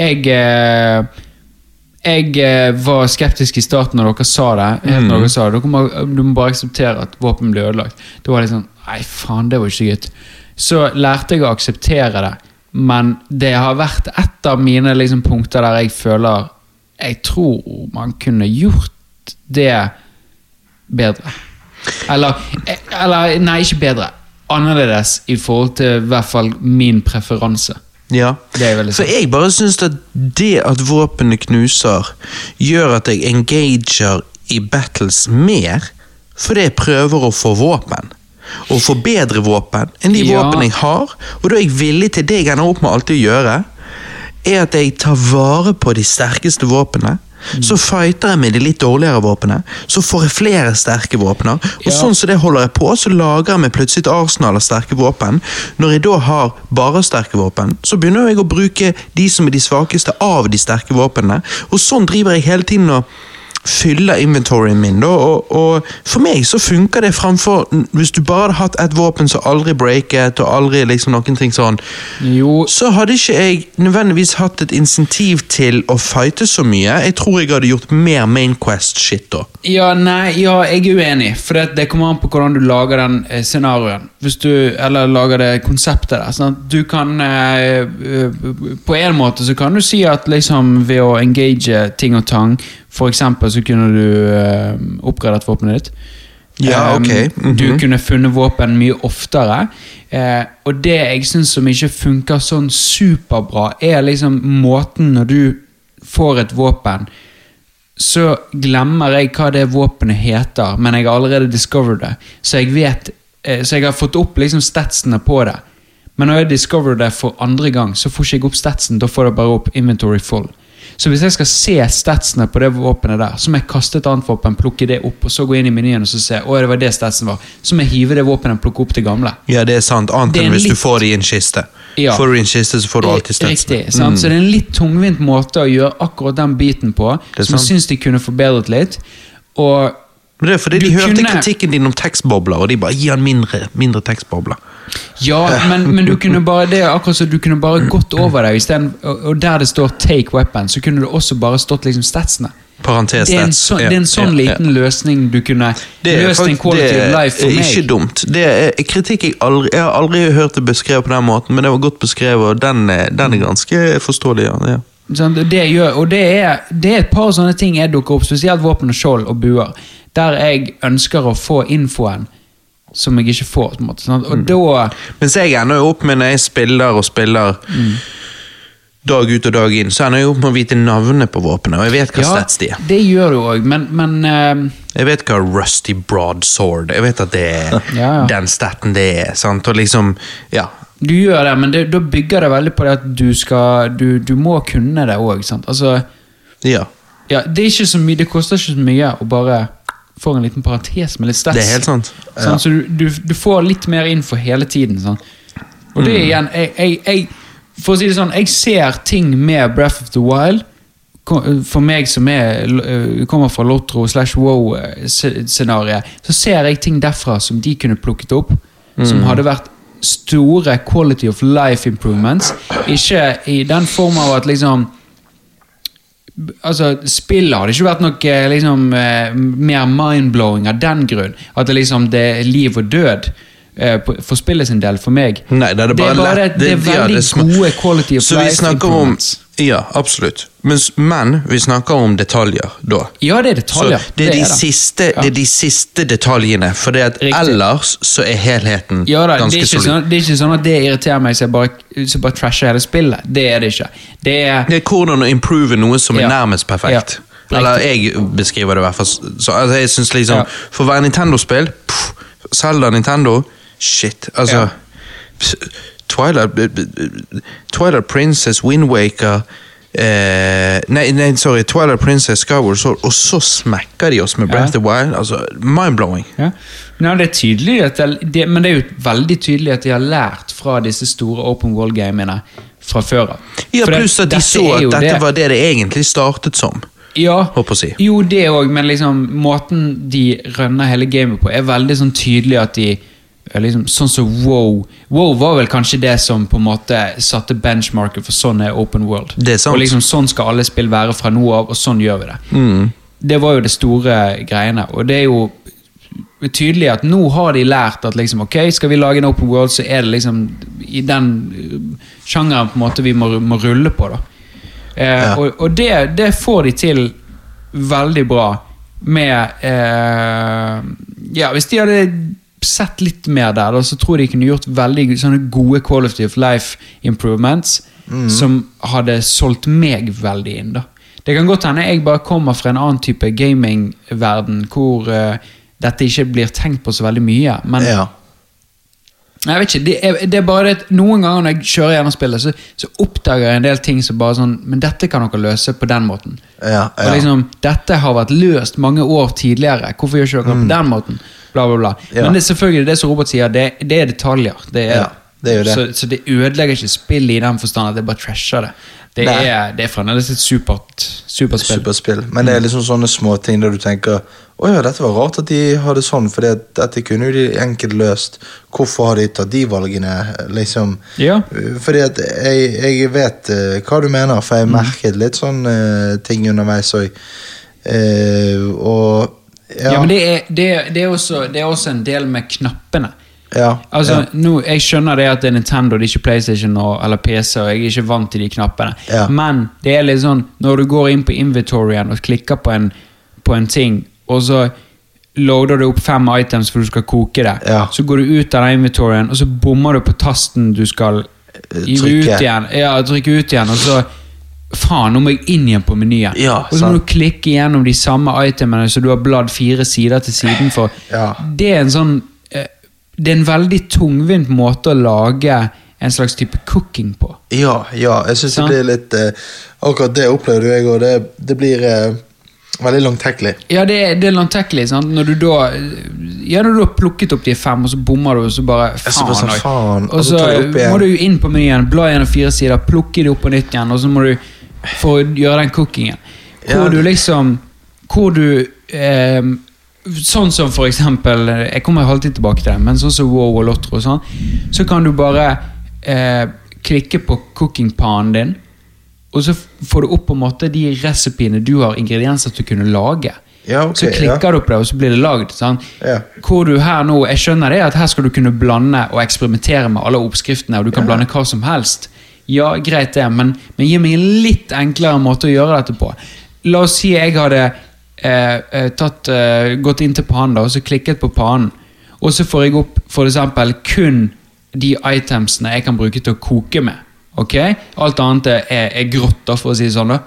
Jeg eh, jeg eh, var skeptisk i starten når dere sa det. Helt når dere sa det. Dere må, du må bare akseptere at våpen blir ødelagt. Det var litt sånn Nei, faen, det var ikke gøy. Så lærte jeg å akseptere det. Men det har vært et av mine liksom, punkter der jeg føler Jeg tror man kunne gjort det bedre. Eller, eller Nei, ikke bedre. Annerledes i forhold til i hvert fall min preferanse. Ja, For jeg bare syns at det at våpenet knuser, gjør at jeg engager i battles mer, fordi jeg prøver å få våpen. Og få bedre våpen enn de Ja. våpen jeg har. Og da er jeg villig til det jeg ender opp med alltid å gjøre, er at jeg tar vare på de sterkeste våpnene. Mm. Så fighter jeg med de litt dårligere våpnene, så får jeg flere sterke våpner. Og Ja. sånn som det holder jeg på, så lager jeg meg plutselig et arsenal av sterke våpen. Når jeg da har bare sterke våpen, så begynner jeg å bruke de som er de svakeste av de sterke våpnene. Og sånn driver jeg hele tiden og fyller inventoryen min. Da, og, og for meg så funker det framfor Hvis du bare hadde hatt et våpen som aldri breaket, og aldri liksom noen ting sånn, Jo, så hadde ikke jeg nødvendigvis hatt et insentiv til å fighte så mye. Jeg tror jeg hadde gjort mer Main Quest-shit da. Ja, nei, ja, jeg er uenig. For det, det kommer an på hvordan du lager den eh, scenarioen. Hvis du, Eller lager det konseptet der. Sånn at du kan eh, eh, På en måte så kan du si at liksom ved å engage ting og tang, for eksempel så kunne du uh, oppgradert våpenet ditt. Ja, ok. ok. -hmm. Du kunne funnet våpen mye oftere. Eh, og det jeg syns som ikke funker sånn superbra, er liksom måten når du får et våpen så glemmer jeg hva det våpenet heter, men jeg har allerede discovered det. Så jeg vet eh, Så jeg har fått opp liksom statsene på det. Men når jeg discovered det for andre gang, så får ikke jeg opp statsen. Da får jeg bare opp inventory full. Så hvis jeg skal se statsene på det våpenet der, så må jeg kaste et annet våpen, plukke det opp, og så gå inn i menyen og så se å, det var det statsen var. Så må jeg hive det våpenet og plukke opp det gamle. Ja, det er sant. Annet enn hvis litt- du får det i en kiste. Ja. Får du i en kiste, så får du alltid statsen. Riktig. Sant? Så det er en litt tungvint måte å gjøre akkurat den biten på, som jeg syns de kunne forbedret litt. Og Men det er fordi de hørte kunne- kritikken din om tekstbobler, og de bare gir han mindre, mindre tekstbobler. Ja, men, men du kunne bare det akkurat så du kunne bare gått over det, i stedet, og, der det står 'take weapon', så kunne det også bare stått liksom statsene. Parentes Det er en, så, sånn- det er en sånn ja, ja. liten løsning du kunne Det er løst en quality det of life for meg. ikke dumt. Det er kritikk jeg aldri Jeg har aldri hørt det beskrevet på den måten, men det var godt beskrevet, og den, den er ganske forståelig. Ja. ja. Sånn, det gjør, og det er, det er et par sånne ting jeg dukker opp, spesielt våpen og skjold og buer, der jeg ønsker å få infoen som jeg ikke får. på en måte, sant? Mm. Da Mens jeg ender jo opp med, når jeg spiller og spiller Mm. dag ut og dag inn, så ender jeg opp med å vite navnet på våpenet, og jeg vet hva Ja, stats de er. det gjør du òg, men, men uh... Jeg vet hva Rusty Broadsword Jeg vet at det er [laughs] Ja, den staten det er. sant? Og liksom, ja. Du gjør det, men det, da bygger det veldig på det at du skal Du, du må kunne det òg. Altså, ja. ja, det, er ikke så mye, det koster ikke så mye å bare få en liten parentes med litt stress. Det er helt sant. Sånn, så du, du, du får litt mer info hele tiden. Sånn. Og Mm. det er igjen jeg, jeg, jeg, For å si det sånn, jeg ser ting med Breath of the Wild For meg som er, øh, kommer fra Lotro slash wow-scenarioet, så ser jeg ting derfra som de kunne plukket opp. Mm. Som hadde vært store quality of life improvements. Ikke i den form av at liksom Altså, Spillet hadde ikke vært noe eh, liksom, eh, mer mind-blowing av den grunn. At det liksom det er liv og død for spillet sin del, for meg. Nei, det er bare, det er, bare lett. det, er ja, veldig det sma- gode quality of Så vi snakker om. Ja, absolutt. Men, men vi snakker om detaljer da. Ja, det er detaljer. Så det er, de siste, Ja. det er de siste detaljene, for det at Riktig. ellers så er helheten Ja da, ganske solid. sånn, det er ikke sånn at det irriterer meg så jeg bare, så bare trasher hele spillet. Det er det ikke. Det er Det hvordan å improve noe som er nærmest perfekt. Ja, Eller jeg beskriver det i hvert fall så, altså, Jeg synes liksom Ja. For å være Nintendo-spill pff, Zelda Nintendo Shit, altså. Twilight Twilight Princess, Wind Waker eh, nei, nei, sorry, Twilight Princess, Skyward Sword, og så smekker de oss med Breath of the Wild. Altså, Mind-blowing. Ja. Nei, det er tydelig at det, Men det er jo veldig tydelig at de har lært fra disse store open world-gamene. fra før av. Ja, pluss at de så at dette det- var det det egentlig startet som. ja, si. Jo, det òg, men liksom måten de rønner hele gamet på, er veldig sånn tydelig at de liksom, Sånn som WoW. WoW var vel kanskje det som på en måte satte benchmarket for sånn er open world. Det er sant. Og liksom Sånn skal alle spill være fra nå av, og sånn gjør vi det. Mm. Det var jo det store greiene, og det er jo tydelig at nå har de lært at liksom, ok, skal vi lage en open world, så er det liksom i den uh, sjangeren på en måte vi må, må rulle på. da. Eh, Ja. Og, og det, det får de til veldig bra med eh, Ja, hvis de hadde sett litt mer der, da, så tror jeg de kunne gjort veldig sånne gode quality of life improvements som hadde solgt meg veldig inn. da. Det kan godt hende jeg bare kommer fra en annen type gamingverden hvor uh, dette ikke blir tenkt på så veldig mye. Men Ja. Jeg vet ikke, det er, det er bare det at noen ganger når jeg kjører gjennom spillet, så, så oppdager jeg en del ting som bare sånn Men dette kan dere løse på den måten. Ja, ja. liksom, Dette har vært løst mange år tidligere. Hvorfor gjør ikke dere det på den måten? Bla, bla, bla. Mm. Ja. Men det er selvfølgelig det som Robert sier, det, det er detaljer. Det er, Ja, det er jo det. Så, så det ødelegger ikke spillet i den forstand at det bare trasher det. Det er, det er fremdeles et supert, superspill. Superspill. Men det er liksom sånne småting der du tenker Å ja, dette var rart at de hadde sånn, for dette kunne jo de enkelt løst. Hvorfor har de tatt de valgene? Liksom Ja. Fordi at jeg, jeg vet uh, hva du mener, for jeg merket litt sånne uh, ting underveis òg. og Ja, men det er, det, er, det, er også, det er også en del med knappene. Ja, Altså, ja. nå, Jeg skjønner det at det er Nintendo, det er ikke PlayStation og, eller PC, og jeg er ikke vant til de knappene. Ja. Men det er litt sånn når du går inn på inventoryen og klikker på en, på en ting, og så loader du opp fem items for du skal koke det, så går du ut av den inventoryen, og så bommer du på tasten du skal trykke. ut igjen. Ja, trykke ut igjen, og så Faen, nå må jeg inn igjen på menyen. Ja, og så må du klikke gjennom de samme itemene så du har bladd fire sider til siden for. Ja. Det er en sånn eh, Det er en veldig tungvint måte å lage en slags type cooking på. Ja, ja, jeg syns det blir litt eh, Akkurat det opplevde jeg, òg. det, det blir eh, veldig langtekkelig. Ja, det det er langtekkelig. sant? Når du da Ja, når du har plukket opp de fem, og så bommer du, og så bare Ja, så faen. sånn, faen, Og så må du jo inn på menyen, bla gjennom fire sider, plukke det opp på nytt igjen, og så må du for å gjøre den cookingen. Hvor Ja, du liksom Hvor du eh, Sånn som for eksempel Jeg kommer alltid tilbake til det, men sånn som WoW og Lotro, sånn, så kan du bare eh, klikke på cookingpanen din, og så får du opp på en måte de recipeene du har ingredienser til å kunne lage. Ja, okay, så klikker du på det, og så blir det lagd. Sånn. Ja. Hvor du her nå, Jeg skjønner det at her skal du kunne blande og eksperimentere med alle oppskriftene, og du kan blande hva som helst. Ja, greit det, men, men gi meg en litt enklere måte å gjøre dette på. La oss si jeg hadde eh, eh, tatt, eh, gått inn til panen da, og så klikket på panen, og så får jeg opp eksempel kun de itemsene jeg kan bruke til å koke med. Ok? Alt annet er, er grått, da, for å si det sånn. da.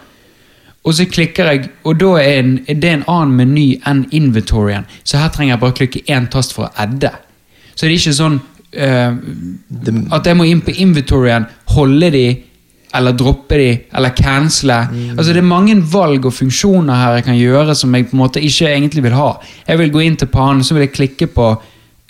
Og så klikker jeg, og da er, en, er det en annen meny enn inventoryen. Så her trenger jeg bare klikke én tast for å adde. Så det er ikke sånn eh, at jeg må inn på inventoryen, holde de, eller droppe de, eller cancele. Altså Det er mange valg og funksjoner her jeg kan gjøre som jeg på en måte ikke egentlig vil ha. Jeg vil gå inn til panen, så vil jeg klikke på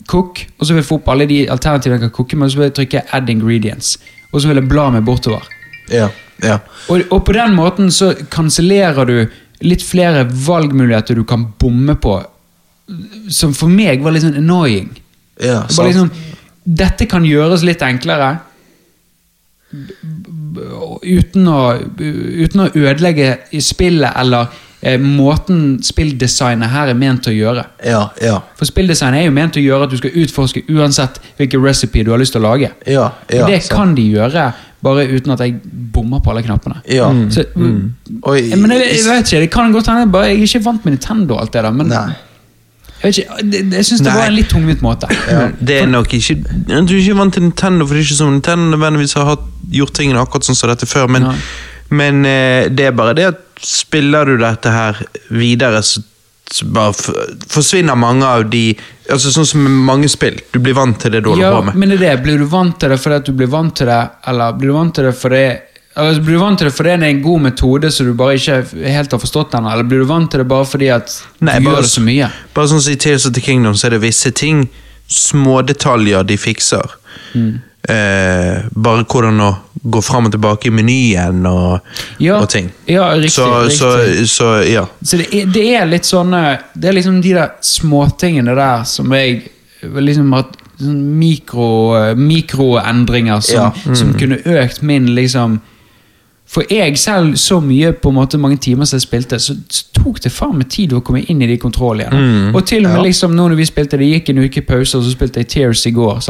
cook, og så vil jeg få opp alle de alternativene jeg kan koke med, og så vil jeg trykke add ingredients. Og så vil jeg bla meg bortover. Ja, ja. Og, og på den måten så kansellerer du litt flere valgmuligheter du kan bomme på, som for meg var litt sånn annoying. ja var liksom, dette kan gjøres litt enklere uten å, uten å ødelegge i spillet eller eh, måten spilldesignet her er ment å gjøre. ja, ja. For spilldesign er jo ment å gjøre at du skal utforske uansett hvilken recipe du har lyst til å lage. Ja, ja, det sant. kan de gjøre, bare uten at jeg bommer på alle knappene. Ja. Så, Oi, Eh, Men jeg, jeg vet ikke, det kan godt hende bare jeg er ikke vant med Nintendo og alt det der, men Nei. Jeg vet ikke, det, det- jeg syns det Nei. var en litt tungvint måte. Det er nok ikke Jeg tror ikke vant til Nintendo, for det er ikke som Nintendo nødvendigvis har hatt, gjort tingene akkurat sånn som dette før, men, ja. men eh, det er bare det at spiller du dette her videre, så, så bare forsvinner mange av de Altså Sånn som mange spill. Du blir vant til det du holder Ja, på med. men det er det. Blir du vant til det fordi at du blir vant til det, eller blir du vant til det fordi eller blir du vant til det fordi det er en god metode så du bare ikke helt har forstått den, eller blir du vant til det bare fordi at Nei, du bare gjør så mye? Bare sånn som i Tales of the Kingdom, så er det visse ting, smådetaljer de fikser. Mm. Eh, bare hvordan å gå fram og tilbake i menyen og, Ja, og ting. ja, riktig, så, riktig. Så, så ja. Så det er, det er litt sånne Det er liksom de der småtingene der som jeg liksom har sånn mikro, eh, mikroendringer som, Ja. Mm. som kunne økt min liksom For jeg selv, så mye på en måte mange timer som jeg spilte, så, tok det faen meg tid å komme inn i de kontrollene. Mm. Og til og med Ja. liksom nå når vi spilte, det gikk en uke pause, og så spilte jeg Tears i går.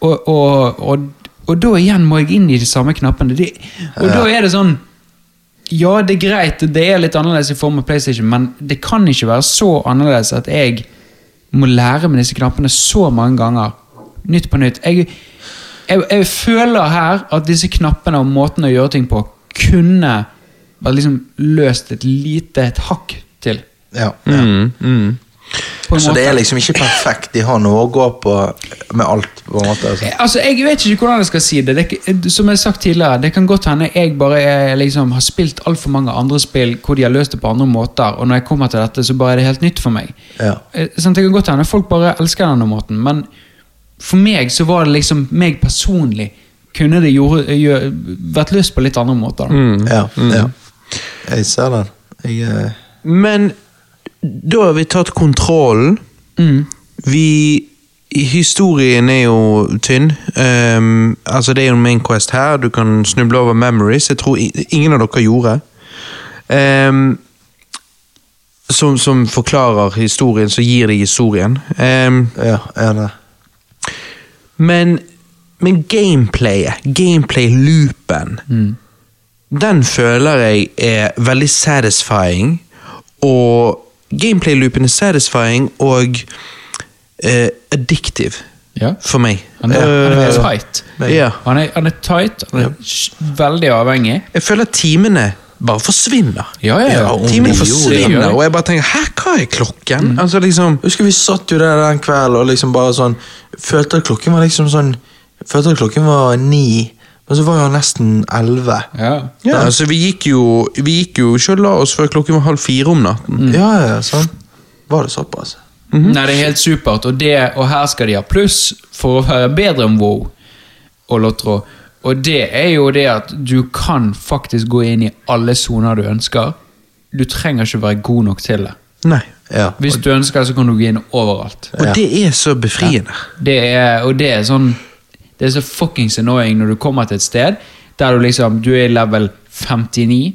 Og, og, og, og da igjen må jeg inn i de samme knappene. De, og da er det sånn ja, det er greit, det er litt annerledes i form av PlayStation, men det kan ikke være så annerledes at jeg må lære med disse knappene så mange ganger. Nytt på nytt. Jeg, jeg, jeg føler her at disse knappene og måten å gjøre ting på kunne bare liksom løst et lite et hakk til. Ja, ja. Mm, mm. Så det er liksom ikke perfekt. De har noe å gå på med alt. på en måte. Altså. Altså, Jeg vet ikke hvordan jeg skal si det. det som jeg har sagt tidligere, det kan godt hende jeg bare er, liksom, har spilt altfor mange andre spill hvor de har løst det på andre måter, og når jeg kommer til dette, så bare er det helt nytt for meg. Ja. Sånn, det kan godt hende folk bare elsker denne måten, men for meg så var det liksom meg personlig kunne det gjøre, gjør, vært løst på litt andre måter. Mm. Ja, ja. Jeg ser den. Jeg, uh... Men da har vi tatt kontrollen. Mm. Vi Historien er jo tynn. Um, altså Det er jo en main quest her. Du kan snuble over memories. Jeg tror ingen av dere gjorde. Um, som, som forklarer historien, så gir de historien. Um, ja, er det. men, men gameplayet, gameplay-loopen, den føler jeg er veldig satisfying. Og gameplay-loopen er satisfying og uh, addictive Ja. for meg. Han er, han er Eh, tight. ja. Han er, han er tight, han er ja. veldig avhengig. Jeg føler at timene bare forsvinner. Ja, ja, ja. Ja, Timene forsvinner, og jeg bare tenker Hæ, hva er klokken? Altså liksom Husker vi satt jo der den kvelden og liksom bare sånn Følte at klokken var liksom sånn Følte at klokken var ni, men så var jo nesten elleve. Ja. Ja, så Vi gikk jo Vi gikk jo ikke og la oss før klokken var halv fire om natten. Ja, ja, sånn. Var det såpass? Nei, det er helt supert, og, det, og her skal de ha pluss for å være bedre enn WoW og Lotro. Og det er jo det at du kan faktisk gå inn i alle soner du ønsker. Du trenger ikke være god nok til det. Nei. Ja. Hvis du ønsker, så kan du gå inn overalt. Og det er så befriende. Det er, og det er sånn Det er så fuckings annoying når du kommer til et sted der du liksom Du er i level 59.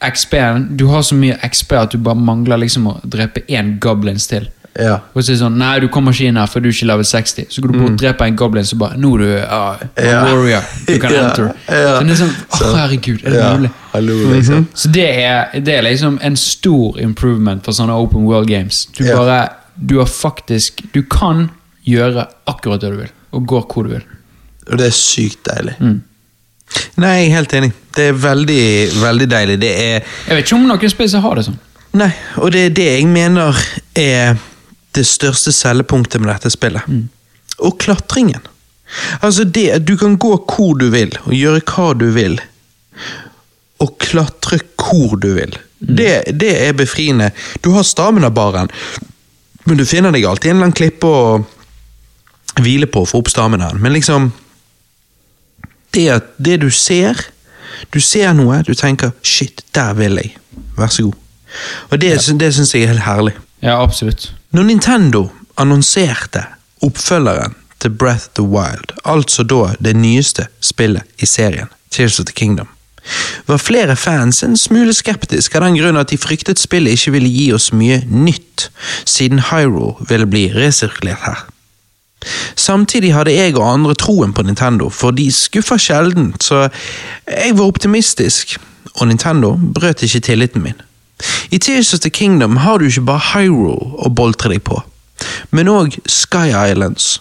XP-en Du har så mye XP at du bare mangler liksom å drepe én goblins til. Ja. Og så er det sånn Nei, du kommer ikke inn her for du er ikke level 60. Så går du bort og dreper en goblin, så bare Nå er du uh, Ja. warrior. Du kan [laughs] enter. ja. Så det er sånn Å, herregud, er det ja. mulig? Hallo, liksom. Så det er, det er liksom en stor improvement for sånne open world games. Du bare Du har faktisk Du kan gjøre akkurat det du vil, og går hvor du vil. Og det er sykt deilig. Nei, jeg er helt enig. Det er veldig, veldig deilig. Det er Jeg vet ikke om noen som har det sånn. Nei, og det er det jeg mener er det største selgepunktet med dette spillet. Og klatringen. Altså det at du kan gå hvor du vil, og gjøre hva du vil. Og klatre hvor du vil. Det, det er befriende. Du har stamina-baren, men du finner deg alltid en eller annen klippe å hvile på for å få opp staminaen. Men liksom det, at det du ser Du ser noe, du tenker 'shit, der vil jeg'. Vær så god. Og det, det syns jeg er helt herlig. Ja, absolutt. Når Nintendo annonserte oppfølgeren til Breath of the Wild, altså da det nyeste spillet i serien, Tears of the Kingdom, var flere fans en smule skeptiske av den grunn at de fryktet spillet ikke ville gi oss mye nytt, siden Hyrule ville bli resirkulert her. Samtidig hadde jeg og andre troen på Nintendo, for de skuffer sjelden, så jeg var optimistisk, og Nintendo brøt ikke tilliten min. I Tears of the Kingdom har du ikke bare Hyrule å boltre deg på, men òg Sky Islands,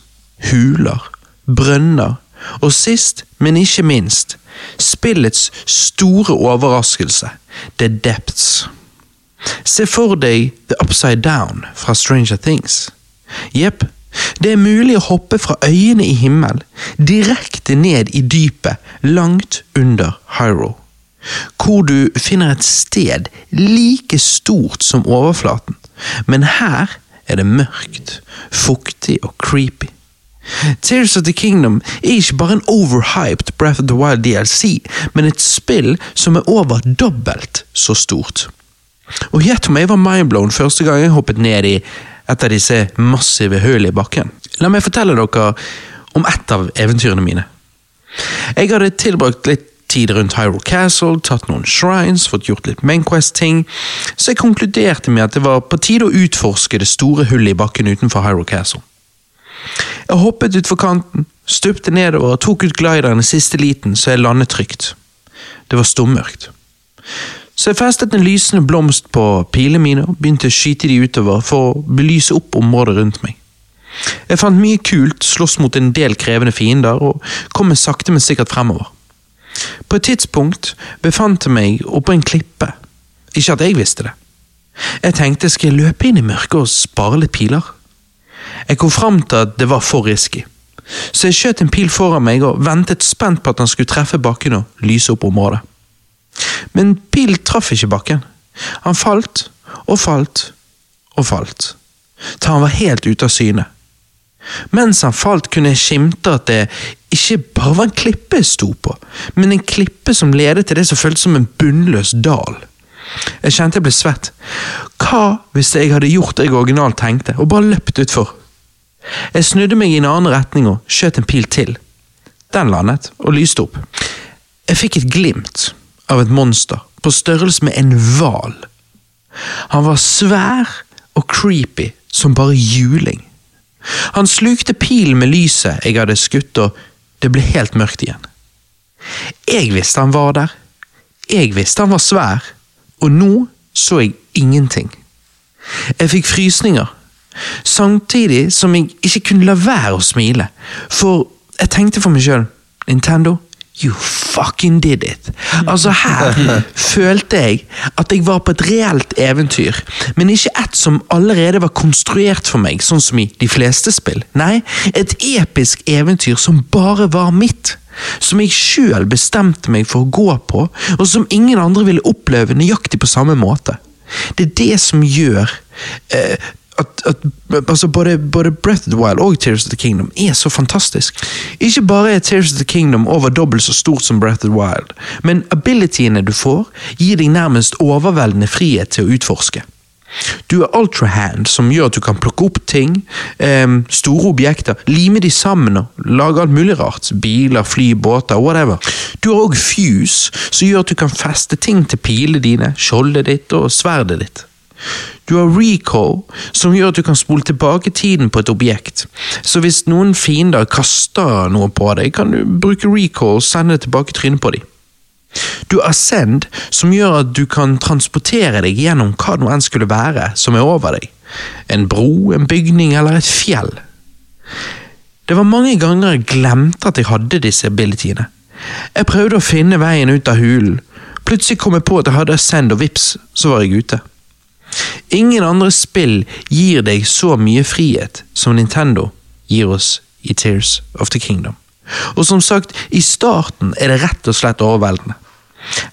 huler, brønner, og sist, men ikke minst, spillets store overraskelse, The Depths. Se for deg The Upside Down fra Stranger Things. Jepp, det er mulig å hoppe fra øyene i himmel, direkte ned i dypet, langt under Hyrule. Hvor du finner et sted like stort som overflaten, men her er det mørkt, fuktig og creepy. Tears of the Kingdom er ikke bare en overhyped Breath of the Wild DLC, men et spill som er over dobbelt så stort. Og gjett om jeg var mindblown første gang jeg hoppet ned i et av disse massive hullene i bakken. La meg fortelle dere om et av eventyrene mine. Jeg hadde tilbrakt litt tid rundt Hyrule Castle, tatt noen shrines, fått gjort litt Mainquest-ting, så jeg konkluderte med at det var på tide å utforske det store hullet i bakken utenfor Hyrule Castle. Jeg hoppet utfor kanten, stupte nedover og tok ut glideren i siste liten så jeg landet trygt. Det var stummørkt. Så jeg festet en lysende blomst på pilene mine og begynte å skyte de utover for å belyse opp området rundt meg. Jeg fant mye kult, sloss mot en del krevende fiender og kom meg sakte, men sikkert fremover. På et tidspunkt befant jeg meg oppå en klippe. Ikke at jeg visste det. Jeg tenkte skal jeg løpe inn i mørket og spare litt piler? Jeg kom fram til at det var for risky, så jeg skjøt en pil foran meg og ventet spent på at han skulle treffe bakken og lyse opp området. Men bilen traff ikke bakken. Han falt og falt og falt, til han var helt ute av syne. Mens han falt, kunne jeg skimte at det ikke bare var en klippe jeg sto på, men en klippe som ledet til det som føltes som en bunnløs dal. Jeg kjente jeg ble svett. Hva hvis jeg hadde gjort det jeg originalt tenkte, og bare løpt utfor? Jeg snudde meg i en annen retning og skjøt en pil til. Den landet og lyste opp. Jeg fikk et glimt av et monster på størrelse med en hval. Han var svær og creepy som bare juling. Han slukte pilen med lyset jeg hadde skutt, og det ble helt mørkt igjen. Jeg visste han var der. Jeg visste han var svær, og nå så jeg ingenting. Jeg fikk frysninger, samtidig som jeg ikke kunne la være å smile, for jeg tenkte for meg sjøl, Nintendo, You fucking did it! Altså Her [laughs] følte jeg at jeg var på et reelt eventyr, men ikke et som allerede var konstruert for meg, sånn som i de fleste spill. Nei, et episk eventyr som bare var mitt. Som jeg sjøl bestemte meg for å gå på, og som ingen andre ville oppleve nøyaktig på samme måte. Det er det som gjør eh, at, at altså både, både, Breath of the Wild og Tears of the Kingdom er så fantastisk. Ikke bare er Tears of the Kingdom over dobbelt så stort som Breath of the Wild, men abilityene du får, gir deg nærmest overveldende frihet til å utforske. Du har ultrahand, som gjør at du kan plukke opp ting, eh, store objekter, lime de sammen og lage alt mulig rart. Biler, fly, båter, whatever. Du har òg fuse, som gjør at du kan feste ting til pilene dine, skjoldet ditt og sverdet ditt. Du har recall, som gjør at du kan spole tilbake tiden på et objekt. Så hvis noen fiender kaster noe på deg, kan du bruke recall og sende tilbake trynet på dem. Du har send, som gjør at du kan transportere deg gjennom hva nå enn skulle være som er over deg. En bro, en bygning eller et fjell. Det var mange ganger jeg glemte at jeg hadde disse abilityene. Jeg prøvde å finne veien ut av hulen. Plutselig kom jeg på at jeg hadde send og vips, så var jeg ute. Ingen andre spill gir deg så mye frihet som Nintendo gir oss i Tears of the Kingdom. Og som sagt, i starten er det rett og slett overveldende.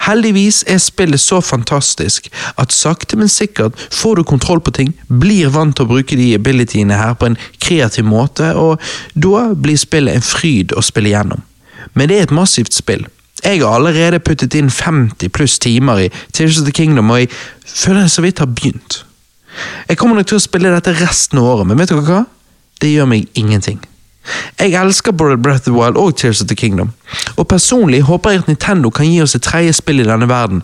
Heldigvis er spillet så fantastisk at sakte, men sikkert får du kontroll på ting, blir vant til å bruke de abilityene her på en kreativ måte, og da blir spillet en fryd å spille gjennom. Men det er et massivt spill, jeg har allerede puttet inn 50 pluss timer i Tears of the Kingdom, og jeg føler jeg så vidt har begynt. Jeg kommer nok til å spille dette resten av året, men vet dere hva? Det gjør meg ingenting. Jeg elsker både Breath of the Wild og Tears of the Kingdom, og personlig håper jeg at Nintendo kan gi oss et tredje spill i denne verden,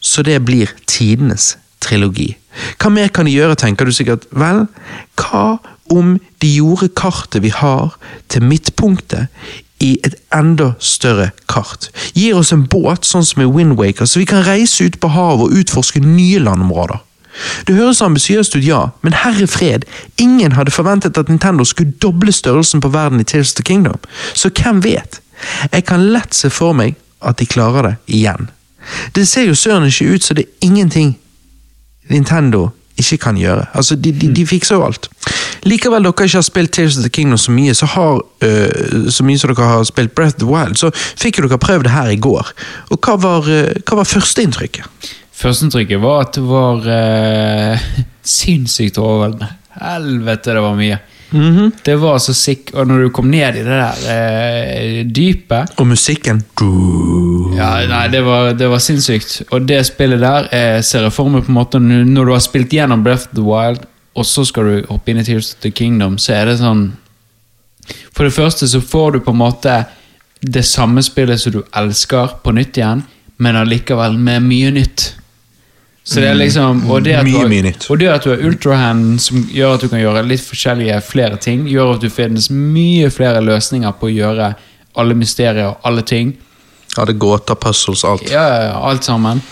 så det blir tidenes trilogi. Hva mer kan de gjøre, tenker du sikkert. Vel, hva om de gjorde kartet vi har, til midtpunktet i et enda større kart. Gir oss en båt, sånn som i Windwaker, så vi kan reise ut på havet og utforske nye landområder. Det høres ambisiøst ut, ja, men herre fred, ingen hadde forventet at Nintendo skulle doble størrelsen på verden i Tales of the Kingdom, så hvem vet? Jeg kan lett se for meg at de klarer det igjen. Det ser jo søren ikke ut så det er ingenting Nintendo ikke kan gjøre. Altså, de, de, de fikser jo alt. Likevel dere ikke har spilt Tears of the Kingdom så mye, så, har, uh, så mye som dere har spilt Breath of the Wild, så fikk dere prøvd det her i går. Og Hva var, uh, hva var førsteinntrykket? Førsteinntrykket var at det var uh, [laughs] sinnssykt overveldende. Helvete, det var mye. Det var så sick. Og når du kom ned i det der eh, dypet Og musikken ja, Nei, det var, det var sinnssykt. Og det spillet der eh, ser jeg for meg på en måte Når du har spilt gjennom Breath of the Wild, og så skal du hoppe inn i Tears of the Kingdom, så er det sånn For det første så får du på en måte det samme spillet som du elsker, på nytt igjen, men allikevel med mye nytt. Så det er liksom Og det at, du, har, og det at du har ultrahand, som gjør at du kan gjøre litt forskjellige flere ting, gjør at du finnes mye flere løsninger på å gjøre alle mysterier og alle ting. Hadde gåter, puzzles, alt. Ja, ja, ja, alt sammen.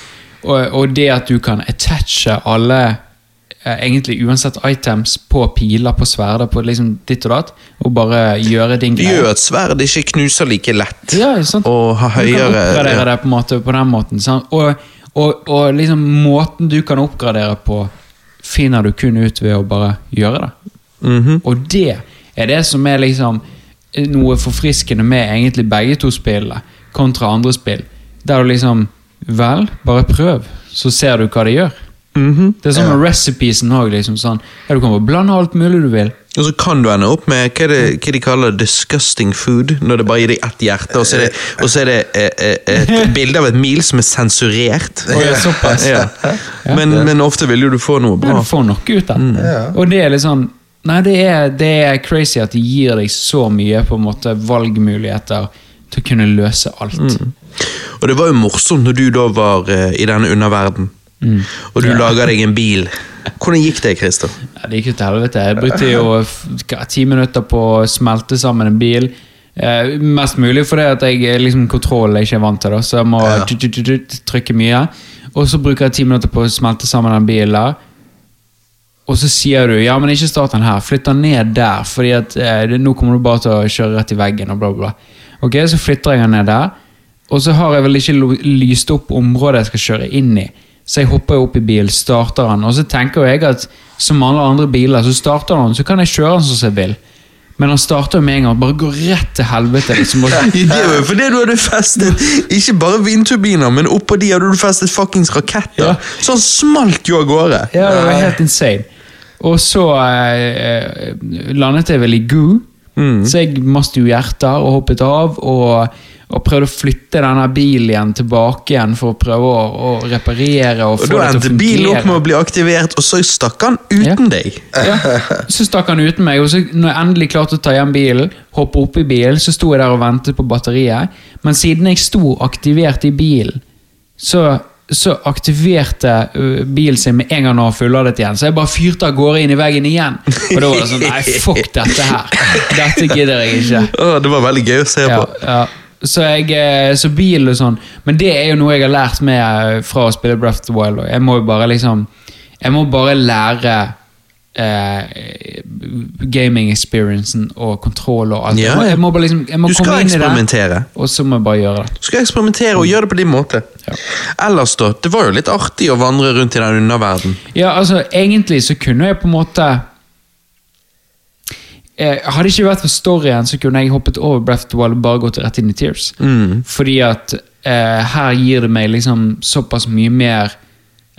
Og, og det at du kan attache alle eh, egentlig uansett items på piler, på sverder, på liksom ditt og datt, og bare gjøre din Det gjør at sverd ikke knuser like lett. Ja, sant? Og har Du kan høyere oppgradere ja. det på, måte, på den måten. Sant? Og, og, og liksom måten du kan oppgradere på, finner du kun ut ved å bare gjøre det. Mhm. Og det er det som er liksom noe forfriskende med egentlig begge to spillene, kontra andre spill. Der du liksom Vel, bare prøv, så ser du hva det gjør. Mhm. Det er sånn med recipesen òg. Liksom, sånn, ja, du kan bare blande alt mulig du vil. Og så kan du ende opp med hva, er det, hva de kaller disgusting food, når det bare gir deg ett hjerte, og så er det, og så er det eh, eh, et bilde av et mil som er sensurert. Oh, ja, såpass. Ja. Men, men ofte vil jo du få noe bra. bra. du får noe ut av det. Mm. Og det er litt sånn Nei, det er, det er crazy at de gir deg så mye på en måte valgmuligheter til å kunne løse alt. Mm. Og det var jo morsomt når du da var eh, i denne underverden, Mm. og du lager deg en bil. Hvordan gikk det, Christer? Ja, det gikk jo til helvete. Jeg brukte jo ti minutter på å smelte sammen en bil. Eh, mest mulig fordi at jeg er liksom kontroll jeg ikke er vant til, da, så jeg må Ja. trykke mye. Og så bruker jeg ti minutter på å smelte sammen den bilen der. Og så sier du ja, men ikke start den her, flytt den ned der, fordi at eh, nå kommer du bare til å kjøre rett i veggen. og bla bla bla. Ok, Så flytter jeg den ned der, og så har jeg vel ikke lyst opp området jeg skal kjøre inn i. Så jeg hopper opp i bilen, starter den, og så tenker jeg at som alle andre biler, så starter den, så kan jeg kjøre den som jeg vil. Men han starter med en gang og bare går rett til helvete. liksom. [laughs] Det var jo fordi du hadde festet ikke bare vindturbiner, men oppå de hadde du festet fuckings raketter. Ja. Så han smalt jo av gårde. Ja, det var helt insane. Og så eh, eh, landet jeg vel i goo, så jeg hjertet og hoppet av. Og, og prøvde å flytte denne bilen igjen tilbake igjen for å prøve å, å reparere. Og Og da endte bilen opp med å bli aktivert, og så stakk han uten deg. Ja. [laughs] Så stakk han uten meg, og så når jeg endelig klarte å ta hjem bilen, hoppe opp i bilen, så sto jeg der og ventet på batteriet. Men siden jeg sto aktivert i bilen, så, så aktiverte bilen seg med en gang når han fulladet igjen. Så jeg bare fyrte av gårde inn i veggen igjen. Og da var det sånn Nei, fuck dette her. Dette gidder jeg ikke. [laughs] Åh, det var veldig gøy å se Ja, på. ja. Så, jeg, eh, så bil og sånn Men det er jo noe jeg har lært med eh, fra å spille Breath of the Wild. Jeg må jo bare liksom Jeg må bare lære eh, gaming experiencen og kontroll og alt. Ja, ja. jeg må bare liksom Jeg må Du skal komme inn i det, eksperimentere. og så må jeg bare gjøre det. Du skal eksperimentere og gjøre det på din måte. Ja. Ellers, da. Det var jo litt artig å vandre rundt i den underverden. Ja, altså, egentlig så kunne jeg på en måte eh, Hadde det ikke vært for storyen, så kunne jeg hoppet over Breath of the Wild og bare gått rett inn i Tears. Mm. Fordi at eh, her gir det meg liksom såpass mye mer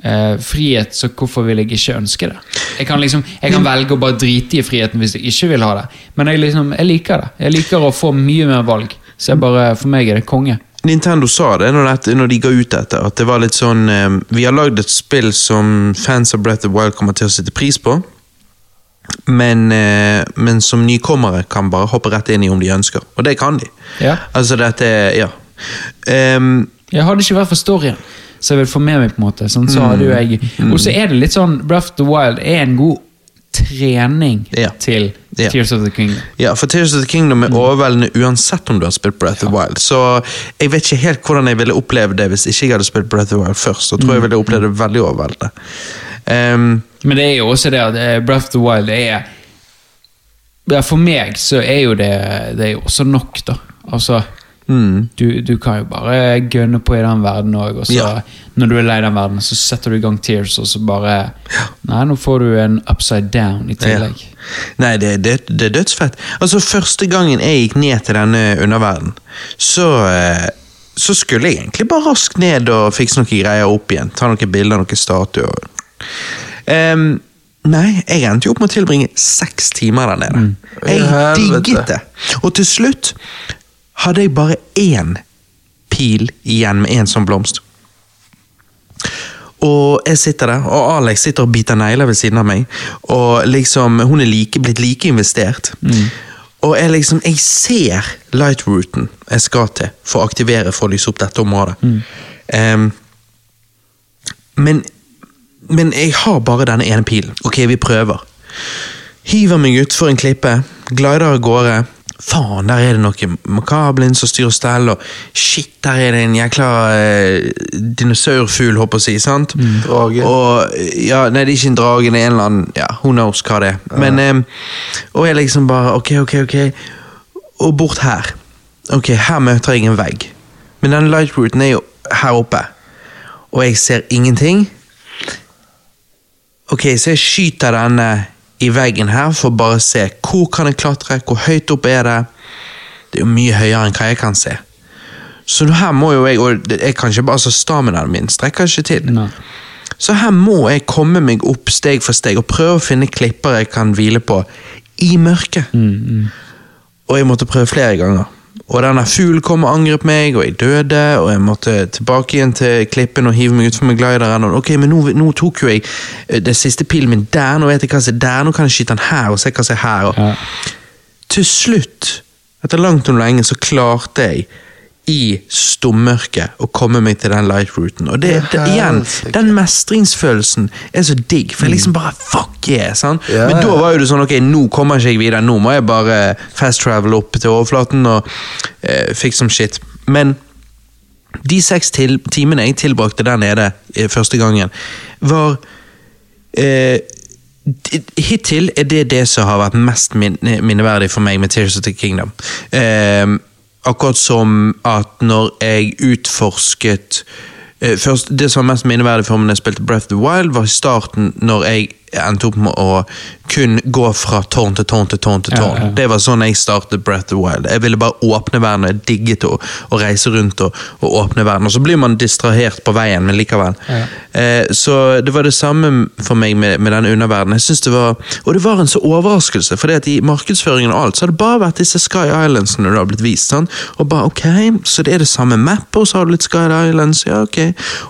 eh, frihet, så hvorfor vil jeg ikke ønske det? Jeg kan liksom, jeg kan velge å bare drite i friheten hvis jeg ikke vil ha det, men jeg, liksom, jeg liker det. Jeg liker å få mye mer valg. Så jeg bare, for meg er det konge. Nintendo sa det når, dette, når de ga ut dette, at det var litt sånn eh, Vi har lagd et spill som fans av Breath of Wild kommer til å sette pris på, men, eh, men som nykommere kan bare hoppe rett inn i om de ønsker. Og det kan de. Ja. Altså, dette Ja. Um, Jeg hadde ikke vært for storyen, så jeg vil få med meg på en måte. Sånn, så hadde jo jeg Og så er det litt sånn Breath of the Wild er en god trening Ja. til Ja. Tears of the Kingdom. Ja, for Tears of the Kingdom er overveldende uansett om du har spilt Breath of the Wild. Så jeg vet ikke helt hvordan jeg ville opplevd det hvis ikke jeg hadde spilt Breath of the Wild først. Da tror jeg ville opplevd det veldig overveldende. Um, Men det er jo også det at eh, Breath of the Wild er ja, For meg så er jo det Det er jo også nok, da. Altså mm, du, du kan jo bare gønne på i den verden òg, og så Ja. når du er lei den verden, så setter du i gang Tears, og så bare Nei, nå får du en upside down i tillegg. Nei, det, det, det er dødsfett. Altså, Første gangen jeg gikk ned til denne underverden, så, eh, så skulle jeg egentlig bare raskt ned og fikse noen greier opp igjen. Ta noen bilder, noen statuer. Um, Nei, jeg endte jo opp med å tilbringe seks timer der nede. Jeg digget det. Og til slutt hadde jeg bare én pil igjen med én sånn blomst. Og jeg sitter der, og Alex sitter og biter negler ved siden av meg. Og liksom, hun er like, blitt like investert. Og jeg liksom, jeg ser lightrouten jeg skal til for å aktivere for å lyse opp dette området. Em, men, men jeg har bare denne ene pilen. Ok, vi prøver. Hiver meg utfor en klippe, glider av gårde. Faen, der er det noe makablin som styrer stell, og shit, der er det en jækla eh, dinosaurfugl, håper jeg å si, sant? Drage. Og, ja, nei, det er ikke en drage, det er en eller annen, ja, who knows hva det er. Men, eh, og jeg liksom bare, ok, ok, ok, og bort her. Ok, her møter jeg en vegg. Men den lightrouten er jo her oppe, og jeg ser ingenting. Ok, så jeg skyter denne i veggen her for å bare se hvor kan jeg klatre, hvor høyt opp er det. Det er jo mye høyere enn hva jeg kan se. Så her må jo jeg, og jeg kan ikke bare så staminaen min strekker ikke til. Nei. Så her må jeg komme meg opp steg for steg og prøve å finne klipper jeg kan hvile på i mørket. Og jeg måtte prøve flere ganger. Og denne fuglen kom og angrep meg, og jeg døde, og jeg måtte tilbake igjen til klippen og hive meg utfor med glideren. Og ok, men nå, nå tok jo jeg den det siste pilen min der, nå vet jeg hva som er der, nå kan jeg skyte den her og se hva som er her. Og Ja. til slutt, etter langt om lenge, så klarte jeg i stummørket og komme meg til den light-routen. Og det, det, igjen, den mestringsfølelsen er så digg, for jeg liksom bare fuck yeah! sant? Ja, Men da var jo det sånn, ok, nå kommer ikke jeg videre, nå må jeg bare fast travel opp til overflaten og eh, fikse som shit. Men de seks til, timene jeg tilbrakte der nede eh, første gangen, var eh, Hittil er det det som har vært mest min, minneverdig for meg med Tears of the Kingdom. Eh, akkurat som at når jeg utforsket eh, først, Det som var mest minneverdig for meg da jeg spilte Breath of the Wild, var i starten når jeg endte opp med å kun gå fra tårn til tårn til tårn til Ja, tårn. ja. Det var sånn jeg startet Breath of Wild. Jeg ville bare åpne verden, og jeg digget å, å reise rundt og, og åpne verden. Og så blir man distrahert på veien, men likevel. Ja. Eh, så det var det samme for meg med, med denne underverdenen. Jeg synes det var, og det var en så overraskelse, for i markedsføringen og alt, så har det bare vært disse Sky Islandsene det har blitt vist. sant? Og bare, ok, Så det er det samme mappet, og så har du litt Sky Islands, ja ok.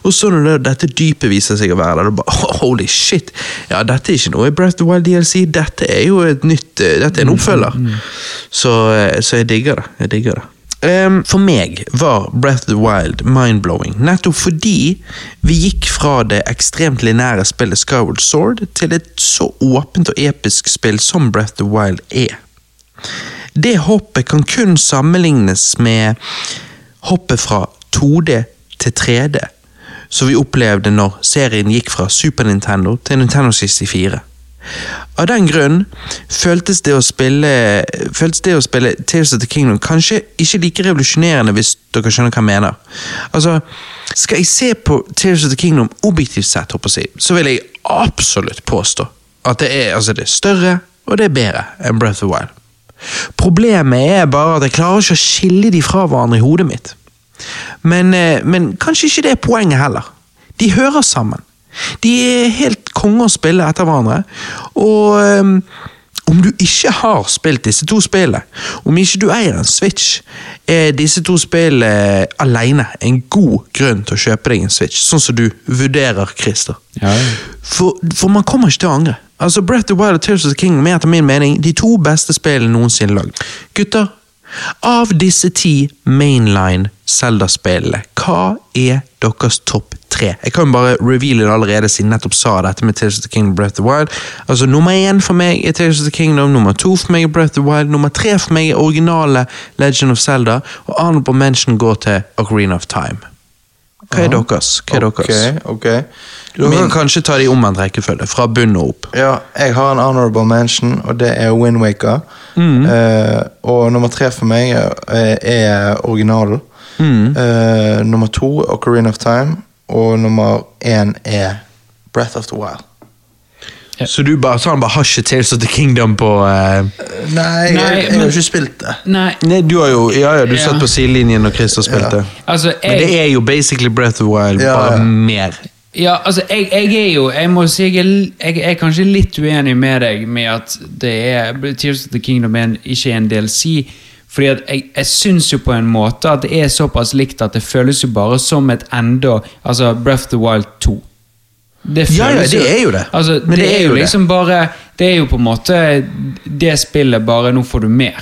Og så når det, dette dypet viser seg å være der, er bare, [laughs] holy shit. Ja, dette er ikke noe i Breath of the Wild DLC, dette er jo et nytt, eh, dette er en oppfølger. Så, eh, så jeg digger det. Jeg digger det. Um, for meg var Breath of the Wild mind-blowing, nettopp fordi vi gikk fra det ekstremt linære spillet Skyward Sword til et så åpent og episk spill som Breath of the Wild er. Det hoppet kan kun sammenlignes med hoppet fra 2D til 3D, som vi opplevde når serien gikk fra Super Nintendo til Nintendo 64. Av den grunn føltes det å spille føltes det å spille Tales of the Kingdom kanskje ikke like revolusjonerende, hvis dere skjønner hva jeg mener. Altså, Skal jeg se på Tales of the Kingdom objektivt sett, jeg, så vil jeg absolutt påstå at det er, altså, det er større og det er bedre enn Breath of Wild. Problemet er bare at jeg klarer ikke å skille de fra hverandre i hodet mitt. Men, eh, men kanskje ikke det er poenget heller. De hører sammen. De er helt konge å spille etter hverandre. Og um, om du ikke har spilt disse to spillene, om ikke du eier en Switch, er disse to spillene alene en god grunn til å kjøpe deg en Switch, sånn som du vurderer, Christer. Ja, ja. For, for man kommer ikke til å angre. Altså, Breath of the Wild og Tears of the King er etter min mening de to beste spillene noensinne lagd. Gutter, av disse ti mainline Zelda-spillene, hva er deres topp tre? Jeg kan jo bare reveale det allerede, siden jeg nettopp sa dette med Tales of the Kingdom Breath of the Wild. Altså, Nummer én for meg er Tales of the Kingdom, nummer to for meg er Breath of the Wild, nummer tre for meg er originale Legend of Zelda, og honorable mention går til Ocarina of Time. Hva er deres? Hva er deres? Ok, ok. Du kan kanskje ta det i omvendt rekkefølge, fra bunn og opp. Ja, jeg har en honorable mention, og det er Windwaker. Eh, og nummer tre for meg er, er originalen. Eh, nummer to Ocarina of Time, og nummer én er Breath of the Wild. Så du bare, så han bare har ikke Tales of the Kingdom på uh... Nei, jeg, jeg, har men- jo ikke spilt det. Nei, Nei, du har jo Ja, ja, du Ja. satt på sidelinjen når Chris Christer det. altså Men det er jo basically Breath of the Wild, Ja, bare ja. mer. Ja, altså, jeg, jeg er jo Jeg må si jeg er, jeg er kanskje litt uenig med deg med at det er Tears of the Kingdom er en, ikke er en DLC. Fordi at jeg, jeg syns jo på en måte at det er såpass likt at det føles jo bare som et enda Altså Breath of the Wild 2. Det Ja, ja, det er jo det. Altså, Men det, er jo liksom bare Det er jo på en måte det spillet, bare nå får du mer.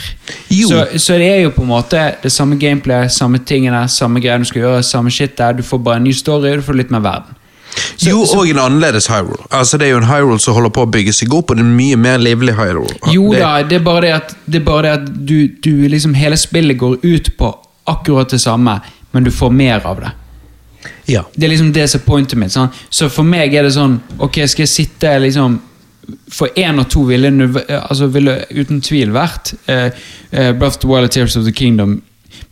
Så, så det er jo på en måte det samme gameplay, samme tingene, samme greier du skal gjøre, samme shit der. Du får bare en ny story, og du får litt mer verden. Så- jo, og en annerledes Hyrule. Altså, det er jo en Hyrule som holder på å bygge seg opp, og det er en mye mer livlig Hyrule. Jo det, da, det er bare det at, det bare det at du, du liksom Hele spillet går ut på akkurat det samme, men du får mer av det. Ja. Det er liksom det som er pointet mitt. Sånn. Så for meg er det sånn Ok, skal jeg sitte liksom For én og to ville, altså ville uten tvil vært uh, Breath of the Wild og Tears of the Kingdom.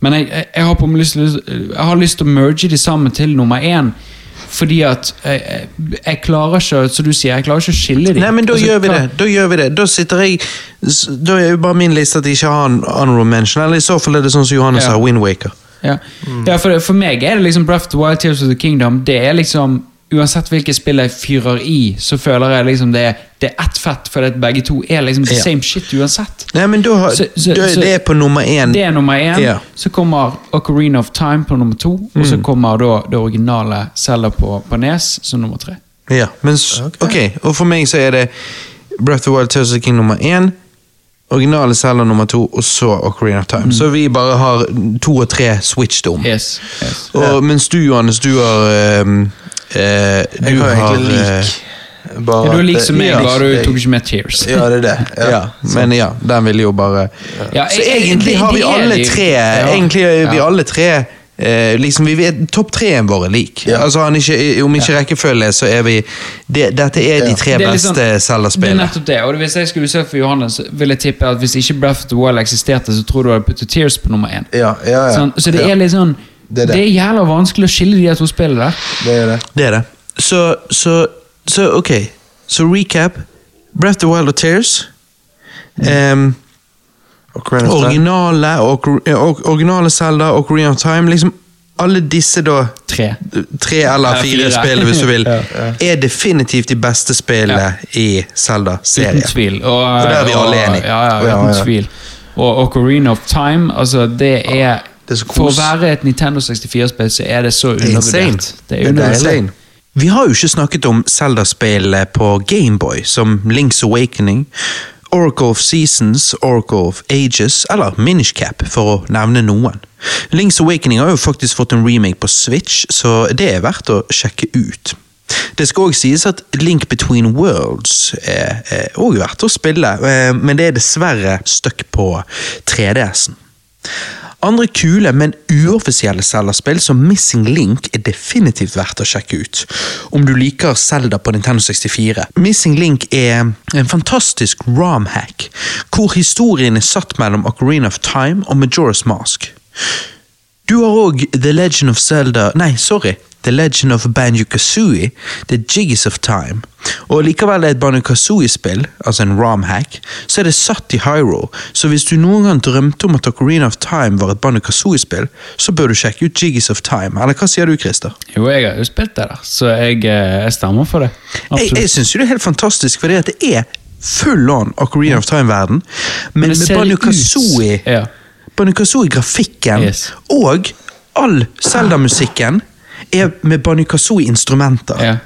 Men jeg, jeg, jeg, har på lyst, jeg har lyst til å merge de sammen til nummer én. Fordi at jeg, jeg, klarer ikke Som du sier, jeg klarer ikke å skille de. Nei, men da Altså, gjør vi det. Da gjør vi det. Da sitter jeg Da er jo bare min liste at jeg ikke har en honorable mention. Eller i så fall er det sånn som Johannes Ja. sa, Windwaker. Ja, ja for, for meg er det liksom Breath of the Wild Tears of the Kingdom. Det er liksom Uansett hvilket spill jeg fyrer i, så føler jeg liksom det, er- det er ett fett, fordi at begge to er liksom the Ja. same shit uansett. Nei, men da, Så- så- da så- Det er på nummer én. Det er nummer én. Ja. Så kommer Ocarina of Time på nummer to. Og Mm. så kommer da det originale Zelda på, på Nes som nummer tre. Ja, men okay. Ok. ok, og for meg så er det Breath of the Wild Tears of the King nummer én, originale Zelda nummer to, og så Ocarina of Mm. Time. Så vi bare har to og tre switched om. Yes, yes. Og, Mens du, Johannes, du har øh, eh, Jeg Du har har egentlig eh, lik. Bare Ja, du er lik som meg, ja, bare du jeg- tok ikke med Tears. Ja, det er det. [laughs] Ja. ja, men ja, den vil jo bare Ja, Så jeg- jeg- egentlig har vi alle tre Ja. Egentlig er vi alle tre eh, liksom vi Topp treen vår er lik. Ja. Altså, han ikke, om ikke rekkefølge, så er vi det, Dette er de Ja. tre Det er litt liksom, beste Det er nettopp det. Og hvis jeg skulle se for Johannes, så vil jeg tippe at hvis ikke Breath of the Wild eksisterte, så tror du hadde puttet Tears på nummer én. Ja, ja, ja. Sånn, så det ja. er litt sånn Det er det. det. er jævla vanskelig å skille de to spillene der. Det er det. Det er det. Så, så, så ok. Så recap. Breath of the Wild og Tears. Mm. Time. Originale, og, og, originale Zelda, Ocarina of Time. Liksom alle disse da Tre. tre eller fire fire. spill, hvis du vil, [laughs] Ja, er definitivt de beste spillene i Zelda-serien. Uten tvil. Og, Og der er vi alle enige. Ja, ja, Ja, uten tvil. Og Ocarina of Time, altså det er Det er For å være et Nintendo 64-spill, så er det så er undervurdert. Det er undervurdert. Vi har jo ikke snakket om Zelda-spillet på Gameboy, som Link's Awakening, Oracle of Seasons, Oracle of Ages eller Minish Cap, for å nevne noen. Link's Awakening har jo faktisk fått en remake på Switch, så det er verdt å sjekke ut. Det skal også sies at Link Between Worlds er òg verdt å spille, eh, men det er dessverre stuck på 3DS-en. Andre kule, men uoffisielle Zelda-spill som Missing Link er definitivt verdt å sjekke ut. Om du liker Zelda på Nintendo 64. Missing Link er en fantastisk rom-hack, hvor historien er satt mellom Ocarina of Time og Majora's Mask. Du har òg The Legend of Zelda Nei, sorry. The Legend of Banjo-Kazooie, The Jiggies of Time. Og likevel er et Banjo-Kazooie-spill, altså en rom-hack, så er det satt i Hyrule, så hvis du noen gang drømte om at Ocarina of Time var et Banjo-Kazooie-spill, så bør du sjekke ut Jiggies of Time. Eller hva sier du, Christer? Jo, jeg har jo spilt det der, så jeg, eh, jeg stemmer for det. Jeg, Absolutt. jeg syns jo det er helt fantastisk, fordi at det er full on Ocarina of Time-verden, men men med ser Banjo-Kazooie ut- i Banjo-Kazooie-grafikken Yes. og all Zelda-musikken er med Banjo-Kazooie-instrumenter. Ja.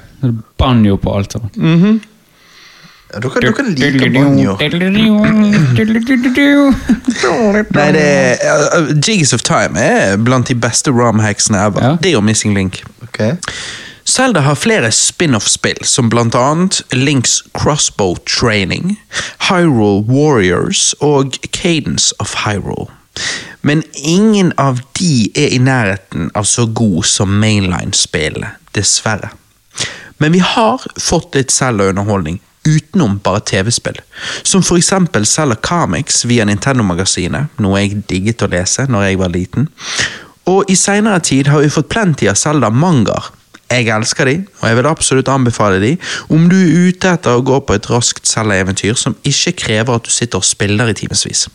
Banjo på alt sammen. Ja, dere, dere liker banjo. [laughs] Nei, det er, uh, Jiggies of Time er blant de beste rom-hacksene ever. Ja. Det er jo Missing Link. Ok. Zelda har flere spin-off-spill, som blant annet Links Crossbow Training, Hyrule Warriors og Cadence of Hyrule. Men ingen av de er i nærheten av så god som mainline-spillene, dessverre. Men vi har fått litt Zelda-underholdning utenom bare TV-spill, som for eksempel Zelda Comics via Nintendo-magasinet, noe jeg digget å lese når jeg var liten. Og i seinere tid har vi fått plenty av Zelda-mangaer. Jeg elsker de, og jeg vil absolutt anbefale de om du er ute etter å gå på et raskt Zelda-eventyr som ikke krever at du sitter og spiller i timevis.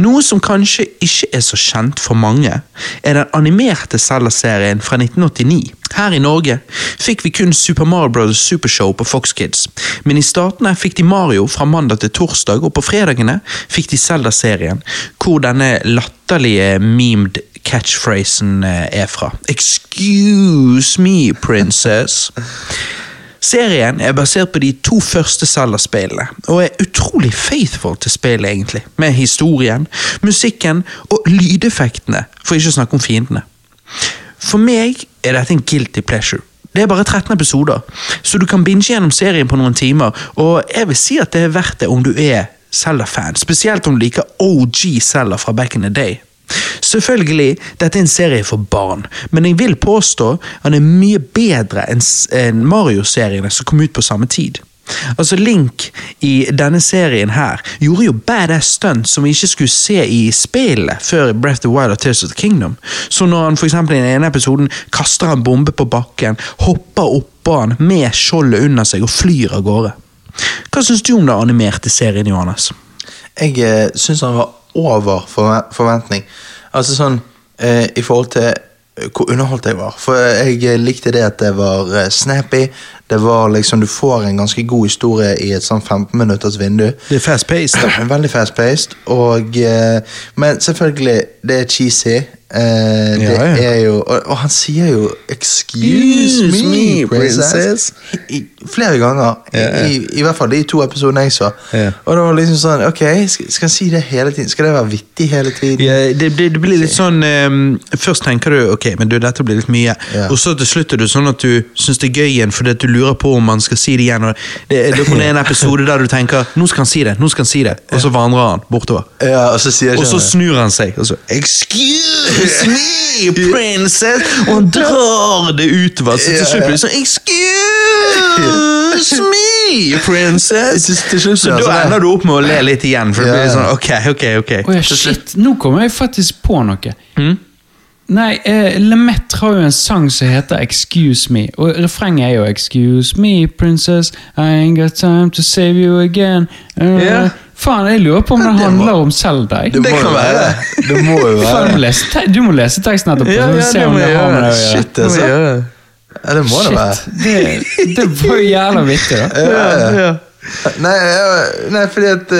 Noe som kanskje ikke er så kjent for mange, er den animerte Zelda-serien fra 1989. Her i Norge fikk vi kun Super Mario Bros. Supershow på Fox Kids, men i statene fikk de Mario fra mandag til torsdag, og på fredagene fikk de Zelda-serien, hvor denne latterlige memed catchphrasen eh, er fra. Excuse me, princess. Serien er basert på de to første Zelda-spillene, og er utrolig faithful til spillet, egentlig. Med historien, musikken og lydeffektene, for ikke å snakke om fiendene. For meg er dette en guilty pleasure. Det er bare 13 episoder, så du kan binge gjennom serien på noen timer, og jeg vil si at det er verdt det om du er Zelda-fan, spesielt om du liker OG Zelda fra back in the day. Selvfølgelig, dette er en serie for barn, men jeg vil påstå han er mye bedre enn Mario-seriene som kom ut på samme tid. Altså Link i denne serien her gjorde jo badass stunts som vi ikke skulle se i spillet før Breath of the Wild og Tears of the Kingdom. Så når han for i den ene episoden kaster en bombe på bakken, hopper oppå han med skjoldet under seg og flyr av gårde. Hva syns du om den animerte serien, Johannes? Jeg eh, syns han var over forventning. Altså sånn eh, i forhold til eh, hvor underholdt jeg var. For jeg eh, likte det at det var snappy. Det var liksom Du får en ganske god historie i et sånn 15 minutters vindu. Det er fast-paced. [clears throat] Veldig fast-paced. Eh, Men selvfølgelig, det er cheesy. Eh, det Ja, ja. er jo og, og han sier jo 'excuse Excuse me, princess'. I, i, flere ganger. Ja, I, I, hvert fall de to episodene jeg så. Og det var liksom sånn Ok, skal, skal han si det hele tiden? Skal det være vittig hele tiden? Ja, det, det, det blir litt sånn um, Først tenker du ok, men du, dette blir litt mye. Og så til slutt er du sånn at du syns det er gøy igjen fordi at du lurer på om han skal si det igjen. Det, det er [laughs] en episode der du tenker nå skal han si det, nå skal han si det, og så vandrer han bortover. Ja, og så Og så det. snur han seg, og så Excuse me, princess! Og han drar det utover. Så til slutt blir det sånn Excuse me, princess! Til- til slutt Så da sånn, ender du opp med å le litt igjen. For det blir sånn, ok, ok, ok Oh, ja, shit, nå kommer jeg faktisk på noe. Nei, eh, Lemaitre har jo en sang som heter Excuse Me, og refrenget er jo Excuse me, princess, I ain't got time to save you again. Uh, Ja. Faen, jeg lurer på om det det må- handler om selv deg. Det må Det kan være. Det må jo Faen, du, må være lese te du må lese teksten etterpå. Ja, det må om det har med det å gjøre. Ja, det må det være. Det, det var jo jævla vittig, da. Ja, ja. Nei, ja, nei, fordi at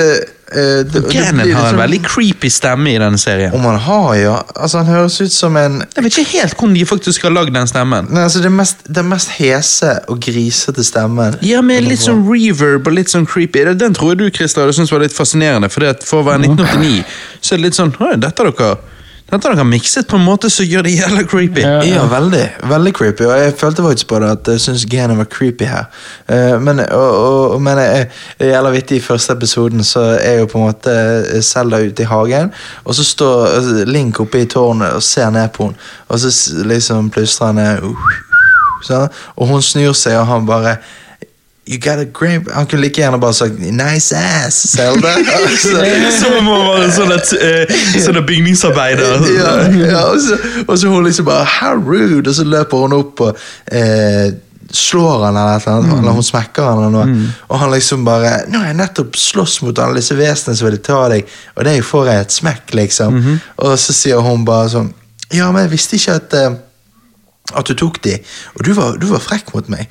eh, det, det har en liksom- veldig creepy stemme i denne serien. Om han har, ja. Altså, han høres ut som en Jeg vet ikke helt hvordan de faktisk har lagd den stemmen. Nei, altså, det mest, det mest hese og grisete stemmen. Ja, med litt sånn reverb og litt sånn creepy. Den- Den tror jeg du Christer, hadde syntes var litt fascinerende, for for å være 1989 så er det litt sånn Dette har dere dette har dere mikset på en måte som gjør det jævla creepy. Ja. Ja, veldig. Veldig creepy. Og jeg følte faktisk på det at jeg syns Ganon var creepy her. Eh, men og, og, men jeg, gjelder vittig i første episoden, så er jo på en måte Selda ute i hagen, og så står eh, Link oppe i tårnet og ser ned på henne, og så liksom plystrer han ned, uh, sånn, og hun snur seg, og han bare You got a great Han kunne like gjerne bare sagt 'nice ass', Zelda. [laughs] Altså, Som om han var en sånn eh, sånn bygningsarbeider. [laughs] ja, ja, og, så, og så hun liksom bare How rude! Og så løper hun opp og eh, slår han eller et eller annet, eller hun smekker han eller noe. Og han liksom bare Nå har jeg nettopp slåss mot alle disse vesenene som ville ta deg, og det får jeg et smekk, liksom. Og så sier hun bare sånn Ja, men jeg visste ikke at eh, at du tok de, og du var, du var frekk mot meg.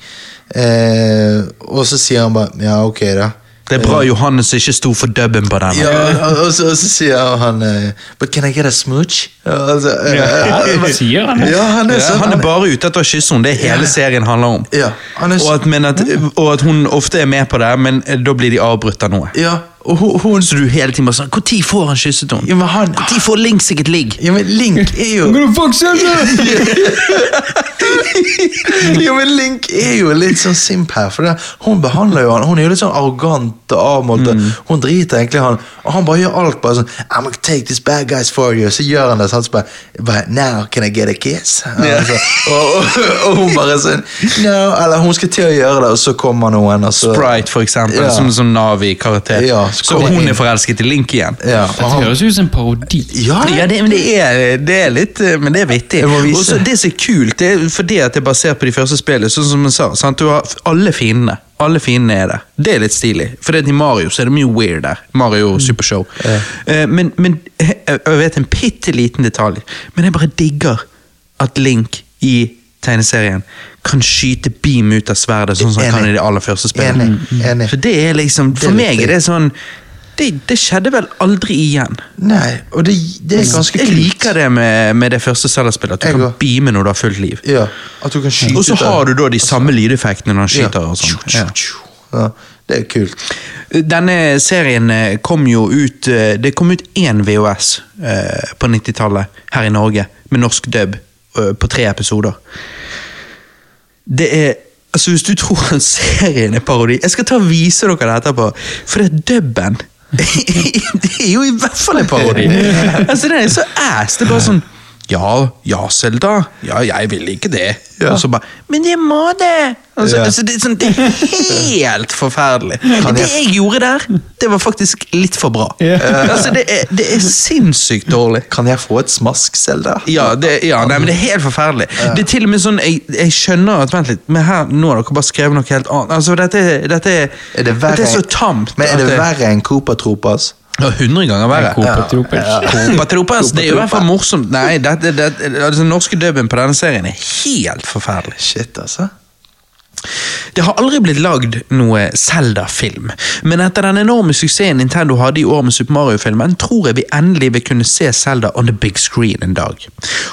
Eh, og så sier han bare Ja, ok, da. Det er bra Johannes ikke sto for dubben på den. Ja, og, og, så, og så sier han eh, But can I get a smooch? Ja, altså, ja, Ja, sier han? Ja, han er sånn. han er bare ute etter å kysse henne, det er hele serien handler om. Ja, han er Og at, men at, og at hun ofte er med på det, men eh, da blir de avbrutt av noe. Ja, og hun, hun Så du hele tiden bare sånn Når får han kysset henne? Ja, men han Når får Link et ligg? Ja, men Link [laughs] er jo [laughs] Ja, men Link er jo litt sånn simp her. For det, hun behandler jo han Hun er jo litt sånn arrogant og avmålt. Mm. Hun driter egentlig han, og han bare gjør alt bare sånn I'm gonna take these bad guys for you. Så gjør han det. Så bare, bare Now can I get a kiss? Altså, og, og, og hun bare sånn No, eller hun skal til å gjøre det, og så kommer noen, og så Sprite, for eksempel, Ja. som en sånn Navi-karakter. Ja, så hun er forelsket i Link igjen. Ja, Dette høres ut som en parodi. ja, Ja, det, men det er, det er litt eh, Men det er vittig. Jeg må vise. Og så det som er kult, det er fordi at det er basert på de første spillene. Sånn som jeg sa, sant? Du har alle fiendene. Alle fiendene er der. Det er litt stilig. For i Mario så er det mye weird der. Mario Supershow. Eh, men, men jeg jeg vet en bitte liten detalj, men jeg bare digger at Link i tegneserien kan skyte beam ut av sverdet, sånn som han kan i de aller første spillene. Enig. Enig. For det er liksom, For meg er det sånn det, det skjedde vel aldri igjen. Nei, og det, det er ganske kult. jeg liker det med, med det første Zelda-spillet, at du Jeg kan beame når du har fullt liv. Ja, at du kan skyte Og så har du da de samme lydeffektene når han Ja. skyter. og sånn. Ja. Ja, det er kult. Denne serien eh, kom jo ut eh, Det kom ut én VHS eh, på 90-tallet her i Norge, med norsk dub eh, på tre episoder. Det er Altså, Hvis du tror serien er parodi Jeg skal ta og vise dere det etterpå, for det er dubben. [laughs] det er jo i hvert fall en parodi! [laughs] altså, Det er så ass. Det er bare sånn Ja, ja, Selda. Ja, jeg vil ikke det. Ja. Og så bare Men jeg må det! Altså, Ja. altså, det, er sånn, det er helt forferdelig. [laughs] Jeg... Det jeg- gjorde der, det var faktisk litt for bra. Ja. [laughs] Altså, det er, det er sinnssykt dårlig. Kan jeg få et smask, Selda? Ja, det, ja nei, men det er helt forferdelig. Det er til og med sånn, Jeg, jeg skjønner at Vent litt, men her, nå har dere bare skrevet noe helt annet. Altså, Dette, dette, dette er så tamt. Men er det verre enn Tropas? Ja, 100 ganger verre. Copatropers. Ja. det er jo i hvert fall morsomt. Nei, det, det, det, altså, Den norske dubben på denne serien er helt forferdelig. Shit, altså. Det har aldri blitt lagd noe Zelda-film, men etter den enorme suksessen Nintendo hadde i år med Super Mario-filmen, tror jeg vi endelig vil kunne se Zelda on the big screen en dag.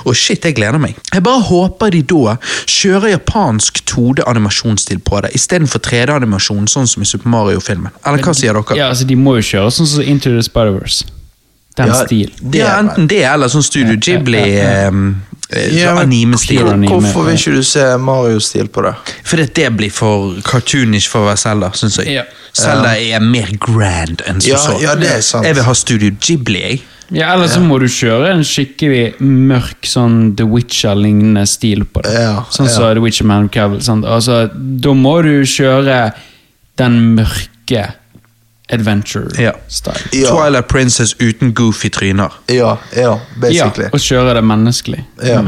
Og shit, jeg gleder meg. Jeg bare håper de da kjører japansk 2D-animasjonsstil på det, istedenfor 3D-animasjon, sånn som i Super Mario-filmen. Eller hva sier dere? Ja, altså De må jo kjøre sånn som Into the Spider-Verse. Den Ja, stil. det ja, er- enten det eller sånn Studio Ghibli Ja, ja, Ja, men anime-stil. Hvorfor vil ikke du se Mario-stil på det? Fordi det blir for cartoonish for å være Zelda, syns jeg. Ja. Zelda er mer grand enn som Ja, så. ja, det er sant. Jeg vil ha Studio Ghibli, jeg. Ja, Eller så må du kjøre en skikkelig mørk sånn The Witcher-lignende stil på det. Ja, sånn som ja. The Witcher Man Cavill. Sant? Altså, da må du kjøre den mørke Ja. Adventure-style. Ja. Twilight Princess uten goofy tryner. Ja, ja, basically. Ja, og kjøre det menneskelig. Ja.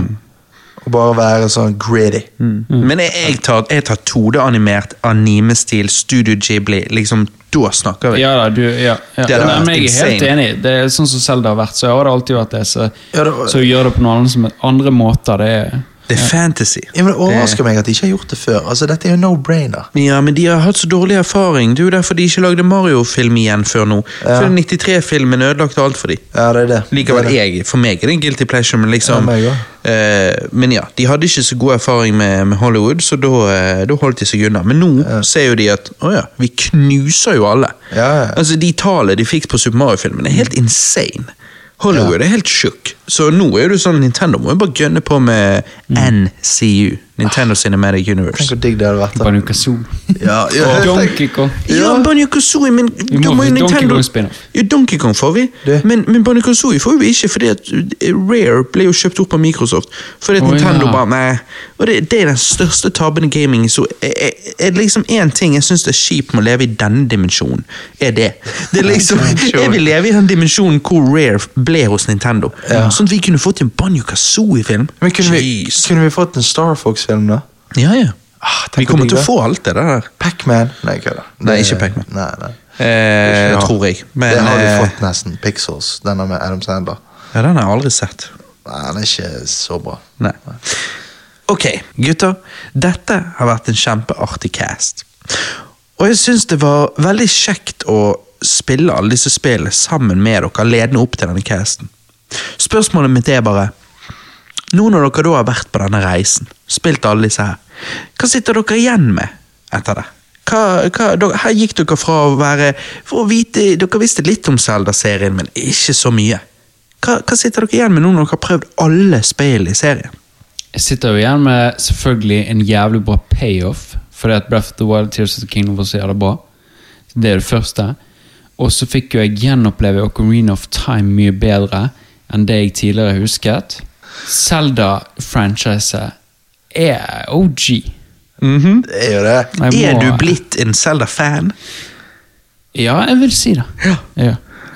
Og bare være sånn gritty. Men jeg, jeg tar, jeg tar 2D-animert anime-stil, Studio Ghibli. liksom, Da snakker vi. Ja da, du, ja. ja. Det hadde Nei, vært men jeg er helt enig. Det er sånn som Selda har vært, så har det alltid vært det. Så, Ja, det var- så å gjøre det på noen andre måter, det er Det er fantasy. Ja, men Det overrasker meg at de ikke har gjort det før. Altså, Dette er jo no-brainer. Ja, men de har hatt så dårlig erfaring. Det er jo derfor de ikke lagde Mario-film igjen før nå. Ja. For 93-filmen ødelagte alt for dem. Ja, det er det. Likevel det er det. jeg, for meg er det en guilty pleasure, men liksom Ja, eh, Men ja, de hadde ikke så god erfaring med, med Hollywood, så da, eh, da holdt de seg unna. Men nå ser jo de at å ja, vi knuser jo alle. Ja, ja. Altså, De tallene de fikk på Super Mario-filmen, er helt insane. Hollywood er helt tjukk. Så nå er det jo sånn Nintendo må jo bare gønne på med NCU. Nintendo Cinematic Universe. Tenk hvor digg det hadde vært. da. Banjo Kazoo. Ja, ja, [laughs] tenk- Donkey Kong. Ja, Banjo Kazooie, men Vi da må må jo få Donkey Nintendo Kong spin-off. Ja, Donkey Kong får vi, Det- men, men Banjo Kazooie får vi ikke, fordi at eh, Rare ble jo kjøpt opp av Microsoft. Fordi at Å, Nintendo ja. bare Nei. Og det, det er den største tabben i gaming. Så er, er, er det liksom én ting jeg syns er kjipt med å leve i denne dimensjonen, er det. Det er liksom, [laughs] Jeg vil leve i den dimensjonen hvor Rare ble hos Nintendo. Sånn at vi kunne fått en Banjo Kazooie-film. Men kunne vi, kunne vi fått en Star Fox-film, da? Ja, ja. Ah, Vi kommer til å få alt det der. Pac-Man? Nei, kødda. Nei, ikke Pac-Man. Nei, nei. Eh, tror jeg. Men, det har du eh, fått nesten. Pixels, denne med Adam Sandler. Ja, den har jeg aldri sett. Nei, den er ikke så bra. Nei. Ok, gutter. Dette har vært en kjempeartig cast. Og jeg syns det var veldig kjekt å spille alle disse spillene sammen med dere, ledende opp til denne casten. Spørsmålet mitt er bare Nå når dere da har vært på denne reisen, spilt alle disse her, hva sitter dere igjen med etter det? Hva, hva, her gikk dere fra å være For å vite, Dere visste litt om Zelda-serien, men ikke så mye. Hva, hva sitter dere igjen med nå når dere har prøvd alle spill i serien? Jeg sitter jo igjen med selvfølgelig en jævlig bra payoff, fordi at Breath of the Wild Tears of the Kingdom var så jævlig bra. Det er det første. Og så fikk jo jeg gjenoppleve Ocarina of Time mye bedre enn det jeg tidligere husket. Zelda-franchiset er OG. Det er jo det. Jeg Er må- du blitt en Zelda-fan? Ja, jeg vil si det. Ja,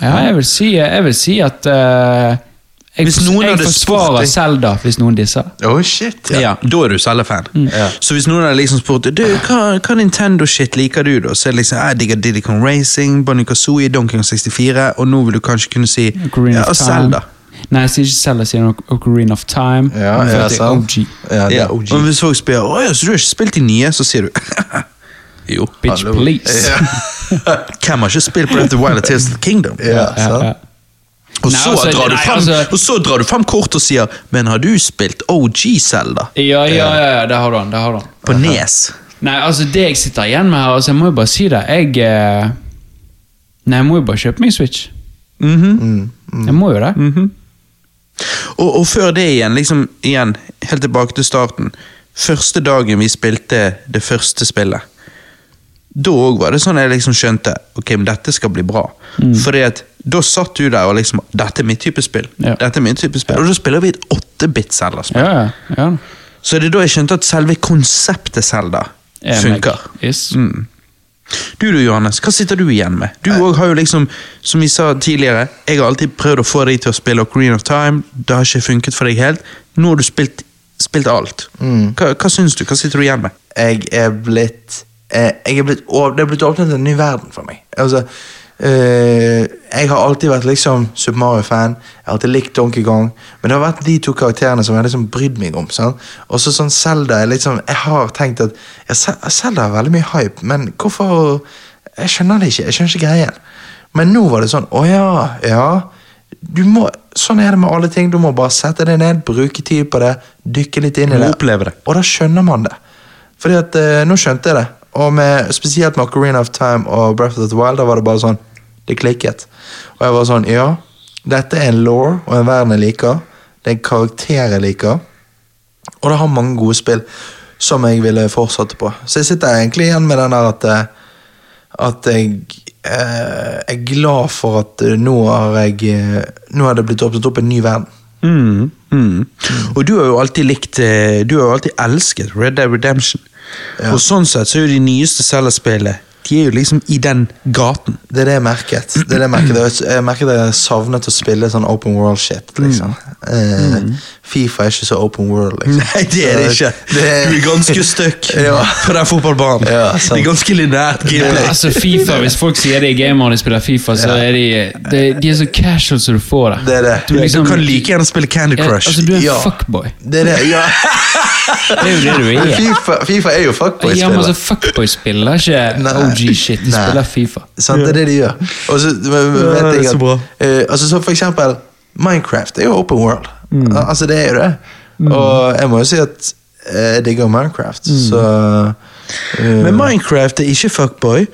ja jeg, vil si, jeg vil si at uh, Jeg, Hvis noen jeg hadde spurt deg- Zelda hvis noen disser. Oh shit, Ja. ja. da er du Zelda-fan. Ja. Så hvis noen hadde liksom spurt du, hva, hva Nintendo-shit liker du, da? Så er det liksom jeg digger Diddy Kong Racing, Bonnie Kazooie, Donkey Kong 64, og nå vil du kanskje kunne si ja. Zelda. Nei, jeg sier ikke Zelda, jeg sier Oc- Ocarina of Time. Ja, for ja, det er sant. OG. Ja, det er OG. Og hvis folk spør å ja, så du har ikke spilt de nye, så sier du [laughs] jo. Bitch, Hallo. please. Ja. [laughs] Hvem har ikke spilt Breath of the Wild Tales of the Kingdom? Ja, Ja, sant. ja. Og, Nei, så altså, drar du nei, frem, altså- og så drar du frem kort og sier Men har du spilt OG Zelda? Ja, ja, ja, ja, det har du han. Det har du På På Nes? Nei, altså det jeg sitter igjen med her, altså jeg må jo bare si det. Jeg eh, Nei, jeg må jo bare kjøpe meg Switch. Mhm. Jeg må jo det. Mhm. Og, og før det igjen, liksom igjen, helt tilbake til starten. Første dagen vi spilte det første spillet. Da òg var det sånn jeg liksom skjønte ok, men dette skal bli bra. Fordi at da satt du der og liksom Dette er mitt type spill. Ja. Dette er min type spill Og da spiller vi et 8-bit Zelda-spill. Ja, ja. Så det er da jeg skjønte at selve konseptet Zelda Er funker. Yes. Mm. Du du, Johannes, hva sitter du igjen med? Du òg har jo liksom, som vi sa tidligere, jeg har alltid prøvd å få deg til å spille Ocarina of Time. Det har ikke funket for deg helt. Nå har du spilt, spilt alt. Hva, hva syns du? Hva sitter du igjen med? jeg er blitt eh, jeg er blitt, Det er blitt åpnet en ny verden for meg. Altså, jeg har alltid vært liksom Super Mario-fan. Jeg har alltid likt Donkey Kong. Men det har vært de to karakterene som jeg har liksom brydd meg om. sant? Og så sånn Zelda er liksom, Jeg har tenkt at ja, Zelda har veldig mye hype, men hvorfor Jeg skjønner det ikke. Jeg skjønner ikke greien. Men nå var det sånn Å ja, ja. Du må, sånn er det med alle ting. Du må bare sette deg ned, bruke tid på det, dykke litt inn i det. det. Og da skjønner man det. Fordi at eh, Nå skjønte jeg det. Og med, spesielt med Ocarina of Time og Breath of the Wild, da var det bare sånn Det klikket. Og jeg var sånn Ja, dette er en law og en verden jeg liker. Det er en karakter jeg liker. Og det har mange gode spill som jeg ville fortsette på. Så jeg sitter egentlig igjen med den der at eh, At jeg eh, er glad for at eh, nå har jeg eh, Nå har det blitt åpnet opp en ny verden. Mm, mm. Og du har jo alltid likt Du har jo alltid elsket Red Dead Redemption. Ja. Og sånn sett så er jo de nyeste Zelda-spillene De er jo liksom i den gaten. Det er det jeg merket. Det er det jeg merket. Jeg- merket at jeg savnet å spille sånn open world shit. liksom. Eh, Fifa er ikke så open world. liksom. Nei, det er det ikke. Det er- Du er ganske stuck [laughs] Ja. på den fotballbanen. Ja, sant. det er ganske lineært gameplay. Altså Fifa, [laughs] Hvis folk sier det i gamer når de spiller Fifa, så er de De, de er så casual som du får det. Det er det. Du, Du, liksom, kan like gjerne spille Candy ja, Crush. altså, du er en Ja. fuckboy. Det er det, ja. [laughs] Det er jo det du er. Fifa, FIFA er jo fuckboy-spiller. Ja, men altså Fuckboy spiller ikke Nei. Shit, de Nei. spiller Fifa. Sant, det er det de gjør. Og så Ja, vet jeg så at, eh, altså så For eksempel Minecraft er jo open world. Mm. Altså Det er jo det. Og jeg må jo si at jeg digger Minecraft, Mm. så uh, Men Minecraft er ikke fuckboy.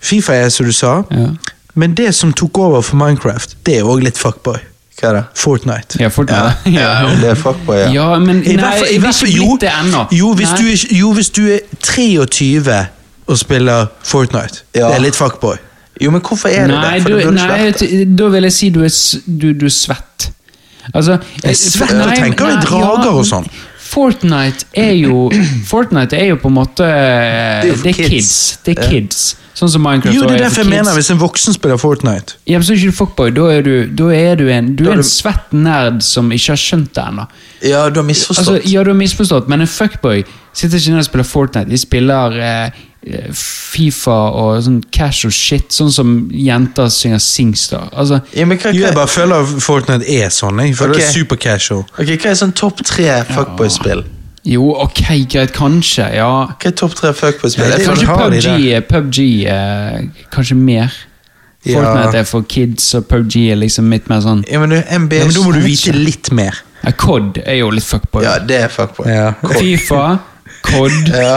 Fifa er som du sa. Ja, Men det som tok over for Minecraft, det er òg litt fuckboy. Hva er det? Fortnite. ja Fortnite. Ja, det er fuckboy, ja. Ja, men nei, i hvert fall- ikke jo, blitt det ennå. hvis du jo, hvis du er 23 og spiller Fortnite. Ja. Det er litt fuckboy. Jo, men hvorfor er det Nei, det? For du, det nei da vil jeg si du er, du, du er svett. Altså Jeg svett og tenker i drager og sånn. Fortnite er jo [clears throat] Fortnite er jo på en måte Det er det er kids. kids. Det er Ja. kids. Sånn som Minecraft. Jo, det er derfor jeg mener hvis en voksen spiller Fortnite. Ja, men så er ikke du fuckboy. Da er du, da er du en, du Da er er en svett nerd som ikke har skjønt det ennå. Ja, du har misforstått. Altså, ja, du har misforstått, men en fuckboy sitter ikke ned og spiller Fortnite. De spiller eh, Fifa og sånn casual shit, sånn som jenter synger Singstar. Altså, ja, men hva, Jo, jeg bare føler Fortnite er sånn. Jeg føler okay. det er super casual. ok, hva er sånn topp tre fuckboy-spill? jo, ok, greit, kanskje, ja. Hva er topp tre fuckboy-spill? Ja, Kanskje PubG, de PubG, eh, eh, kanskje mer. Ja. Fortnite er for kids, og PubG er liksom litt mer sånn Ja, men du, NBA Ja, men da må du vite litt mer. ja, COD er jo litt fuckboy. Ja, det er fuckboy. Ja. Fifa, COD Ja.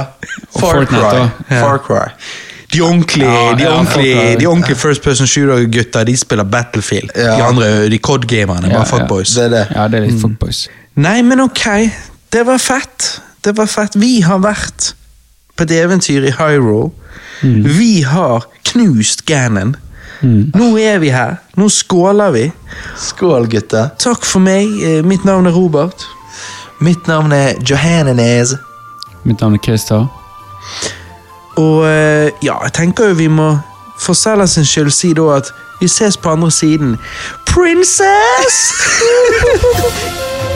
Og Far Fortnite, Cry. Ja. Far Cry. De ordentlige, Ja, de ordentlige, de ordentlige First Person Shooter-gutta De spiller Battlefield. Ja. De andre, de COD-gamerne, Ja, bare fuckboys. Det er det. Ja, det er litt fuckboys. Nei, men ok. Det var fett. Det var fett. Vi har vært på et eventyr i Hyrule. Vi har knust Ganon. Nå er vi her. Nå skåler vi. Skål, gutter. Takk for meg. Eh, Mitt navn er Robert. Mitt navn er Johannes. Mitt navn er Christer. Og eh, ja, jeg tenker jo vi må for sin skyld si da at vi ses på andre siden. princess! [laughs]